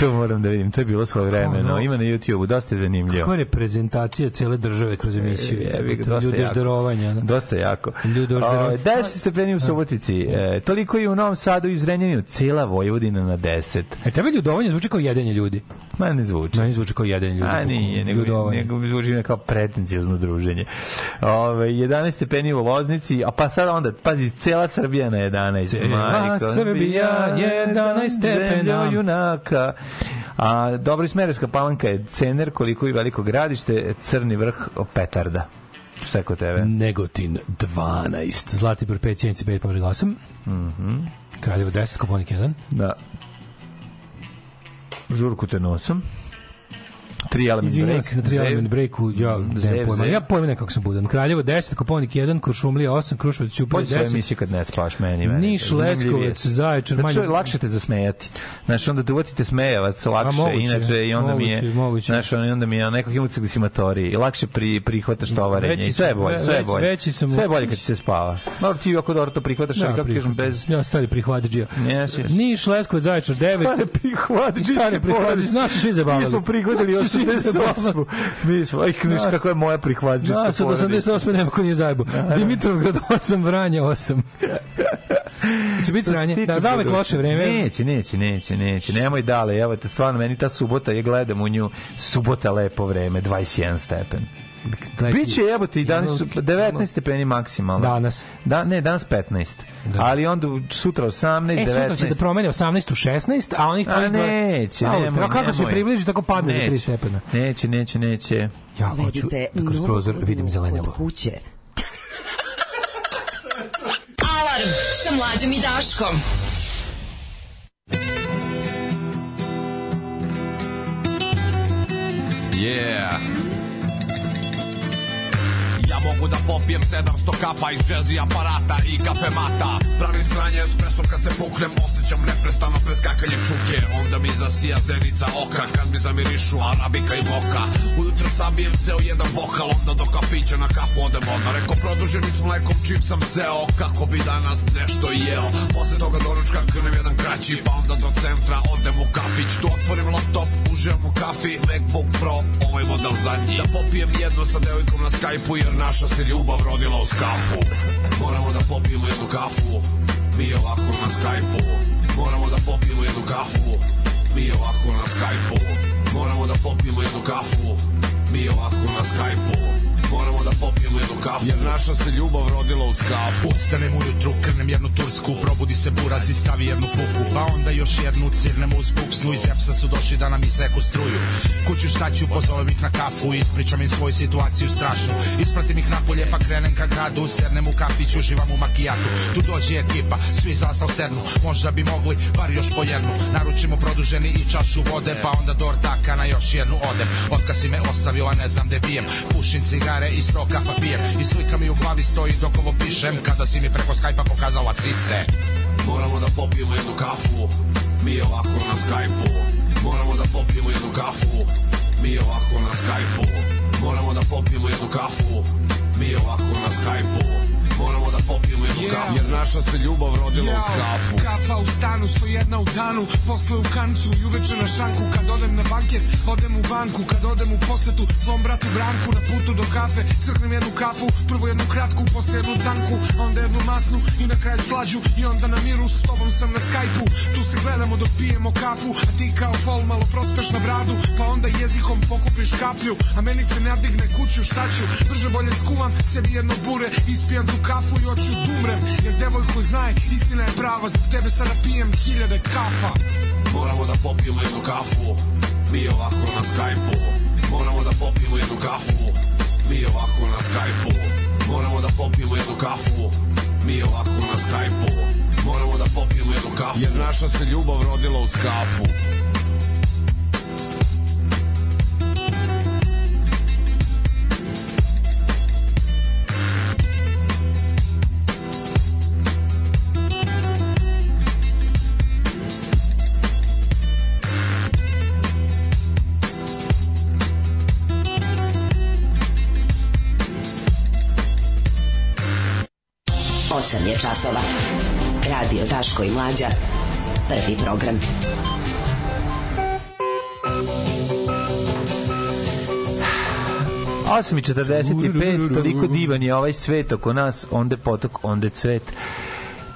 to moram da vidim, to je bilo svoje vremeno. Ono, Ima na YouTube-u, dosta je zanimljivo. Kakva reprezentacija cele države kroz e, emisiju. Je, je, dosta Ljude Da. Dosta jako. Ljude žderovanja. 10 stepeni u Subotici, e, toliko i u Novom Sadu i Zrenjaninu, cela Vojvodina na 10. E, tebe ljudovanje zvuči kao jedenje ljudi. Ma ne zvuči. Meni zvuči kao jedan ljudi. A nije, nego, nego zvuči kao pretencijozno druženje. Ove, ovaj, 11 stepeni u Loznici, a pa sad onda, pazi, cela Srbija na 11. Cela Srbija, 11 stepena. junaka. A, dobro, Ismereska palanka je cener koliko i veliko gradište, crni vrh petarda. Sve kod tebe. Negotin 12. Zlatibor 5, Sjenica 5, Požeg 8. Mhm. Mm Kraljevo 10, Koponik 1. Da. Žurku te nosom. Tri element Izvinjam break. se na tri element breaku, ja zev, pojma. Zev. Ja pojma nekako sam budan. Kraljevo 10, Koponik 1, Kuršumlija 8, Kruševac Ćuprije 10. Pođi emisije kad ne spaš meni. meni Niš, Leskovac, Zaječar, Manja. Znači, lakše te zasmejati. Znači, onda dovodite smejevac, lakše, moguće, inače, i onda moguće, mi je, moguće. znaš, onda mi je onako himucak simatoriji, i lakše pri, prihvataš tovarenje, i sve je bolje, sve je bolje. Veći sam sve je bolje kad se spava. Dobro, ti jako dobro to prihvataš, da, ali kako kažem, bez... Ja, stari prihvatađija. Niš, Leskovac, Zaječar 9. Stari prihvatađija. Stari prihvatađija, znaš, svi zabavili. Mi smo prihvatili još 88. Mi smo, aj, znaš kako je moja prihvatljiska porodica. Nas od 88. nema ko nije zajebo. Da, da. Dimitrovgrad 8, Vranje 8. Će biti sranje. Da, zavek loše vreme. Neće, neće, neće, neće. Nemoj dale, evo te, stvarno, meni ta subota, je gledam u nju, subota lepo vreme, 21 stepen. Biće jebote i danas su 19 stepeni maksimalno. Danas. Da, ne, danas 15. Da. Ali onda sutra 18, e, 19. E, sutra će da promene 18 u 16, a onih tvojih... A neće, nemoj, nemoj. Kako se približi, tako padne neće, za 3 stepena. Neće, neće, neće. Ja hoću da kroz prozor vidim zelenjavo. kuće. Alarm sa mlađom i Daškom. Yeah mogu da popijem 700 kapa iz džezi aparata i kafe mata Pravim sranje espresom kad se puknem Osjećam neprestano preskakanje čuke Onda mi zasija zenica oka Kad mi zamirišu arabika i moka Ujutro sabijem ceo jedan bokal Onda do kafića na kafu odem odmah Reko produženi s mlekom čim sam seo Kako bi danas nešto jeo Posle toga doručka krnem jedan kraći Pa onda do centra odem u kafić Tu otvorim laptop, uživam u kafi Macbook Pro, ovaj model zadnji Da popijem jedno sa devojkom na Skypeu u jer naš Naša se ljubav rodila uz kafu Moramo da popijemo jednu kafu Mi je ovako na skajpu Moramo da popijemo jednu kafu Mi je ovako na skajpu Moramo da popijemo jednu kafu mi ovako na Skype-u Moramo da popijemo jednu kafu Jer naša se ljubav rodila u skafu Ustanem ujutru, krnem jednu tursku Probudi se burazi, stavi jednu fuku Pa onda još jednu cirnem uz pukslu Iz Epsa su došli da nam iseku struju Kuću šta ću, pozovem ih na kafu Ispričam im svoju situaciju strašnu Ispratim ih napolje pa krenem ka gradu Sednem u kafić, uživam u makijatu Tu dođe ekipa, svi zastav sednu Možda bi mogli, bar još po jednu Naručimo produženi i čašu vode Pa onda door na još jednu odem Otkad si me ostavio a ne znam gde bijem Pušim cigare i sto kafa pijem I slika mi u glavi stoji dok ovo pišem Kada si mi preko Skype-a pokazala sise Moramo da popijemo jednu kafu Mi je ovako na Skype-u Moramo da popijemo jednu kafu Mi je ovako na Skype-u Moramo da popijemo jednu kafu Mi je ovako nas hajpovo Moramo da popijemo jednu yeah. kafu Jer naša se ljubav rodila yeah. uz kafu Kafa u stanu, sto jedna u danu Posle u kancu i uveče na šanku Kad odem na banket, odem u banku Kad odem u posetu, svom bratu Branku Na putu do kafe, crknem jednu kafu Prvo jednu kratku, posle jednu tanku Onda jednu masnu i na kraju slađu I onda na miru, s tobom sam na skajpu Tu se gledamo dok pijemo kafu A ti kao fol malo prospeš na bradu Pa onda jezikom pokupiš kaplju A meni se nadigne kuću, šta ću Brže bolje skuvam Imam sebi jedno bure, ispijam tu kafu i oću dumrem Jer devojku znaj, istina je prava, zbog tebe sada pijem hiljade kafa Moramo da popijemo jednu kafu, mi ovako na skajpu Moramo da popijemo jednu kafu, mi ovako na skajpu Moramo da popijemo jednu kafu, mi ovako na skajpu Moramo da popijemo jednu kafu Jer naša se ljubav rodila u kafu 8 je časova. Radio Daško i Mlađa. Prvi program. Osam i toliko divan je ovaj svet oko nas, onda potok, onda cvet.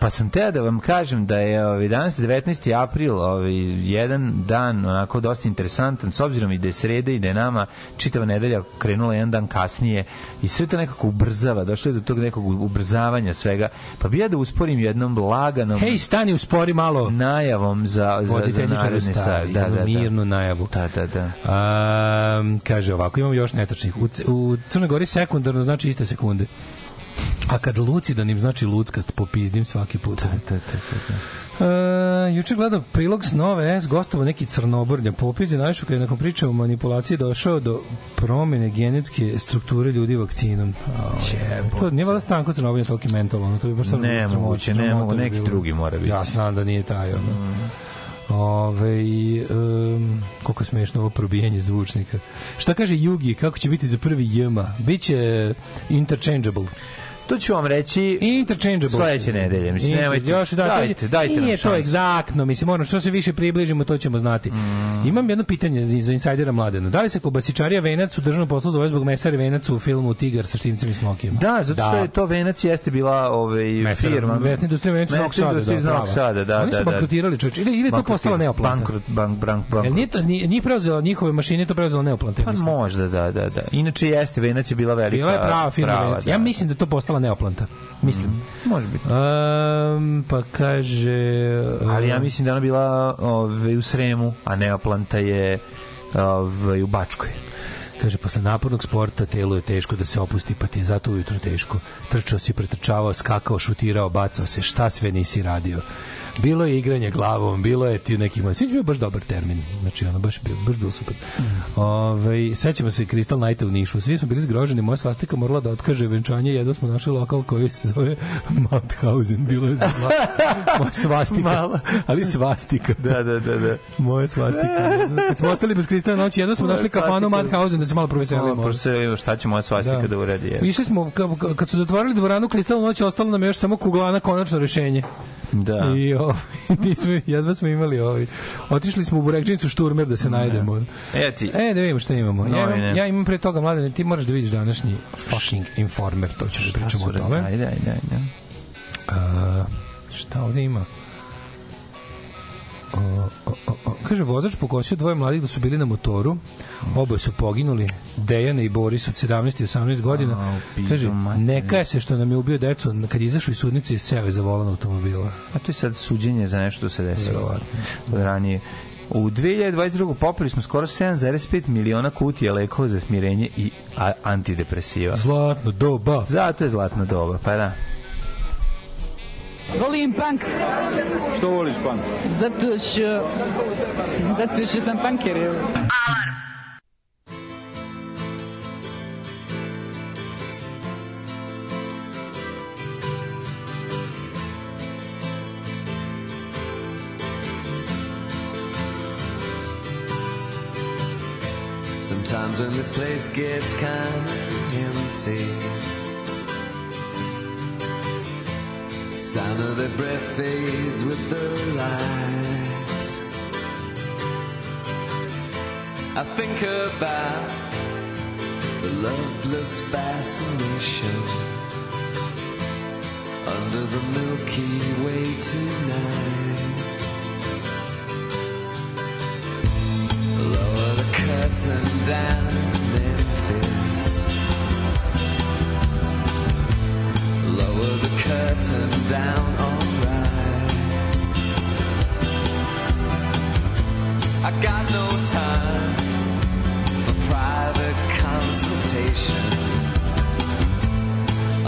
Pa sam teo da vam kažem da je ovaj, danas 19. april ovaj, jedan dan onako dosta interesantan, s obzirom i da je sreda i da je nama čitava nedelja krenula jedan dan kasnije i sve to nekako ubrzava, došlo je do tog nekog ubrzavanja svega, pa bi ja da usporim jednom laganom... Hej, stani, uspori malo! Najavom za, za, za naredne stvari. Da, da, da. Mirnu najavu. Da, da, da. A, kaže ovako, imam još netačnih. U, u Crnoj Gori sekundarno znači iste sekunde. A kad lucidanim znači ludskast, popizdim svaki put. Da, da, da, Uh, juče gledao prilog s nove S, gostovo neki crnobrnja. Popis je našao kad je nakon priče o manipulaciji došao do promene genetske strukture ljudi vakcinom. Oh, to nije vada stanko crnobrnja toliko mentalno. To je baš ne moguće, ne mogu, neki bilo. drugi mora biti. Ja znam da nije taj. Ono. Mm. Ove, um, koliko smešno ovo probijanje zvučnika. Šta kaže Jugi, kako će biti za prvi jema? Biće interchangeable. To ću vam reći interchangeable. Sledeće nedelje, mislim, Inter, nemojte. Još da, dajte, dajte Nije to egzaktno, mislim, moramo što se više približimo, to ćemo znati. Mm. Imam jedno pitanje za, za insajdera Mladena. Da li se kobasičarija Venac u državnom poslu zove zbog mesare Venac u filmu Tigar sa štimcem i smokima? Da, zato što da. je to Venac jeste bila ovaj Mesar, firma. Vesni industrija Venac Novog Sada. Vesni da, industrija Novog Sada, da, Oni su da, bankrotirali, čovječ. Ili, ili to postala neoplata? Bankrot, bank, bank, bank. Jel nije to, nije, nije preuzela njihove mašine, to preuzela neoplata? Pa možda, da, da, da. Inače jeste, Venac je bila velika. Bila je prava firma Venac. Ja mislim da to postala neoplanta. Mislim. Mm, može biti. Um, pa kaže... Um, Ali ja mislim da ona bila ove, ovaj, u Sremu, a neoplanta je ove, ovaj, u Bačkoj. Kaže, posle napornog sporta telo je teško da se opusti, pa ti je zato ujutro teško. Trčao si, pretrčavao, skakao, šutirao, bacao se, šta sve nisi radio. Bilo je igranje glavom, bilo je ti neki moj. Sviđa bio baš dobar termin. Znači, ono, baš bio, baš bio super. Mm. Ove, ovaj, sećamo se Kristal Knighta u Nišu. Svi smo bili zgroženi. Moja svastika morala da otkaže venčanje. Jedno smo našli lokal koji se zove Mauthausen. Bilo je za Moja svastika. Mala. Ali svastika. da, da, da, da. Moja svastika. Kad smo ostali bez Kristal noći, jedno smo moja našli kafanu Mauthausen da se malo proveselimo. Malo proveselimo pa šta će moja svastika da, da uradi. Je. Išli smo, kad su zatvorili dvoranu Kristal noć, ostalo nam još samo kuglana konačno rešenje. Da. I o, Ovaj, nismo, jedva smo imali ovi. Ovaj. Otišli smo u Burekčinicu Šturmer da se da. najdemo. E, ti. E, da vidimo šta imamo. ja, imam, ja imam pre toga, mladene, ti moraš da vidiš današnji fucking informer, to ćemo da pričamo o tome. Ajde, ajde, ajde. Uh, šta ovde ima? O, o, o, kaže, vozač pokosio dvoje mladih da su bili na motoru, oboje su poginuli, Dejana i Boris od 17 i 18 godina. A, kaže, neka kaje se što nam je ubio decu, kad je izašao iz sudnice i seo je za volan automobila. A to je sad suđenje za nešto se desilo. Ranije. U 2022. popili smo skoro 7,5 miliona kutija lekova za smirenje i antidepresiva. Zlatno doba. Zato je zlatna doba, pa da. Голый им панк. Что вoliš панк? Zato što, zato što sam panker. Alarm. Sometimes when this place gets kind of empty sound of their breath fades with the light. I think about the loveless fascination under the Milky Way tonight. Lower the curtain down. curtain down, alright. I got no time for private consultation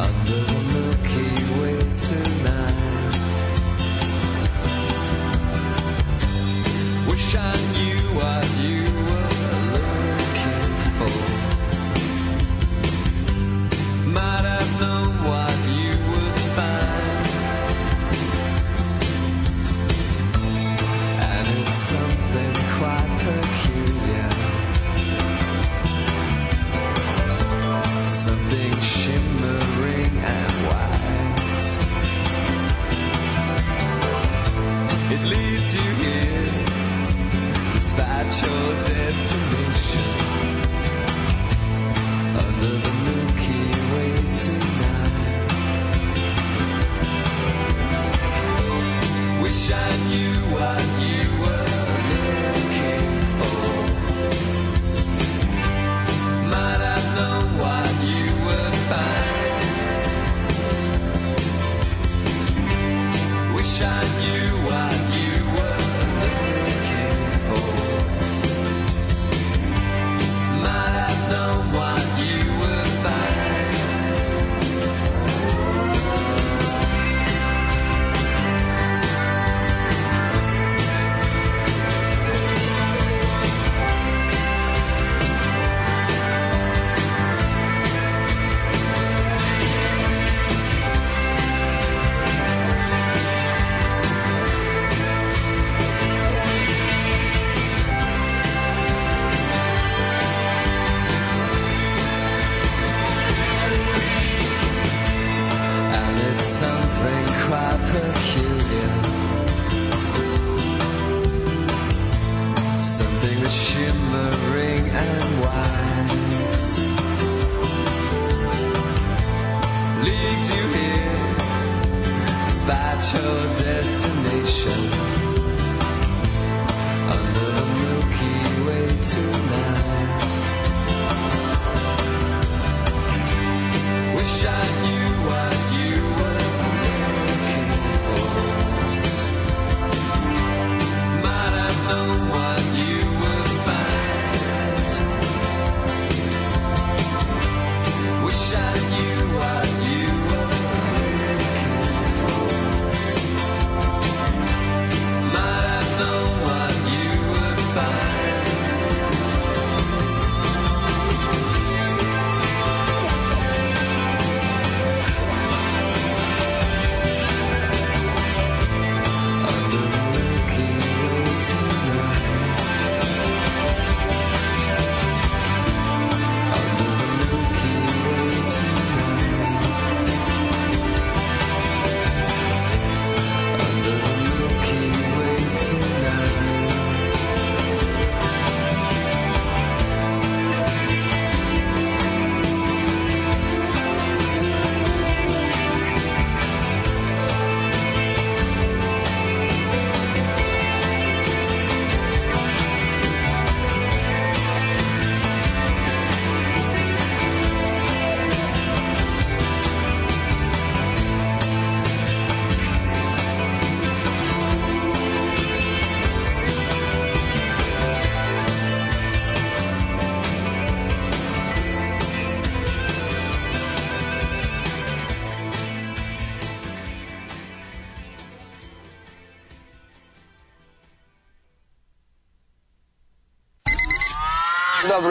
under the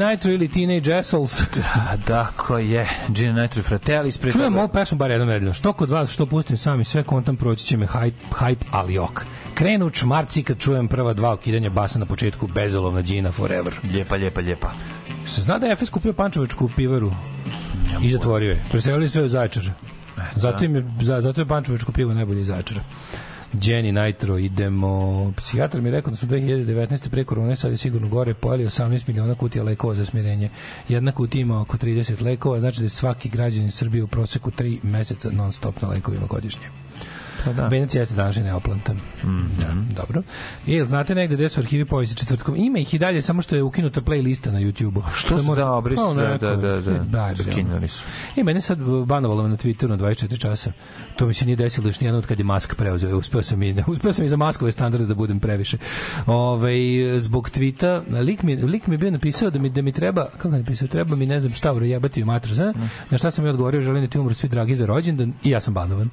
Nitro ili Teenage Assholes. Da, dako je. Gina Nitro Fratelli. Čujem ovu pesmu bar jednom nedeljno. Što kod vas, što pustim sami, sve kontam proći će me hype, hype ali ok. Krenu čmarci kad čujem prva dva okidanja basa na početku, bezolovna Gina Forever. Lijepa, lijepa, lijepa. Se zna da je Efes kupio Pančevačku pivaru i zatvorio je. Preselili sve u Zaječar. E, zato, da. im je, zato je Pančevačko pivo najbolje iz Zaječara. Jenny Nitro, idemo. Psihijatar mi je rekao da su 2019. pre korone, sad je sigurno gore, pojeli 18 miliona kutija lekova za smirenje. Jedna kutija ima oko 30 lekova, znači da je svaki građanin Srbije u proseku 3 meseca non stop na lekovima godišnje. Pa da. Benac jeste današnji Neoplanta. Mm -hmm. da, dobro. I znate negde gde su arhivi povijesti četvrtkom? Ima ih i dalje, samo što je ukinuta playlista na YouTubeu. Što su mora... da obris? Pa, da, da, da, da. da Prekinuli su. I e, mene sad banovalo na Twitteru na 24 časa. To mi se nije desilo još nijedno od kad je Mask preuzeo. Uspeo sam i, uspeo sam i za Maskove standarde da budem previše. Ove, zbog tvita, lik mi, lik mi je bio napisao da mi, da mi treba, kako mi je napisao, treba mi ne znam šta urojebati u matru, zna? Mm. Na šta sam mi odgovorio, želim da ti umru svi dragi za rođendan i ja sam banovan.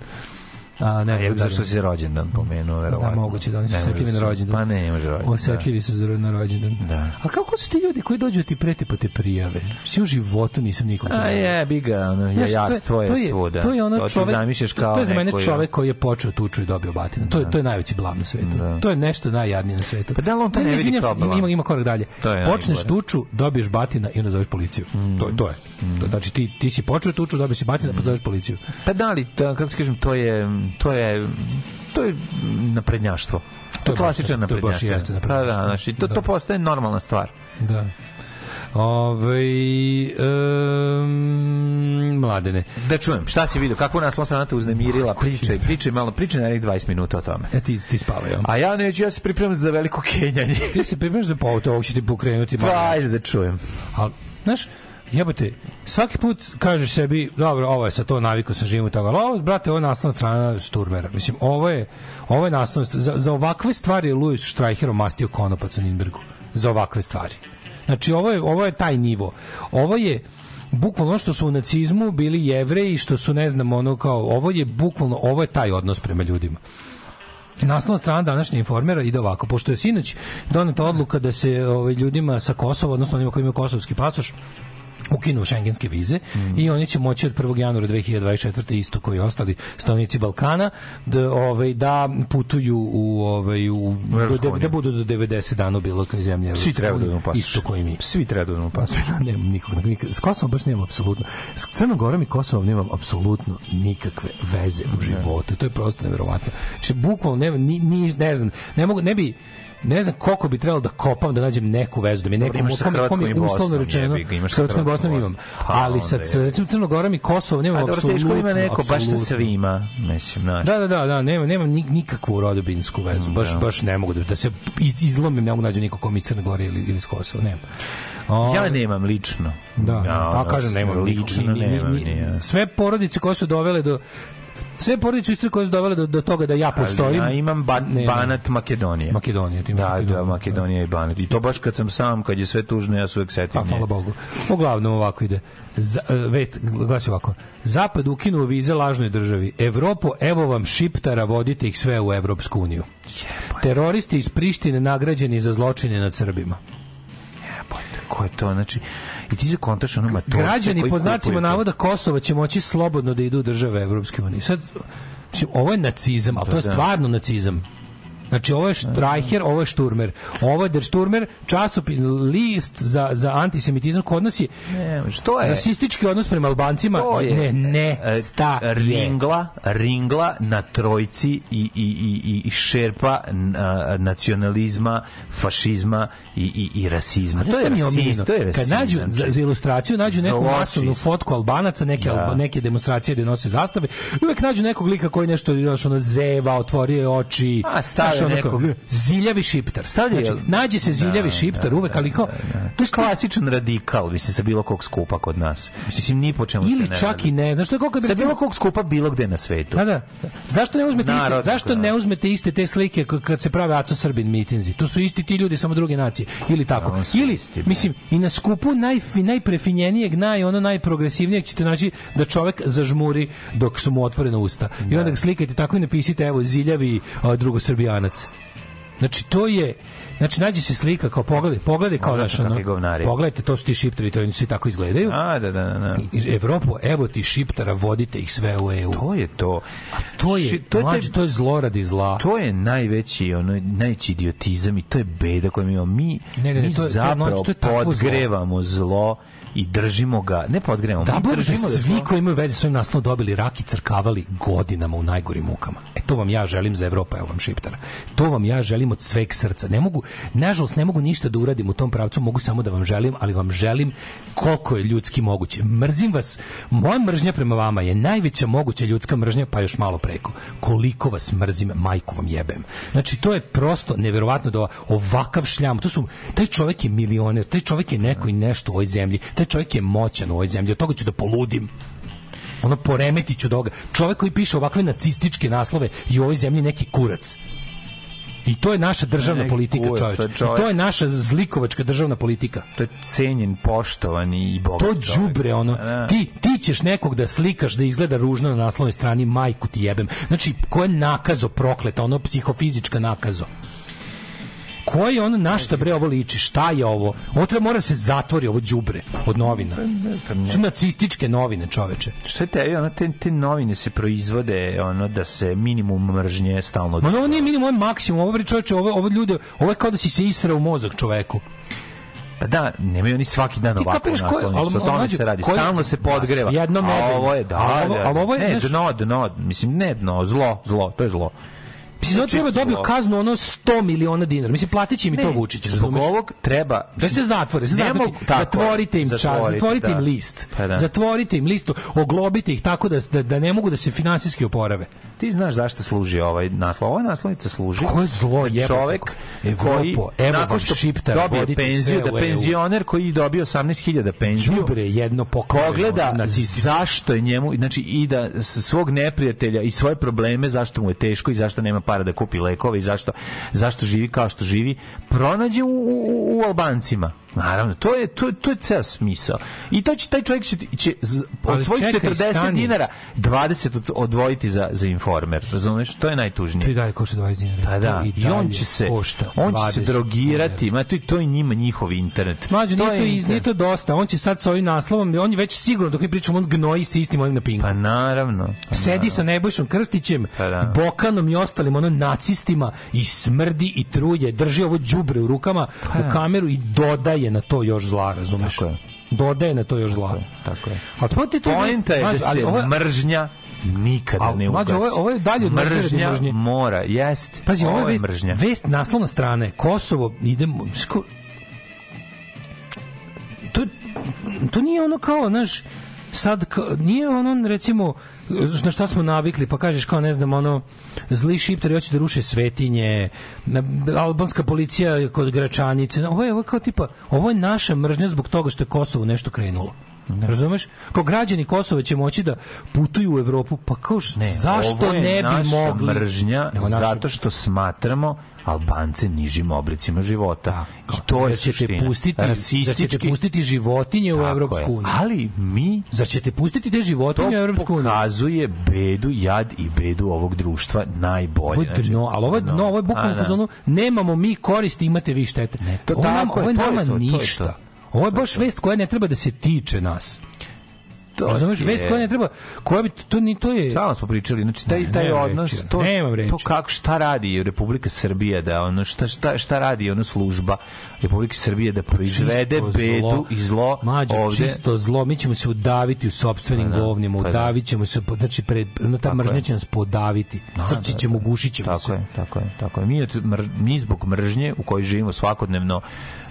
A, ne, A, da, da, zašto si rođendan pomenuo, pa da, verovatno. Da, moguće da oni su osetljivi na rođendan. Pa ne, može rođendan. Osetljivi su na rođendan. Da. A kako su ti ljudi koji dođu ti prete pa te prijave? Svi u životu nisam nikog prijavio. A je, biga, ono, ja, ja, tvoje to je, svuda. To je ono to čovek, zamišljaš kao to, je za mene neko, čovek koji je počeo tuču i dobio batinu. Da. To, je, da. to je najveći blam na svetu. Da. To je nešto najjadnije na svetu. Pa da li on to ne, ne, ne vidi problem? Ima, ima korak dalje. Počneš tuču, dobiješ batina i onda zoveš policiju. To je, to je. Mm. znači ti, ti si počeo tuču, dobiješ batina, pa mm. zoveš policiju. Pa da li, kako ti kažem, to je mm, to je to je naprednjaštvo. To je klasično naprednjaštvo. Pa da, to baš jeste naprednjaštvo. Da, da, znači, to, da. to postaje normalna stvar. Da. Ove, um, mladene. Da čujem, šta si vidio? Kako nas Lasanata uznemirila? Pričaj, pričaj malo, pričaj narednih 20 minuta o tome. E, ti, ti spavaj, ja. A ja neću, ja se pripremam za veliko kenjanje. ti se pripremaš za povod, ovog će ti pokrenuti. Pa, ajde da čujem. Al, znaš, jebote, svaki put kažeš sebi, dobro, ovo je sa to naviku sa živim toga, ali ovo, brate, ovo je naslovna strana Šturmera. Mislim, ovo je, ovo je naslovna za, za ovakve stvari je Louis Streicher omastio konopac u Ninbergu. Za ovakve stvari. Znači, ovo je, ovo je taj nivo. Ovo je, bukvalno što su u nacizmu bili jevreji, što su, ne znam, ono kao, ovo je bukvalno, ovo je taj odnos prema ljudima. Naslovna strana današnje informera ide ovako, pošto je sinoć doneta odluka da se ovaj, ljudima sa Kosova, odnosno onima koji imaju kosovski pasoš, ukinu šengenske vize mm. i oni će moći od 1. januara 2024. isto koji ostali stanovnici Balkana da ovaj da putuju u ovaj u da, da budu do 90 dana bilo kakve zemlje svi treba da imaju pasoš isto koji mi svi treba da imaju pasoš nema nikog nikog s Kosovom baš nemam apsolutno s Crnom Gorom i Kosovom nemam apsolutno nikakve veze u životu ne. to je prosto neverovatno znači bukvalno ne, ni, ni, ne znam ne mogu ne bi ne znam koliko bi trebalo da kopam da nađem neku vezu da mi neko imaš sa Hrvatskom i Bosnom rečeno, jebi, imaš sa Hrvatskom Bosnom imam pa ali sa recimo Crnom Gorom i Kosovom nemam apsolutno ima neko baš sa svima mislim znaš da da da da nema nema nikakvu rodobinsku vezu baš da. baš ne mogu da, da se izlomim ne mogu da nađem nikog kom iz Crne Gore ili ili iz Kosova nema O, ovaj- ja nemam lično. Da, no, da pa kažem da imam lično. Ni, ni, ni, sve porodice koje su dovele do Sve porodice istre koje su dovele do, do toga da ja postojim. Ali ja imam ba nema. Banat Makedonije. Makedonije, ti da, Makedonije. da, Makedonija i Banat. I to baš kad sam sam, kad je sve tužno, ja se uvek setim. A, pa, hvala Bogu. Uglavnom ovako ide. Z, e, vest, glasi ovako. Zapad ukinuo vize lažnoj državi. Evropo, evo vam šiptara, vodite ih sve u Evropsku uniju. Teroristi iz Prištine nagrađeni za zločine nad Srbima ko je to, znači, i ti se kontaš ono matorce. Građani pod znacima navoda Kosova će moći slobodno da idu u države Evropske unije. Sad, ovo je nacizam, ali to, to je da, da. stvarno nacizam. Znači, ovo je Štrajher, ovo je Sturmer. Ovo je Der Sturmer, časopis, list za, za antisemitizam kod nas je, ne, što je rasistički odnos prema Albancima. To je, ne, ne, e, e, sta Ringla, ringla na trojci i, i, i, i šerpa na, nacionalizma, fašizma i, i, i rasizma. A to, je rasizm, to je rasizam. Kad nađu za, za ilustraciju, nađu neku Zoloči. masovnu fotku Albanaca, neke, da. neke demonstracije gde nose zastave, uvek nađu nekog lika koji nešto, još ono, zeva, otvorio je oči. A, stavi baš onako ziljavi šiptar. Stavlja, znači, nađe se da, ziljavi da, šiptar da, uvek, ali kao... To je klasičan radikal, mislim, sa bilo kog skupa kod nas. Mislim, ni po čemu Ili se ne čak i ne. Znaš, to je kako bi... bilo kog skupa bilo gde na svetu. Da, da. Zašto ne uzmete, Narodno, iste, zašto ne uzmete iste te slike kad se prave Aco Srbin mitinzi? To su isti ti ljudi, samo druge nacije. Ili tako. Ili, isti, mislim, i na skupu naj, najprefinjenijeg, naj, ono najprogresivnijeg ćete naći da čovek zažmuri dok su mu otvorena usta. I onda ga slikajte tako i napišite evo, ziljavi drugo Srbijana crnac. Znači, to je... Znači, nađe se slika kao pogledaj, pogledaj kao naš, ono, pogledajte, to su ti šiptari, to oni svi tako izgledaju. A, da, da, da. da. I, Evropu, evo ti šiptara, vodite ih sve u EU. To je to. A to je, Ši, to, mlađe, to je zloradi zla. To je najveći, ono, najveći idiotizam i to je beda koju mi imamo. Mi, ne, ne, mi to, zapravo to je, to je podgrevamo zlo, zlo i držimo ga, ne podgremo, da, mi držimo da svi da smo... koji imaju veze s ovim naslovom dobili rak i crkavali godinama u najgorim mukama. E to vam ja želim za Evropa, evo vam šiptar. To vam ja želim od sveg srca. Ne mogu, nažalost, ne mogu ništa da uradim u tom pravcu, mogu samo da vam želim, ali vam želim koliko je ljudski moguće. Mrzim vas, moja mržnja prema vama je najveća moguća ljudska mržnja, pa još malo preko. Koliko vas mrzim, majku vam jebem. Znači, to je prosto neverovatno da ovakav šljam, to su, taj čovek je milioner, taj čovek je neko i nešto u ovoj zemlji, taj čovjek je moćan u ovoj zemlji, od toga ću da poludim ono poremetiću doga. Čovjek koji piše ovakve nacističke naslove i u ovoj zemlji neki kurac. I to je naša državna ne, politika, čoveče. To, to je naša zlikovačka državna politika. To je cenjen, poštovan i bogat. To đubre ono. Da, da. Ti ti ćeš nekog da slikaš da izgleda ružno na naslovnoj strani, majku ti jebem. Znači, ko je nakazo prokleta, ono psihofizička nakazo. Ko je on na bre ovo liči? Šta je ovo? Ovo treba mora da se zatvori ovo đubre od novina. Pa pa Su nacističke novine, čoveče. Šta te, ono, te, te novine se proizvode ono da se minimum mržnje stalno. Ma no, nije minimum, on maksimum. Ovo bre čoveče, ovo ovo ljude, ovo je kao da si se isra u mozak čoveku. Pa da, nemaju oni svaki dan ovakvu naslovnicu, o tome se radi, koji, stalno se podgreva. Jedno a ovo je, da, ali ovo da, da. je, ne, dno, dno, mislim, ne dno, zlo, zlo, to je zlo. Mislim, zato treba znači, dobio kaznu ono 100 miliona dinara. Mislim, platit će mi ne, to Vučić. Zbog razumiješ? ovog treba... Da se zatvore, da se zatvore. zatvorite im čas, da. zatvorite da. im list. Pa da. Zatvorite im listu, oglobite ih tako da, da, da ne mogu da se finansijski oporave. Ti znaš zašto služi ovaj naslov. Ova naslovica služi... Ko je zlo da je čovek koji, evo nakon što šipta, dobio penziju, da penzioner koji dobio 18.000 penziju... Đubre jedno poklonjeno. Pogleda zašto je njemu... Znači, i da svog neprijatelja i svoje probleme, zašto mu je teško i zašto nema para da kupi lekove i zašto, zašto živi kao što živi, pronađe u, u, u Albancima Naravno, to je to, to je ceo smisao. I to će taj čovjek će, će od svojih 40 stani. dinara 20 odvojiti za za informer. Razumeš? To je najtužnije. To i dalje košta 20 dinara. Pa da. I, I on će se košta, on će se drogirati, ma to to i njima njihov internet. Mlađe, nije to, je to iz, nije to dosta. On će sad sa ovim naslovom, on je već sigurno dok mi pričamo on gnoji se istim ovim na pinku. Pa naravno. Pa Sedi naravno. sa Nebojšom Krstićem, pa da. Bokanom i ostalim ono nacistima i smrdi i truje, drži ovo đubre u rukama pa. u da. kameru i dodaje prelije na to još zla, razumeš? Tako je. Dodaje na to još zla. Tako je. Tako je. A to ti to Poenta je da se ovo... mržnja nikada A, ne ugasi. Mađo, ovo, ovo je dalje od mržnja, mržnje. mora, jest. Pazi, ovo, ovo je vest, mržnja. vest naslovna strane. Kosovo, idemo... Sko... To, to nije ono kao, znaš, sad, nije ono, recimo, na šta smo navikli, pa kažeš kao ne znam ono zli šiptari hoće da ruše svetinje, albanska policija kod Gračanice. Ovo je ovo kao tipa, ovo je naša mržnja zbog toga što je Kosovo nešto krenulo. Ne. Razumeš? Kao građani Kosova će moći da putuju u Evropu, pa kao što, ne, zašto ne bi mogli? mržnja Nego naša... zato što smatramo Albance nižim oblicima života. Tako, I to je da ćete suština. pustiti, Rasistički... Zar ćete pustiti životinje Tako u Evropsku uniju? Ali mi... Zar ćete pustiti te životinje u Evropsku uniju? To pokazuje bedu, jad i bedu ovog društva najbolje. Ovo je dno, ali ovo je znači, dno, ovo je bukvalno da. nemamo mi koristi, imate vi štete. Ne, to ovo, tako, nam, ovo je nama ništa. Ovo je baš vest koja ne treba da se tiče nas to Razumeš, vest koja ne treba, koja bi, to ni to je... Samo smo pričali, znači taj, taj odnos, reči, to, to kako, šta radi Republika Srbija, da ono, šta, šta, šta radi ona služba Republike Srbije da proizvede čisto bedu zlo. i zlo Mađo, ovde. čisto zlo, mi ćemo se udaviti u sobstvenim pa da, govnima, pa da. udavit ćemo se, znači, pred, no, ta mržnja će nas podaviti, da, crčit da, ćemo, da. gušit ćemo tako se. Je, tako je, tako je. Mi, mi zbog mržnje u kojoj živimo svakodnevno,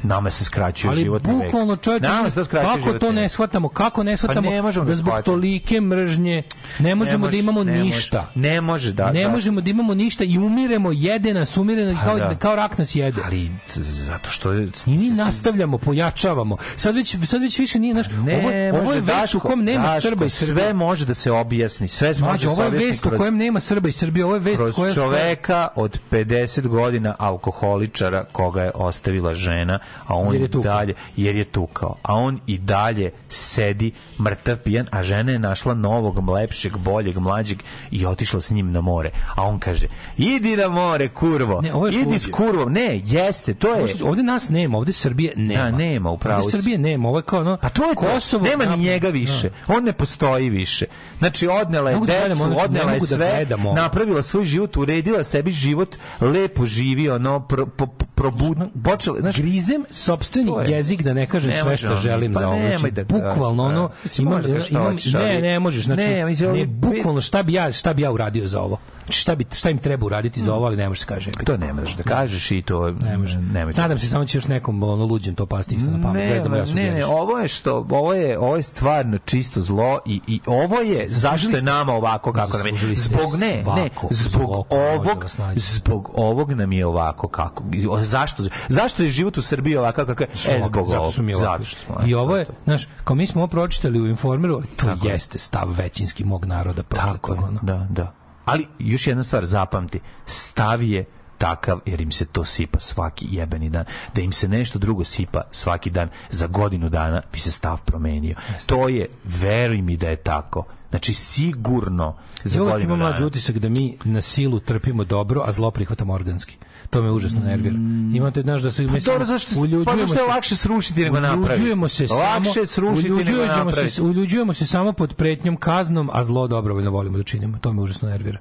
nama se skraćuje život. Ali bukvalno čovječe, kako to ne shvatamo, kako ne pa shvatamo, možemo da, da zbog tolike mržnje ne možemo da ne može, da imamo ne ništa. Može, ne može da. Ne da. možemo da imamo ništa i umiremo, jede nas, umiremo pa kao, da. kao rak nas jede. Ali zato što mi nastavljamo, pojačavamo. Sad već sad već više nije naš ne, ovo, ovo je vest u kom nema daško, Srba i Srbija. Sve može da se objasni, sve može Mađo, ovo je vest u kojem nema Srba i Srbija, ovo je vest koja čoveka od 50 godina alkoholičara koga je ostavila žena, a on jer je dalje jer je tukao, a on i dalje sedi mrtav pijan, a žena je našla novog, lepšeg, boljeg, mlađeg i otišla s njim na more. A on kaže, idi na more, kurvo. Ne, ovo je idi s kurvom. Ne, jeste, to je. Ovde nas nema, ovde Srbije nema. Da, nema, upravo. Ovde Srbije nema, ovo je kao ono... Pa to je Kosovo. Nema ni njega da. više. On ne postoji više. Znači, odnela je da decu, znači, odnela je da sve, napravila svoj život, uredila sebi život, lepo živi, ono, pro, pro, probud... Znači, počela, znači, grizem sobstveni je. jezik da ne kažem sve što želim pa za ovo. Znači, bukvalno ono, pa, imam imam, Ne, ne možeš, znači, ne, mislim, ne, bukvalno šta bi, ja, šta bi ja uradio za ovo? Znači, šta, bi, šta im treba uraditi za ovo, ali ne možeš se kaže. To ne možeš da kažeš i to... Ne možeš. Ne možeš. Nadam se samo da će još nekom ono, luđem to pasti isto na pamet. Ne, ne, da ja ne, ne, ovo je što, ovo je, ovo je stvarno čisto zlo i, i ovo je zašto je nama ovako kako nam je. Zbog ne, ne, zbog da ovog, zbog ovog nam je ovako kako. Zašto? Zašto je život u Srbiji ovako kako je? E, zbog ovog. Zato smo mi ovako. I ovo je, znaš, kao mi smo ovo pročitali u informer namjeru, to Tako jeste stav većinski mog naroda. Tako ono. da, da. Ali još jedna stvar zapamti, stav je takav jer im se to sipa svaki jebeni dan. Da im se nešto drugo sipa svaki dan, za godinu dana bi se stav promenio. Jeste. To je, veri mi da je tako. Znači sigurno za ja, godinu dana. Ima mlađi utisak da mi na silu trpimo dobro, a zlo prihvatamo organski. To me užasno nervira. Mm. Imate, znaš, da se pa, mislim, dobro, zašto, pa uljuđujemo pa, što je lakše srušiti nego napraviti. Uljuđujemo se lakše samo, srušiti uljuđujemo nego se, uljuđujemo se samo pod pretnjom kaznom, a zlo dobrovoljno volimo da činimo. To me užasno nervira.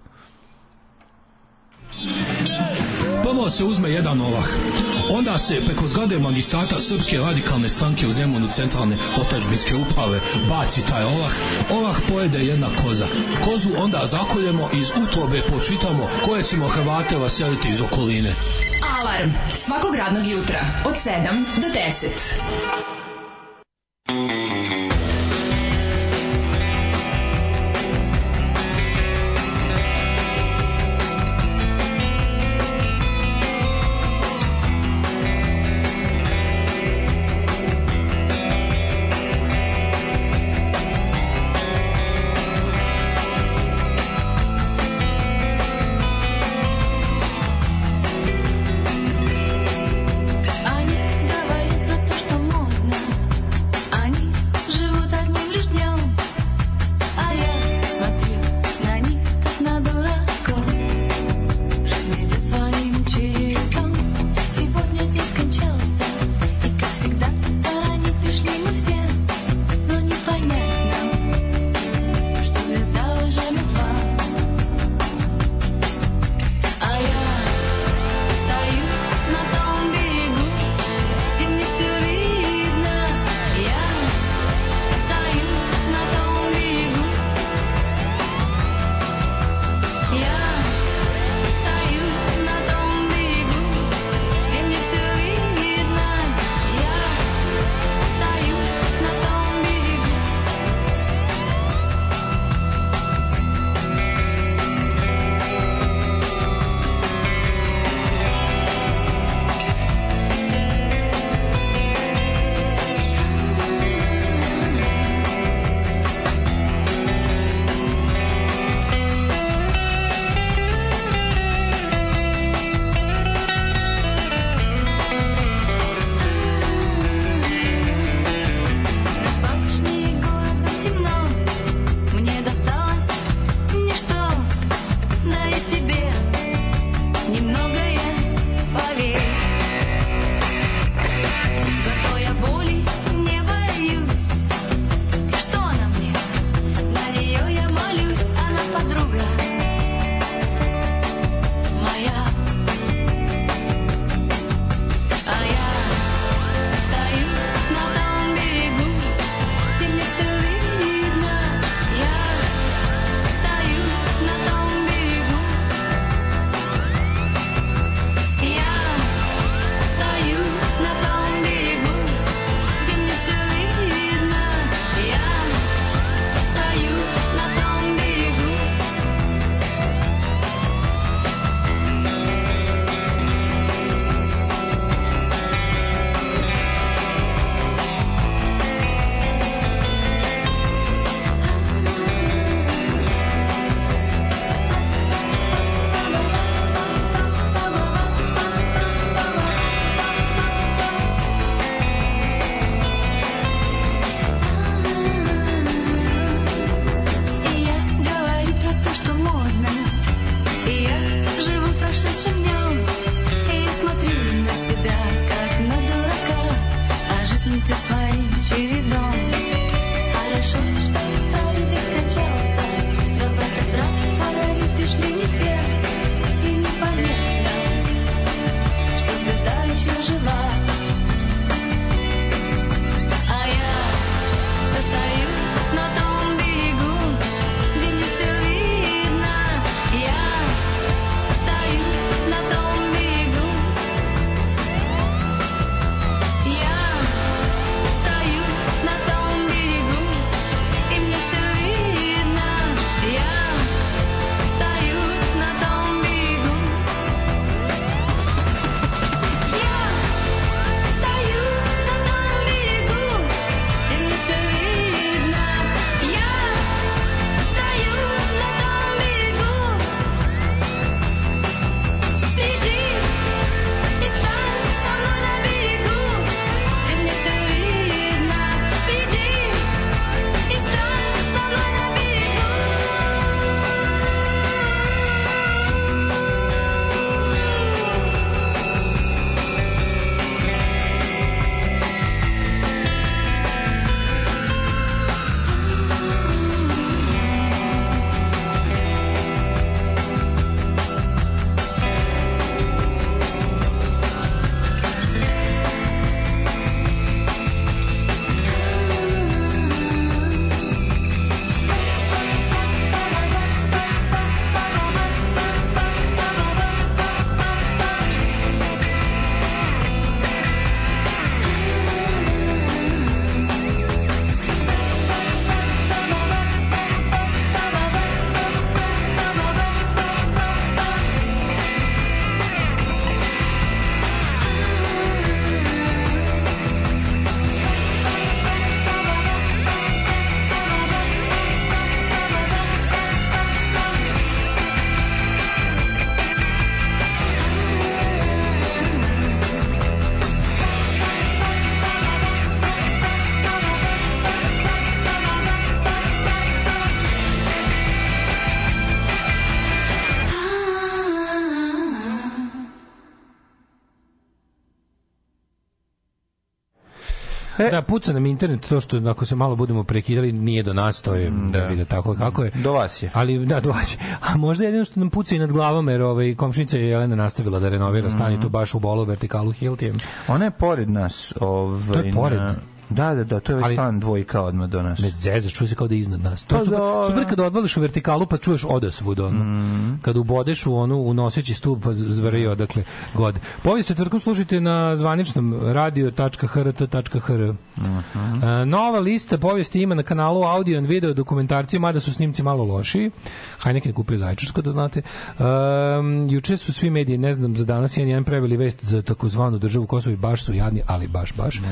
Prvo se uzme jedan ovah Onda se preko zgrade magistrata srpske radikalne stanke u Zemunu centralne otačbinske upave baci taj olah, olah pojede jedna koza. Kozu onda zakoljemo i iz utrobe počitamo koje ćemo Hrvate vaseliti iz okoline. Alarm svakog radnog jutra od 7 do 10. E, da, puca nam internet to što ako se malo budemo prekidali nije do nas, to je mm, da, da vidi tako kako je. Do vas je. Ali da, do vas je. A možda jedino što nam puca i nad glavom jer ovaj komšnica je Jelena nastavila da renovira mm -hmm. stan i mhm. to baš u bolu vertikalu Hilti. Ona je pored nas, ovaj. To je ovaj, pored. Na Da, da, da, to je ali, stan dvojka odmah do nas. Ne zezaš, čuje se kao da je iznad nas. To pa, super, da, super da. kada odvališ u vertikalu pa čuješ odasvud ono. Mm. Kad ubodeš u onu u noseći stup pa zvri odakle god. Povijest četvrtkom slušajte na zvaničnom radio.hrt.hr. Mm -hmm. nova lista povijesti ima na kanalu audio and video dokumentarci, mada su snimci malo loši. Hajneken je kupio Zajčarsko, da znate. E, juče su svi mediji, ne znam, za danas jedan jedan preveli vest za takozvanu državu Kosovo i baš su jadni, ali baš, baš. Mm.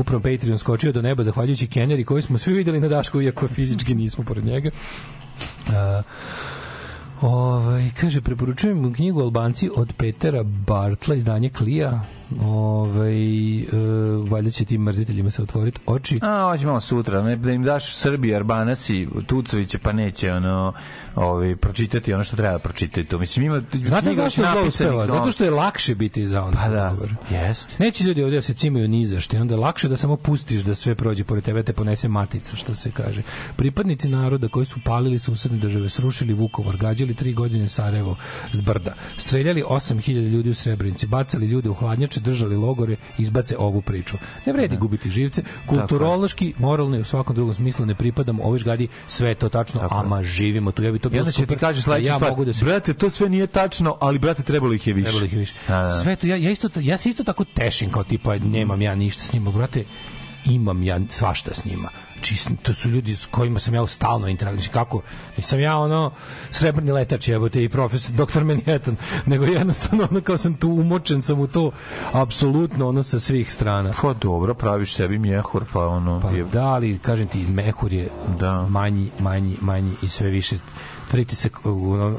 Upravo Patreon skočio do neba zahvaljujući Kenjeri koji smo svi videli na Dašku iako fizički nismo pored njega. Uh, Ovaj, kaže, preporučujem knjigu Albanci od Petera Bartla, izdanje Klija. Ove, ovaj, e, valjda će tim mrziteljima se otvoriti oči. A, hoćemo sutra, ne, da im daš Srbi, Arbanas i Tucoviće, pa neće ono, ovaj, pročitati ono što treba da pročitaju tu. Mislim, ima Znate zašto je uspeva? Zato što je lakše biti za ono. Pa da, dobar. jest. Neće ljudi ovdje da se cimaju ni za što, onda je lakše da samo pustiš da sve prođe pored tebe, da te ponese matica, što se kaže. Pripadnici naroda koji su palili susedne države, srušili Vukovar, gađali tri godine Sarajevo zbrda, streljali 8000 ljudi u Srebrenici, bacali ljude u hladnjače, držali logore, izbace ovu priču. Ne vredi gubiti živce. Kulturološki, moralno i u svakom drugom smislu ne pripadamo ovoj žgadi, sve je to tačno, Tako ama je. živimo tu. Ja bi to bilo ja, super. Ti kaže da ja stvar. Mogu da se... Brate, to sve nije tačno, ali brate, trebalo ih je više. Trebalo ih je više. A, da, da. sve to, ja, ja, isto, ja se isto tako tešim kao tipa, nemam ja ništa s njima, brate, imam ja svašta s njima čist, to su ljudi s kojima sam ja stalno interakciju. Znači kako? Nisam znači ja ono srebrni letač, evo te i profesor, doktor Manhattan, nego jednostavno ono kao sam tu umočen sam u to apsolutno ono sa svih strana. Pa dobro, praviš sebi mehur, pa ono... Pa je... da, ali kažem ti, mehur je da. manji, manji, manji i sve više pritisak,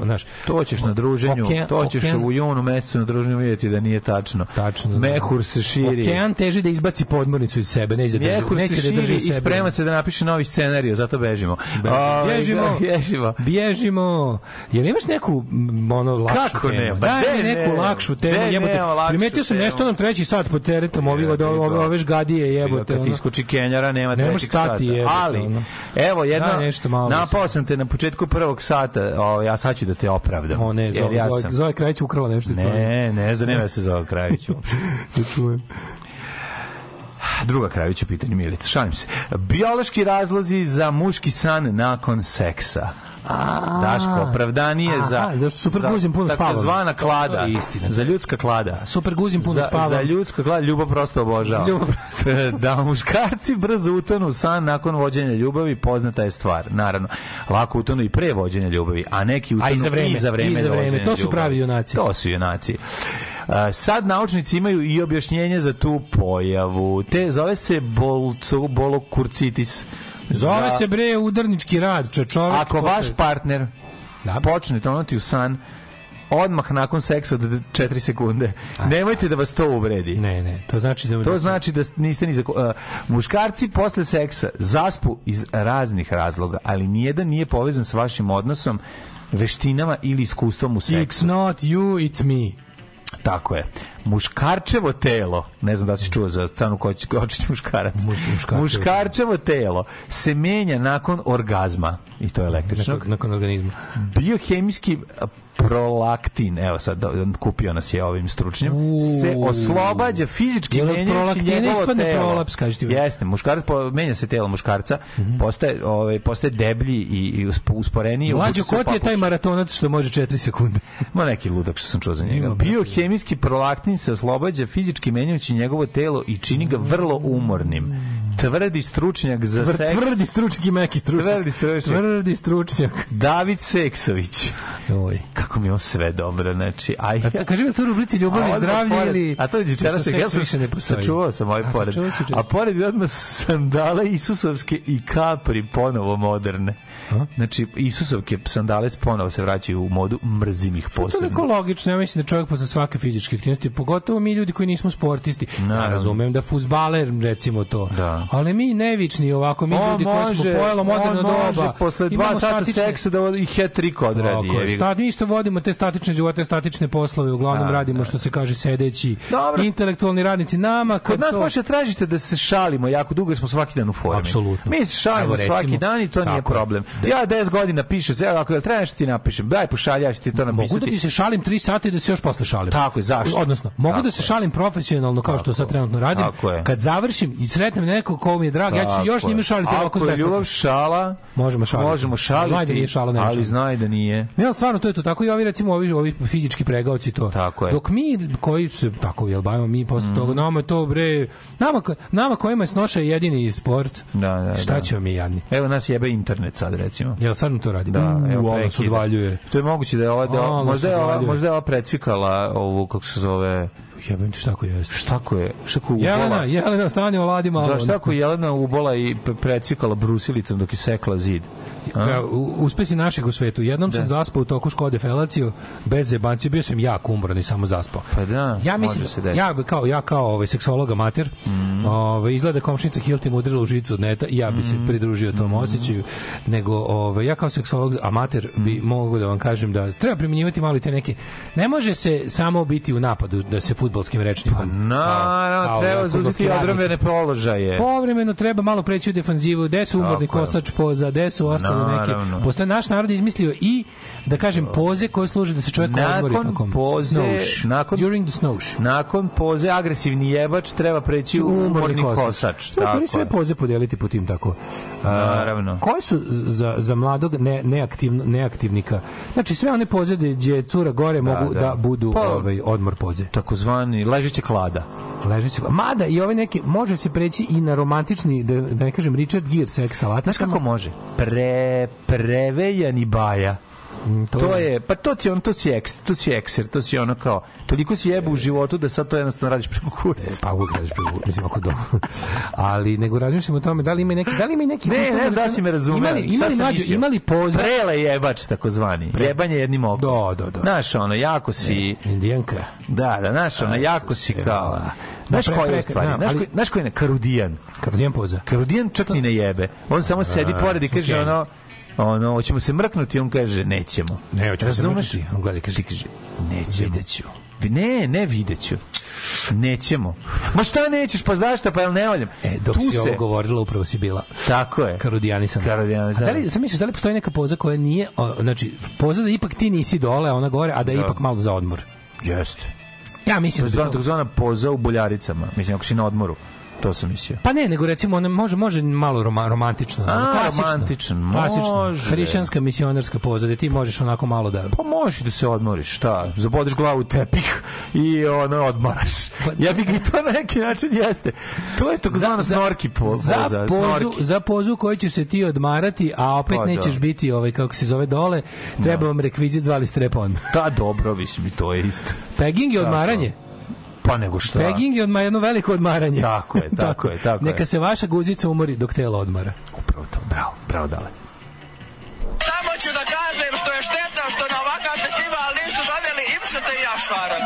naš To ćeš na druženju, okean, to ćeš okean, u junu mesecu na druženju vidjeti da nije tačno. Tačno. Da. Mehur se širi. Okean teži da izbaci podmornicu iz sebe, ne izadrži. Da Mehur se da širi i sprema se da napiše novi scenarij, zato bežimo. bežimo, bježimo, bježimo. Bježimo. Jel imaš neku ono lakšu Kako ne? Ba, pa Daj mi neku ne, lakšu temu, de, jebote. Primetio sam nešto nam treći sat pod teretom ovih od ove ove žgadije jebote. Kad iskoči Kenjara nema trećeg sata. Ali evo jedno napao sam te na početku prvog sata sata, ovaj, a sad ću da te opravdam. O ne, Zoe, ja sam... Zoe Krajić ukrala nešto. Ne, ne, zanima se Zoe Krajić uopšte. Da čujem. Druga kravića pitanje Milica, šalim se. Biološki razlozi za muški san nakon seksa. A, Daško, opravdanije za zašto super guzim puno spava. zvana klada, istina. Za ljudska klada. Super guzim puno spava. Za ljudska klada ljubav prosto obožava. Ljubav prosto. da muškarci brzo utonu san nakon vođenja ljubavi poznata je stvar, naravno. Lako utonu i pre vođenja ljubavi, a neki utonu a i za vreme, i za vreme, i za vreme. To su pravi junaci. To su junaci. Sad naučnici imaju i objašnjenje za tu pojavu. Te zove se bolcu, bolokurcitis. Zove za... se bre udarnički rad, čo čovjek. Ako potre... vaš partner da. počne tonuti u san, odmah nakon seksa od 4 sekunde. A, Nemojte da vas to uvredi. Ne, ne, to znači da... To da... znači da niste ni za... Uh, muškarci posle seksa zaspu iz raznih razloga, ali nijedan nije povezan s vašim odnosom, veštinama ili iskustvom u seksu. It's not you, it's me. Tako je. Muškarčevo telo, ne znam da si čuo za canu koči, kočić muškarac. Muškarčevo, muškarčevo telo se menja nakon orgazma i to je električno. Nakon, nakon organizma. Biohemijskim prolaktin, evo sad kupio nas je ovim stručnjem, Uuu. se oslobađa fizički menjajući njegovo telo. Prolaps, kažete ti. Jeste, muškarac po, menja se telo muškarca, mm -hmm. postaje, ovaj, postaje deblji i, i usporeniji. Mlađo, ko ti je taj maratonac što može 4 sekunde? Ma neki ludak što sam čuo za njega. Biohemijski prolaktin se oslobađa fizički menjajući njegovo telo i čini ga vrlo umornim. Mm. Tvrdi stručnjak za Tvr, seks. Tvrdi stručnjak i meki stručnjak. Tvrdi stručnjak. Tvrdi stručnjak. David Seksović. Oj. Kako mi je on sve dobro, znači. Aj. A, ja. kaži mi tu rubrici ljubavi i zdravlje ili... A to je djučera da se, ja sam više ne postoji. Sačuvao sam ovaj pored. A pored je odmah sandale Isusovske i kapri ponovo moderne. A? Znači, Isusovke sandale ponovo se vraćaju u modu, mrzim ih posebno. To je logično, ja mislim da čovjek posle svake fizičke aktivnosti, pogotovo mi ljudi koji nismo sportisti, ja razumem da fuzbaler, recimo to, da Ali mi nevični ovako, mi o, ljudi može, koji smo pojelo moderno on može doba. posle dva sata seksa da i hat trick odradi. Tako, sta, mi isto vodimo te statične živote, statične poslove, uglavnom da, radimo da. što se kaže sedeći. Dobro. Intelektualni radnici nama. Kod nas to... možete tražite da se šalimo, jako dugo smo svaki dan u formi. Apsolutno. Mi se šalimo recimo, svaki dan i to tako, nije problem. Da. Ja 10 godina pišem, evo ako da treba nešto ti napišem, daj pošalji, ti to napisati. Mogu da ti se šalim 3 sata i da se još posle šalim. Tako je, zašto? Odnosno, mogu tako da se šalim profesionalno kao što sad trenutno radim. Kad završim i sretnem neko neko ko mi je drag, ja ću se još njime šaliti ovako Ako je ljubav šala, možemo šaliti. Možemo šaliti, znaj da nije šala, ne ali znaj da nije. Ne, ali stvarno, to je to tako i ovi, recimo, ovi, ovi fizički pregaoci to. Tako je. Dok mi, koji se tako, jel bavimo mi posle mm. toga, nama to, bre, nama, nama kojima je snoša jedini sport, da, da, šta da. ćemo mi jadni? Evo nas jebe internet sad, recimo. Jel sad mu to radi? Da, U, evo, ovo se odvaljuje. To je moguće da je ova, da, možda, je ova, možda je ova precvikala ovu, kako se zove, Jebem ti šta ko jeste. Šta ko je? Šta ko ubola? Jelena, Jelena, stani o ladi Da, šta ko Jelena ubola i precvikala brusilicom dok je sekla zid? Ja, da, uspesi našeg u svetu. Jednom da. sam zaspao u toku Škode Felaciju, bez zebancije, bio sam jako umoran i samo zaspao. Pa da, ja mislim, se da. Ja kao, ja kao ovaj, seksolog amater, mm -hmm. ovaj, izgleda komšnica Hilti mudrila u žicu od neta i ja bi mm se mhm. pridružio tom mm osjećaju, nego ovaj, ja kao seksolog amater mm -hmm. bi mhm. mogao da vam kažem da treba primjenjivati malo te neke... Ne može se samo biti u napadu, da se futbolskim rečnikom. Pa naravno, treba zauzeti odrobene položaje. Povremeno treba malo preći u defanzivu, gde su umorni kosač poza, gde su ostale neke. Postoje naš narod izmislio i, da kažem, poze koje služe da se čovjek odmori. Nakon poze, snowsh. nakon, during the snowsh. Nakon poze agresivni jebač treba preći u umorni, umorni kosač. kosač tako. sve poze podeliti po tim tako. Naravno. Koje su za, za mladog ne, neaktivno, neaktivnika? Znači sve one poze gde cura gore da, mogu da, da budu po, pa, ovaj, odmor poze. Takozvan takozvani ležeća klada ležeći. Mada i ovaj neki može se preći i na romantični da, da ne kažem Richard Gere seks salata. Znaš kako može? Pre prevejani baja. Mm, to, to je, pa to ti on, to si eks, to si ekser, to si ono kao, toliko si jebu u životu da sad to jednostavno radiš preko kurca. E, pa uvijek radiš preko kurca, mislim, ako dobro. Ali, nego razmišljam o tome, da li ima neki, da li ima neki... Ne, ne, da, da si me razumeo. Imali, imali, nađu, imali poziv... Prele jebač, takozvani. Pre... Jebanje jednim okom. Do, do, do. Znaš, ono, jako si... Ne, indijanka. Da, da, znaš, ono, jako si e, da, da, kao... Znaš koji je stvari? Znaš koji, znaš koji je? Karudijan. Karudijan poza. Karudijan čak ni ne jebe. On samo sedi pored i kaže ono ono, hoćemo se mrknuti, on kaže, nećemo. Ne, hoćemo Razumeš? se mrknuti. On gleda, kaže, kaže nećemo. Videću. Ne, ne videću. Nećemo. Ma šta nećeš, pa zašto, pa jel ne voljam? E, dok tu si se... ovo govorila, upravo si bila. Tako je. Karudijani sam. Karudijani, A da li, da. sam misliš, da li postoji neka poza koja nije, o, znači, poza da ipak ti nisi dole, a ona gore, a da je da. ipak malo za odmor? Jeste. Ja mislim da je to... poza u boljaricama, mislim, ako si na odmoru. To sam mislio. Pa ne, nego recimo ona može može malo roma, romantično, A, klasično, romantičan, klasično, može. hrišćanska misionarska poza, ti možeš onako malo da Pa možeš da se odmoriš, šta? Zabodeš glavu u tepih i ono odmaraš. Pa ja bih i to na neki način jeste. To je to tako za snorki poza. Za pozu, za pozu koju ćeš se ti odmarati, a opet pa, da. nećeš da. biti ovaj kako se zove dole, treba da. vam rekvizit zvali strepon. Ta dobro, mislim i to je isto. Pegging je odmaranje. Pa nego što. Pegging je odma jedno veliko odmaranje. Tako je, tako je, tako je. Neka se vaša guzica umori dok telo odmara. Upravo to, bravo, bravo dale. Samo ću da kažem što je štetno što na ovakav festival nisu doveli imšete i Jašara.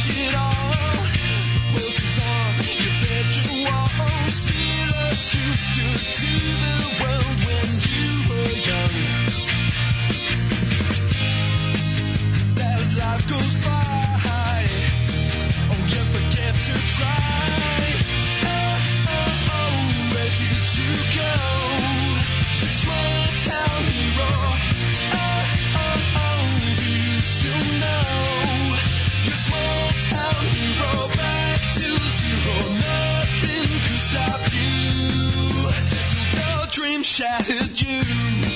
change it all. shattered you.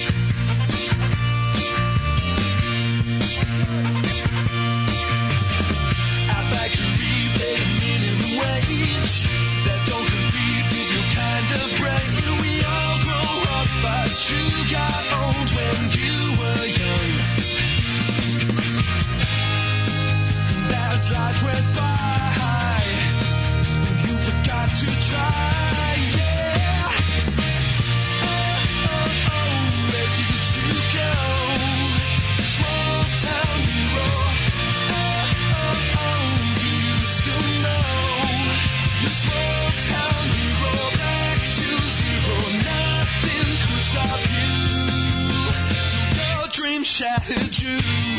shattered you.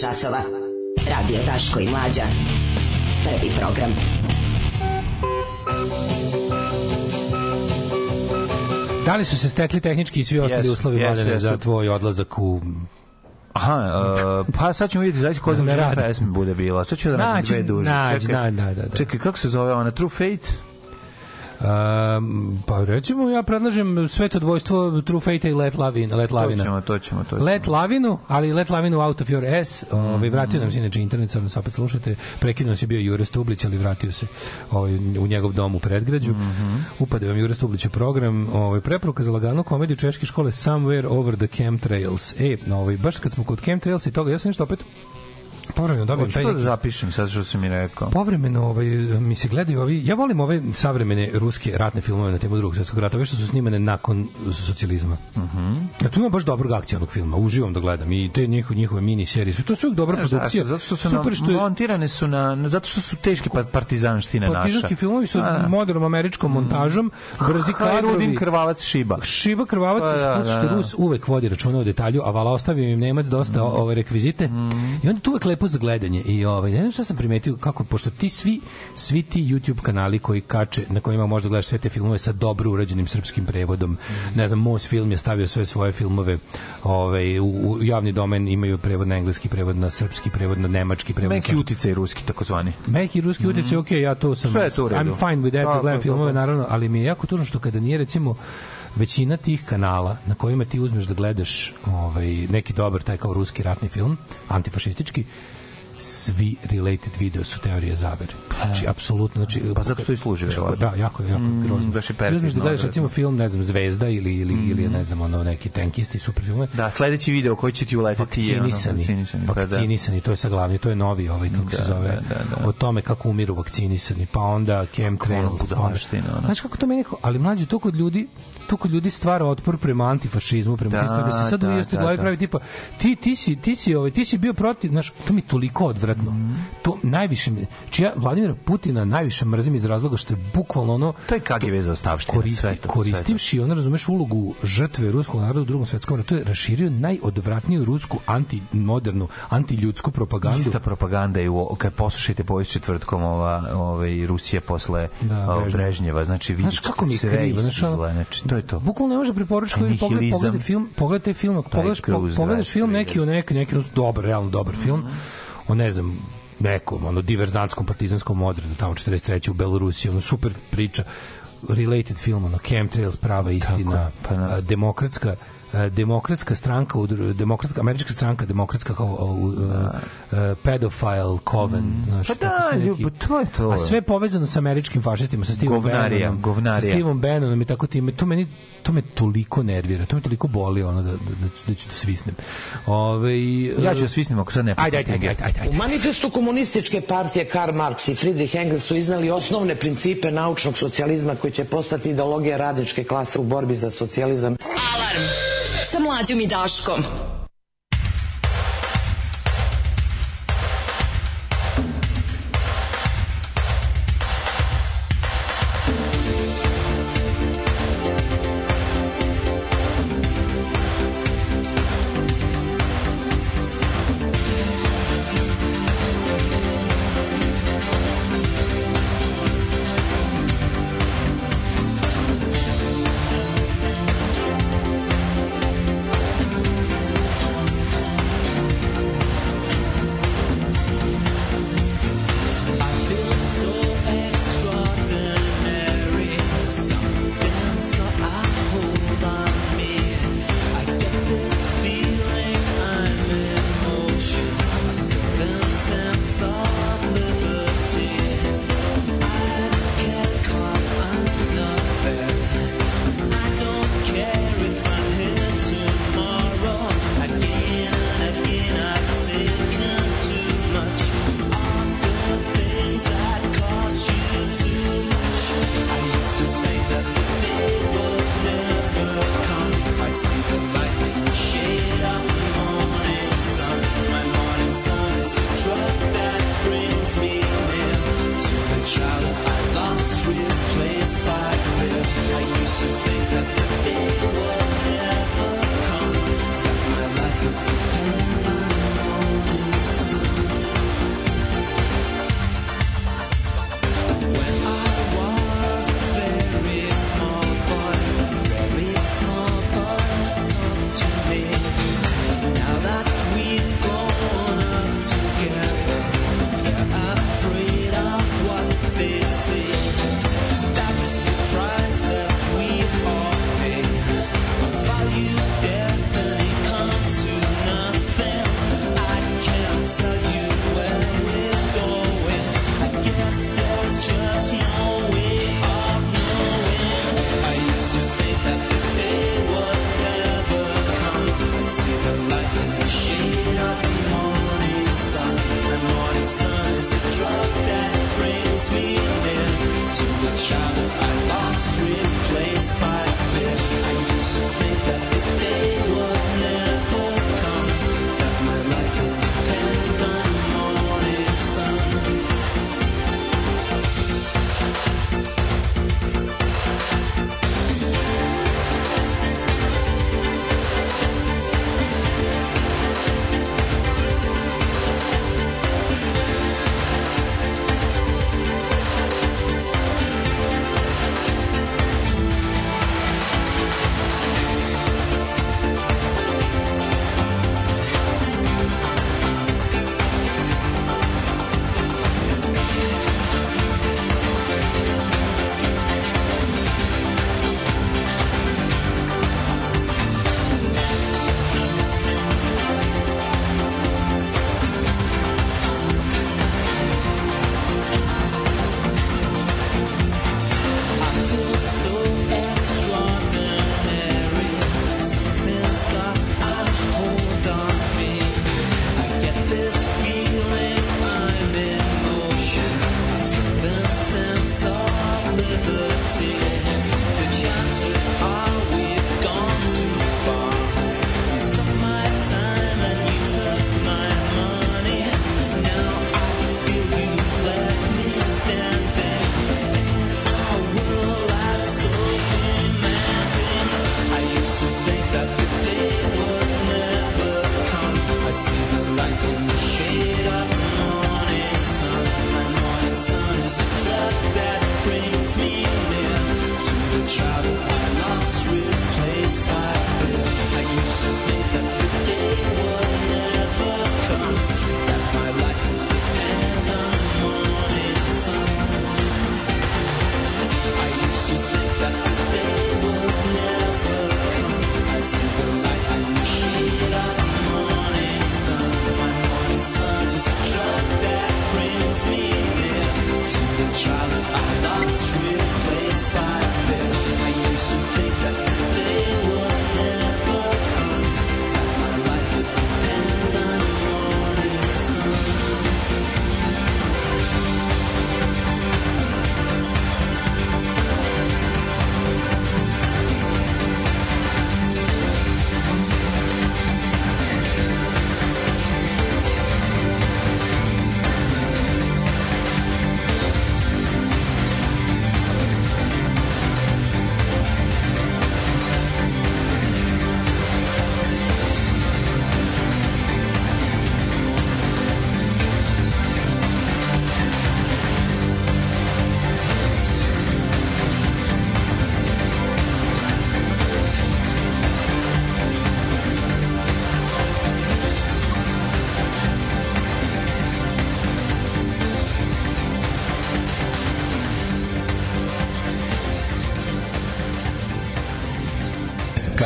časova. Radio Taško i Mlađa. Prvi program. Da li su se stekli tehnički i svi ostali yes, uslovi yes, yes, za tvoj odlazak u Aha, uh, pa sad ćemo vidjeti zaista koja da pesma bude bila. Sad ću da nađem dve duže. Nađi, čekaj, da, da, da, da. čekaj, kako se zove ona? True Fate? Um, pa recimo ja predlažem sveto dvojstvo True Fate i Let Lavina. Let Lavina. To ćemo, to ćemo, to ćemo. Let Lavinu, ali Let Lavinu out of your ass. Mm. Ovaj vratio nam se mm. inače internet, sad nas opet slušate. Prekinuo se bio Jure Stublić, ali vratio se ovaj, u njegov dom u predgrađu. Mm -hmm. Upade vam Jure Stublić u program. Ovaj, preporuka za laganu komediju češke škole Somewhere Over the Chemtrails. E, ovaj, baš kad smo kod Chemtrails i toga, ja sam nešto opet povremeno dobijem da, taj neki... Da zapišem sad što si mi rekao. Povremeno ovaj, mi se gledaju ovi... Ja volim ove savremene ruske ratne filmove na temu drugog svjetskog rata, ove što su snimane nakon socijalizma. Uh mhm. -huh. Ja tu imam baš dobrog akcionog filma, uživam da gledam i te njiho, njihove mini serije su. To su uvijek dobra produkcija. Zato, što su Super, što je... montirane su na... Zato što su teške pa- partizanština naša. Partizanski filmovi su A, modernom američkom mhm. montažom, brzi kadrovi. krvavac šiba. Šiba krvavac, pa, da, da, da, da. što Rus uvek vodi računa o detalju, a vala ostavio im Nemac dosta mm. ove rekvizite. Mm. I onda tu uvek lepo za gledanje i ovaj ne znam šta sam primetio kako pošto ti svi svi ti YouTube kanali koji kače na kojima možda gledaš sve te filmove sa dobro urađenim srpskim prevodom. Ne znam, Mos film je stavio sve svoje filmove ovaj u, u javni domen imaju prevod na engleski, prevod na srpski, prevod na nemački, prevod Meki na utice i ruski takozvani. Meki ruski mm. utice, okej, okay, ja to sam. Sve je to I'm fine with that, da, gledam da, filmove da, da. naravno, ali mi je jako tužno što kada nije recimo većina tih kanala na kojima ti uzmeš da gledaš ovaj, neki dobar taj kao ruski ratni film, antifašistički, svi related video su teorije zavere. Znači, e. apsolutno. Znači, pa zato to i služi, verovatno. Da, jako, jako mm, grozno. Baš je perfidno. Uzmeš da gledaš, da, recimo, da. film, ne znam, Zvezda ili, ili, mm. ili ne znam, ono, neki tenkisti, super film. Da, sledeći video koji će ti uletiti je... Vakcinisani. Vakcinisani, pa da. vakcinisani, to je sa glavni, to je novi, ovaj, kako da, se zove, da, da, da. o tome kako umiru vakcinisani, pa onda chemtrails. Pa onda, znaš kako to meni, ali mlađe, to kod ljudi, toliko ljudi stvara otpor prema antifašizmu, prema da, da se sad da, uvijest u glavi da, da. pravi tipa ti, ti, si, ti, si, ovaj, ti si bio protiv, znaš, to mi je toliko odvratno. Mm. To najviše mi, či znači ja Vladimira Putina najviše mrzim iz razloga što je bukvalno ono... To je kak je veza ostavština, koristi, sve to. Koristivši, ono, razumeš, ulogu žrtve ruskog naroda u drugom svetskom ratu, to je raširio najodvratniju rusku antimodernu, antiljudsku propagandu. Ista propaganda je, u, kad poslušate povijest četvrtkom, ova, ovaj, Rusije posle da, Brežnjeva, znači vidiš kako mi je krivo, znači, to to je to. Bukvalno ne može da preporučiti koji pogled, pogledaj film, pogledaj film, pogledaš, Cruise, pogledaš film neki, neki, neki, neki, dobar, realno dobar film, mhm. o ne znam, nekom, ono, diverzantskom partizanskom odredu, tamo 43. u Belorusiji, ono, super priča, related film, ono, Chemtrails, prava istina, Tako, pa, na. demokratska, E, demokratska stranka, demokratska, američka stranka, demokratska kao uh, e, e, pedofile coven. Mm. Znaš, pa da, ljub, to je to. A sve povezano sa američkim fašistima, sa Steveom govnarija, Bannonom. Govnarija. Sa Steveom Bannonom i tako time. To, meni, to me toliko nervira, to me toliko boli ono da, da, da, ću da, da svisnem. Ove, ja ću da svisnem ako sad ne ajde, ajde, ajde, ajde, ajde. U manifestu komunističke partije Karl Marx i Friedrich Engels su iznali osnovne principe naučnog socijalizma koji će postati ideologija radničke klase u borbi za socijalizam. Alarm! sa mlađom i Daškom.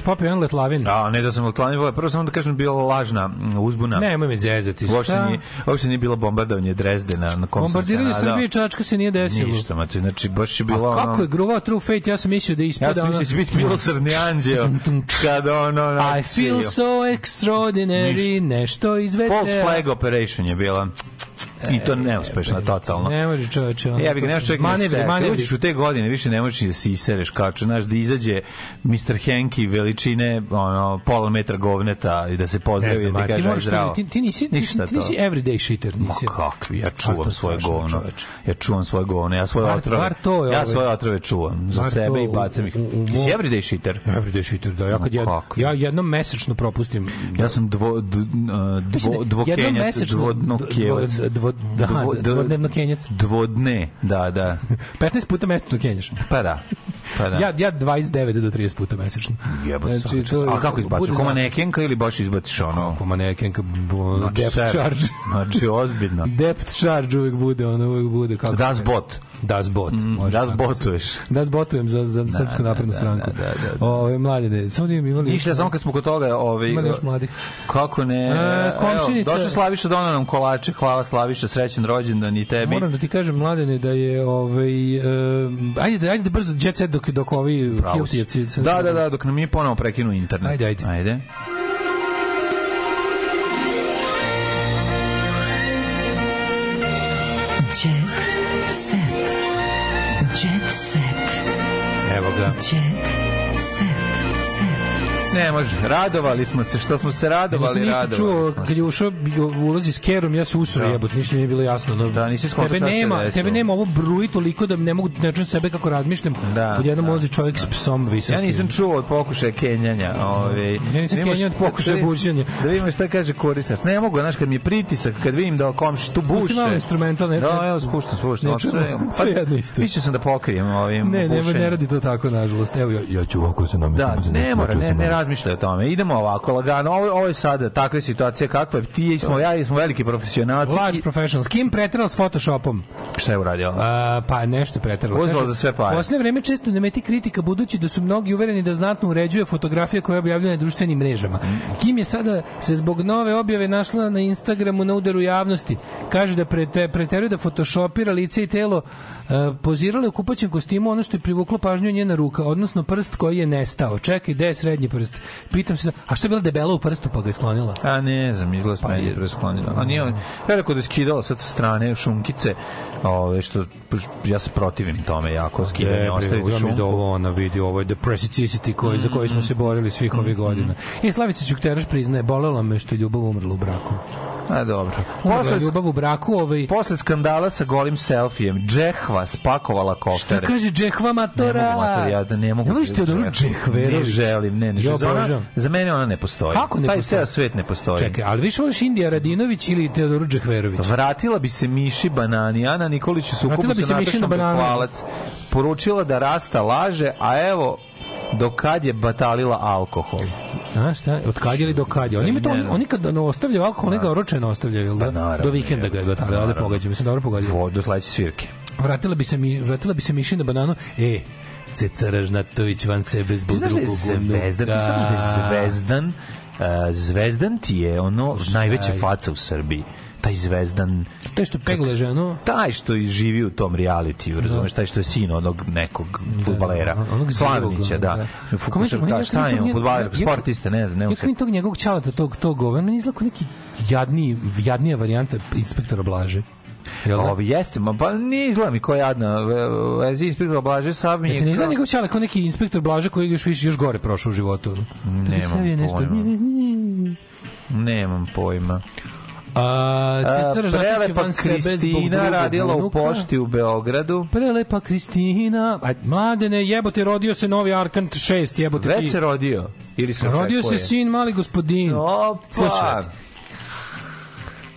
Boris Pop je jedan letlavin. A, ne da sam letlavin, prvo sam onda kažem da bila lažna uzbuna. Nemoj mi zezati. Uopšte nije, uopšte nije bilo bombardovanje Drezdena na kom Bombardiranje Srbije Čačka se nije desilo. Ništa, mate, znači baš je bilo... A kako je gruvao True Fate, ja sam mislio da ispada... Ja sam mislio da će biti milosrdni anđeo kad ono... Na, I feel so extraordinary, nešto izvece... False flag operation je bila i to neuspešno e, totalno. Ne može čoveče. Ja bih ga nešto čovjek da manevri, manevri. Uđeš u te godine, više ne možeš da se isereš, kače. znaš, da izađe Mr. Henki veličine ono, pola metra govneta i da se pozdravi i da kaže zdravo. Ti, ti, nisi, Ništa ti, nisi everyday shitter. Nisi. Ma kakvi, ja čuvam svoje govno. Ja čuvam svoje govno, ja svoje otrove. ja svoje otrove čuvam za sebe i bacam ih. Nisi everyday shitter. Everyday shitter, da. Ja, kad ja, jednom mesečno propustim. Ja sam dvo, da dvo, dvo, dvo, dvo, dvo, dvo, dvo, dvo, da, dvo, dvo, da, da. dvodnevno kenjac. Dvodne, da, da. 15 puta mesečno kenjaš. Pa da. Pa da. Ja, ja 29 do 30 puta mesečno. Jebate znači, to, A kako izbaciš? Ko manekenka ili baš izbaciš ono? Ko manekenka, bo, znači, depth ser, charge. Znači, ozbiljno. depth charge uvijek bude, ono uvijek bude. Kako das bot. Das bot. Mm, das da botuješ. Das botujem za, za da, srpsku da, naprednu da, stranku. Da, da, da, da. Ove, mladine, samo nije da imali... Ništa, samo kad smo kod toga... Ove, ovaj, imali još mladi. Kako ne? E, komšinica... Evo, došao Slaviša, donao nam kolače. Hvala Slaviša, srećen rođendan i tebi. Moram da ti kažem, mladine, da je... Ove, ovaj, e, ajde, ajde brzo, jet set do dok, dok ovi Hiltijevci... Da, da, da, dok nam mi ponovo prekinu internet. Ajde, ajde. Ajde. Jet set. Jet set. Evo ga. Jet Ne može. Radovali smo se, što smo se radovali, nisam ništa čuo, kad je ušao u ulozi s Kerom, ja se usuo da. jebote, ništa nije bilo jasno. No, da, nisi skontao tebe nema, tebe nema ovo bruji toliko da ne mogu da ne čujem sebe kako razmišljam. Da, Pod jednom da, ulazi čovjek da. s psom visokim. Ja nisam čuo od pokušaja kenjanja. ovaj. ja nisam da kenjanja od da pokušaja da, burđanja. Da vidimo šta kaže korisnac. Ne mogu, znaš, kad mi je pritisak, kad vidim da komši tu buše. Pusti malo ne. Da, evo, spuštam, spuštam. Ne čujem, sve pa, jedno isto. Više sam da pokrijem ovim Ne, ne, ne radi to tako, nažalost. Evo, ja, ja ću ovako se namestim. Da, ne mora, ne, ne razmišljaj o tome. Idemo ovako lagano. Ovo, ovo je sada takva situacija kakva je. Ti smo ja i smo veliki profesionalci. Large professionals. Kim preterao s Photoshopom? Šta je uradio? A, pa nešto preterao. Uzelo za sve pare. Posle vreme često nameti kritika budući da su mnogi uvereni da znatno uređuje fotografije koje objavljuje na društvenim mrežama. Kim je sada se zbog nove objave našla na Instagramu na udaru javnosti. Kaže da preteruje da photoshopira lice i telo E, pozirala je u kupaćem kostimu ono što je privuklo pažnju njena ruka, odnosno prst koji je nestao. Čekaj, gde je srednji prst? Pitam se, da, a što je bila debela u prstu pa ga je sklonila? A ne znam, izgleda da pa smenje je... sklonila. A nije, ja rekao da je skidala sad sa strane šunkice, ove, što ja se protivim tome jako, skidanje ostavi šunku. Ja mislim da ovo ona vidi, ovo je the koji, mm, za koji smo mm-hmm. se borili svih ovih mm-hmm. godina. Mm. I Slavica Ćukteraš priznaje, bolelo me što je ljubav umrla u braku. A dobro. Posle ljubav u braku, ovaj posle skandala sa golim selfijem, Džehva spakovala kofere. Šta kaže Džehva matora? Ne mogu matora, ja da ne mogu. Da da ne možete da Džehverović. Ne želim, ne, ne. Jo, za, ona, za mene ona ne postoji. Kako ne Taj postoji? ceo svet ne postoji. Čekaj, ali više voliš Indija Radinović ili Teodor Džehverović? Vratila bi se Miši Banani, Ana Nikolić u sukobu sa Natašom Bekvalac. Poručila da Rasta laže, a evo, dokad je batalila alkohol? A šta? Od kad je li do kad je? Oni, mi to, oni, oni kad ono, ostavljaju alkohol, nego ga da. oročeno ostavljaju, jel da? Pa, naravno, do vikenda ga je pa batalila, da pogađam, mislim, dobro pogađam. Vo, do sledeće svirke. Vratila bi se, mi, vratila bi se mišina bananu. E, Ceca Ražnatović van sebe zbog da drugog gumnuka. Zvezdan, znaš li da Zvezdan, uh, Zvezdan ti je ono Šta najveća faca u Srbiji taj zvezdan taj što pegle ženu taj što živi u tom realitiju da. razumeš taj što je sin onog nekog da, da, fudbalera onog Slavnića da Fukušar da šta je on fudbaler sportista ne znam ne znam tog njegovog čalata tog tog on meni izlako neki jadni jadnija varijanta inspektora Blaže Jel Ovi jeste, ma pa ni izgleda mi ko je jadna. Vezi e, e, inspektor Blaže sa mi je... Ja ne izgleda nego čale kao neki inspektor Blaže koji je još, više, još gore prošao u životu. Nema pojma. Nemam pojma. A, Cecar Žakić van Kristina radila u pošti u Beogradu. Prelepa Kristina. A, mladene, jebote, rodio se novi Arkant 6, jebote. Već se rodio. Ili se rodio se sin mali gospodin. Opa. Slušaj,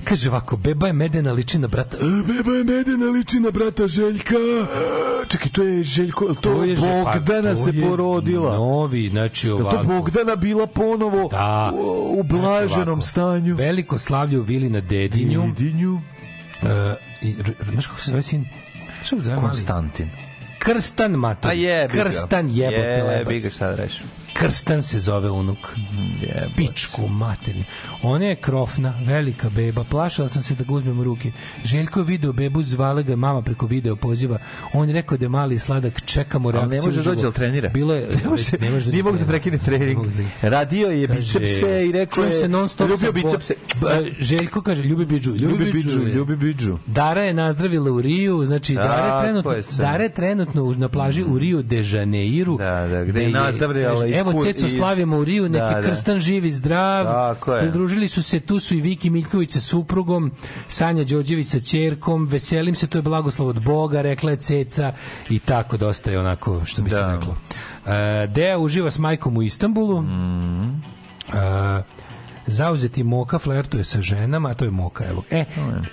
Kaže ovako, beba je medena liči na brata. E, beba je medena liči na brata Željka. E, čekaj, to je Željko, to, to je pa Bogdana to se je porodila. Novi, znači ovako. Je to Bogdana bila ponovo da, u, u znači blaženom znači stanju. Veliko slavlje u vili na Dedinju. Dedinju. Uh, znaš kako se zove sin? Što zove Konstantin. Krstan Matović. A pa je, Krsten jebote je, lebac. Jebi ga šta da rešim. Krstan se zove unuk. Jebać. Pičku materni. Ona je krofna, velika beba. Plašala sam se da ga uzmem u ruke. Željko je video bebu, zvala ga mama preko video poziva. On je rekao da je mali sladak, čekamo reakciju. Ali ne može da doći, ali trenira. Bilo je, ne može, ne može nije da mogu da prekine trening. Da Radio je bicepse i rekao je... se non stop. Ljubio bicepse. Željko kaže, ljubi bidžu. Ljubi, ljubi bidžu, ljubi bidžu. Dara je nazdravila u Riju, znači Dara je trenutno, Dara je trenutno na plaži u Riju de Janeiru. Da, da, gde je je i evo Ceco slavimo u Riju, neki da, da. Krstan živi zdrav, dakle. pridružili su se, tu su i Viki Miljković sa suprugom, Sanja Đorđević sa ćerkom, veselim se, to je blagoslov od Boga, rekla je Ceca i tako dosta je onako, što bi da. se reklo. Uh, Dea uživa s majkom u Istanbulu. Mm -hmm. uh, Zauzeti Moka flertuje sa ženama, a to je Moka, evo. E,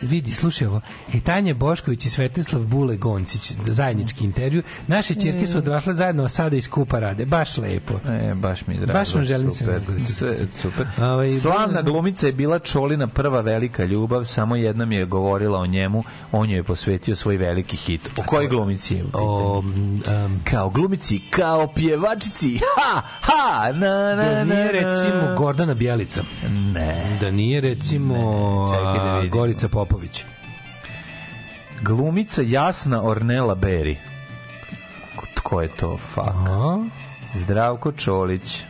vidi, slušaj ovo. I Tanje Bošković i Svetislav Bule Goncić, zajednički intervju. Naše ćerke su odrasle zajedno, a sada iz kupa rade. Baš lepo. E, baš mi drago. Baš vam želim super. se. Sve, super. Ove, ovaj, Slavna glumica je bila Čolina prva velika ljubav, samo jedna mi je govorila o njemu, on joj je posvetio svoj veliki hit. O kojoj glumici je? O, um, kao glumici, kao pjevačici. Ha, ha, na, na, da na, na. recimo Gordana Bjelica. Ne. Da nije, recimo, čekaj da Gorica Popović. Glumica Jasna Ornela Beri. Ko je to, fuck? Aha. Zdravko Čolić.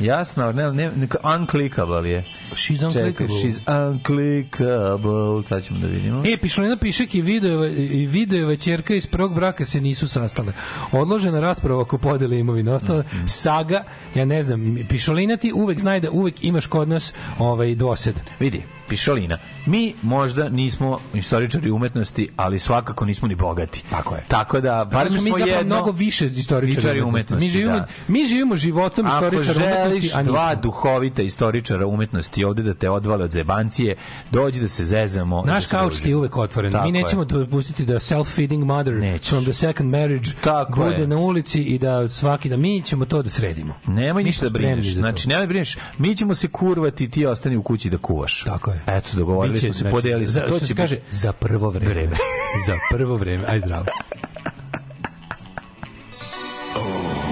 Jasno, ne, ne, unclickable je. She's unclickable. Čekaj, she's unclickable. Sad ćemo da vidimo. E, pišno jedna pišek i videova, i videova čerka iz prvog braka se nisu sastale. Odložena rasprava oko podele imovine. Ostala mm -hmm. saga, ja ne znam, pišolina ti uvek znaj da uvek imaš kod nas ovaj, dosed. Vidi, pišolina. Mi možda nismo istoričari umetnosti, ali svakako nismo ni bogati. Tako je. Tako da, bar da mi smo, mi zapravo jedno... mnogo više istoričari umetnosti. umetnosti. Mi živimo, da. mi živimo životom pritom istoričar umetnosti, a nisam. dva duhovita istoričara umetnosti ovde da te odvale od zebancije, dođi da se zezamo. Da Naš da kauč ti je uvek otvoren. Tako Mi nećemo dopustiti da self-feeding mother Nećeš. from the second marriage Tako bude je. na ulici i da svaki da mi ćemo to da sredimo. Nemoj ništa da brineš. Znači, nemoj da brineš. Mi ćemo se kurvati, ti ostani u kući da kuvaš. Tako je. Eto, dogovorili Biće, smo se, znači, podeli. Za, to će se kaže, za prvo vreme. vreme. za prvo vreme. Aj zdravo. oh.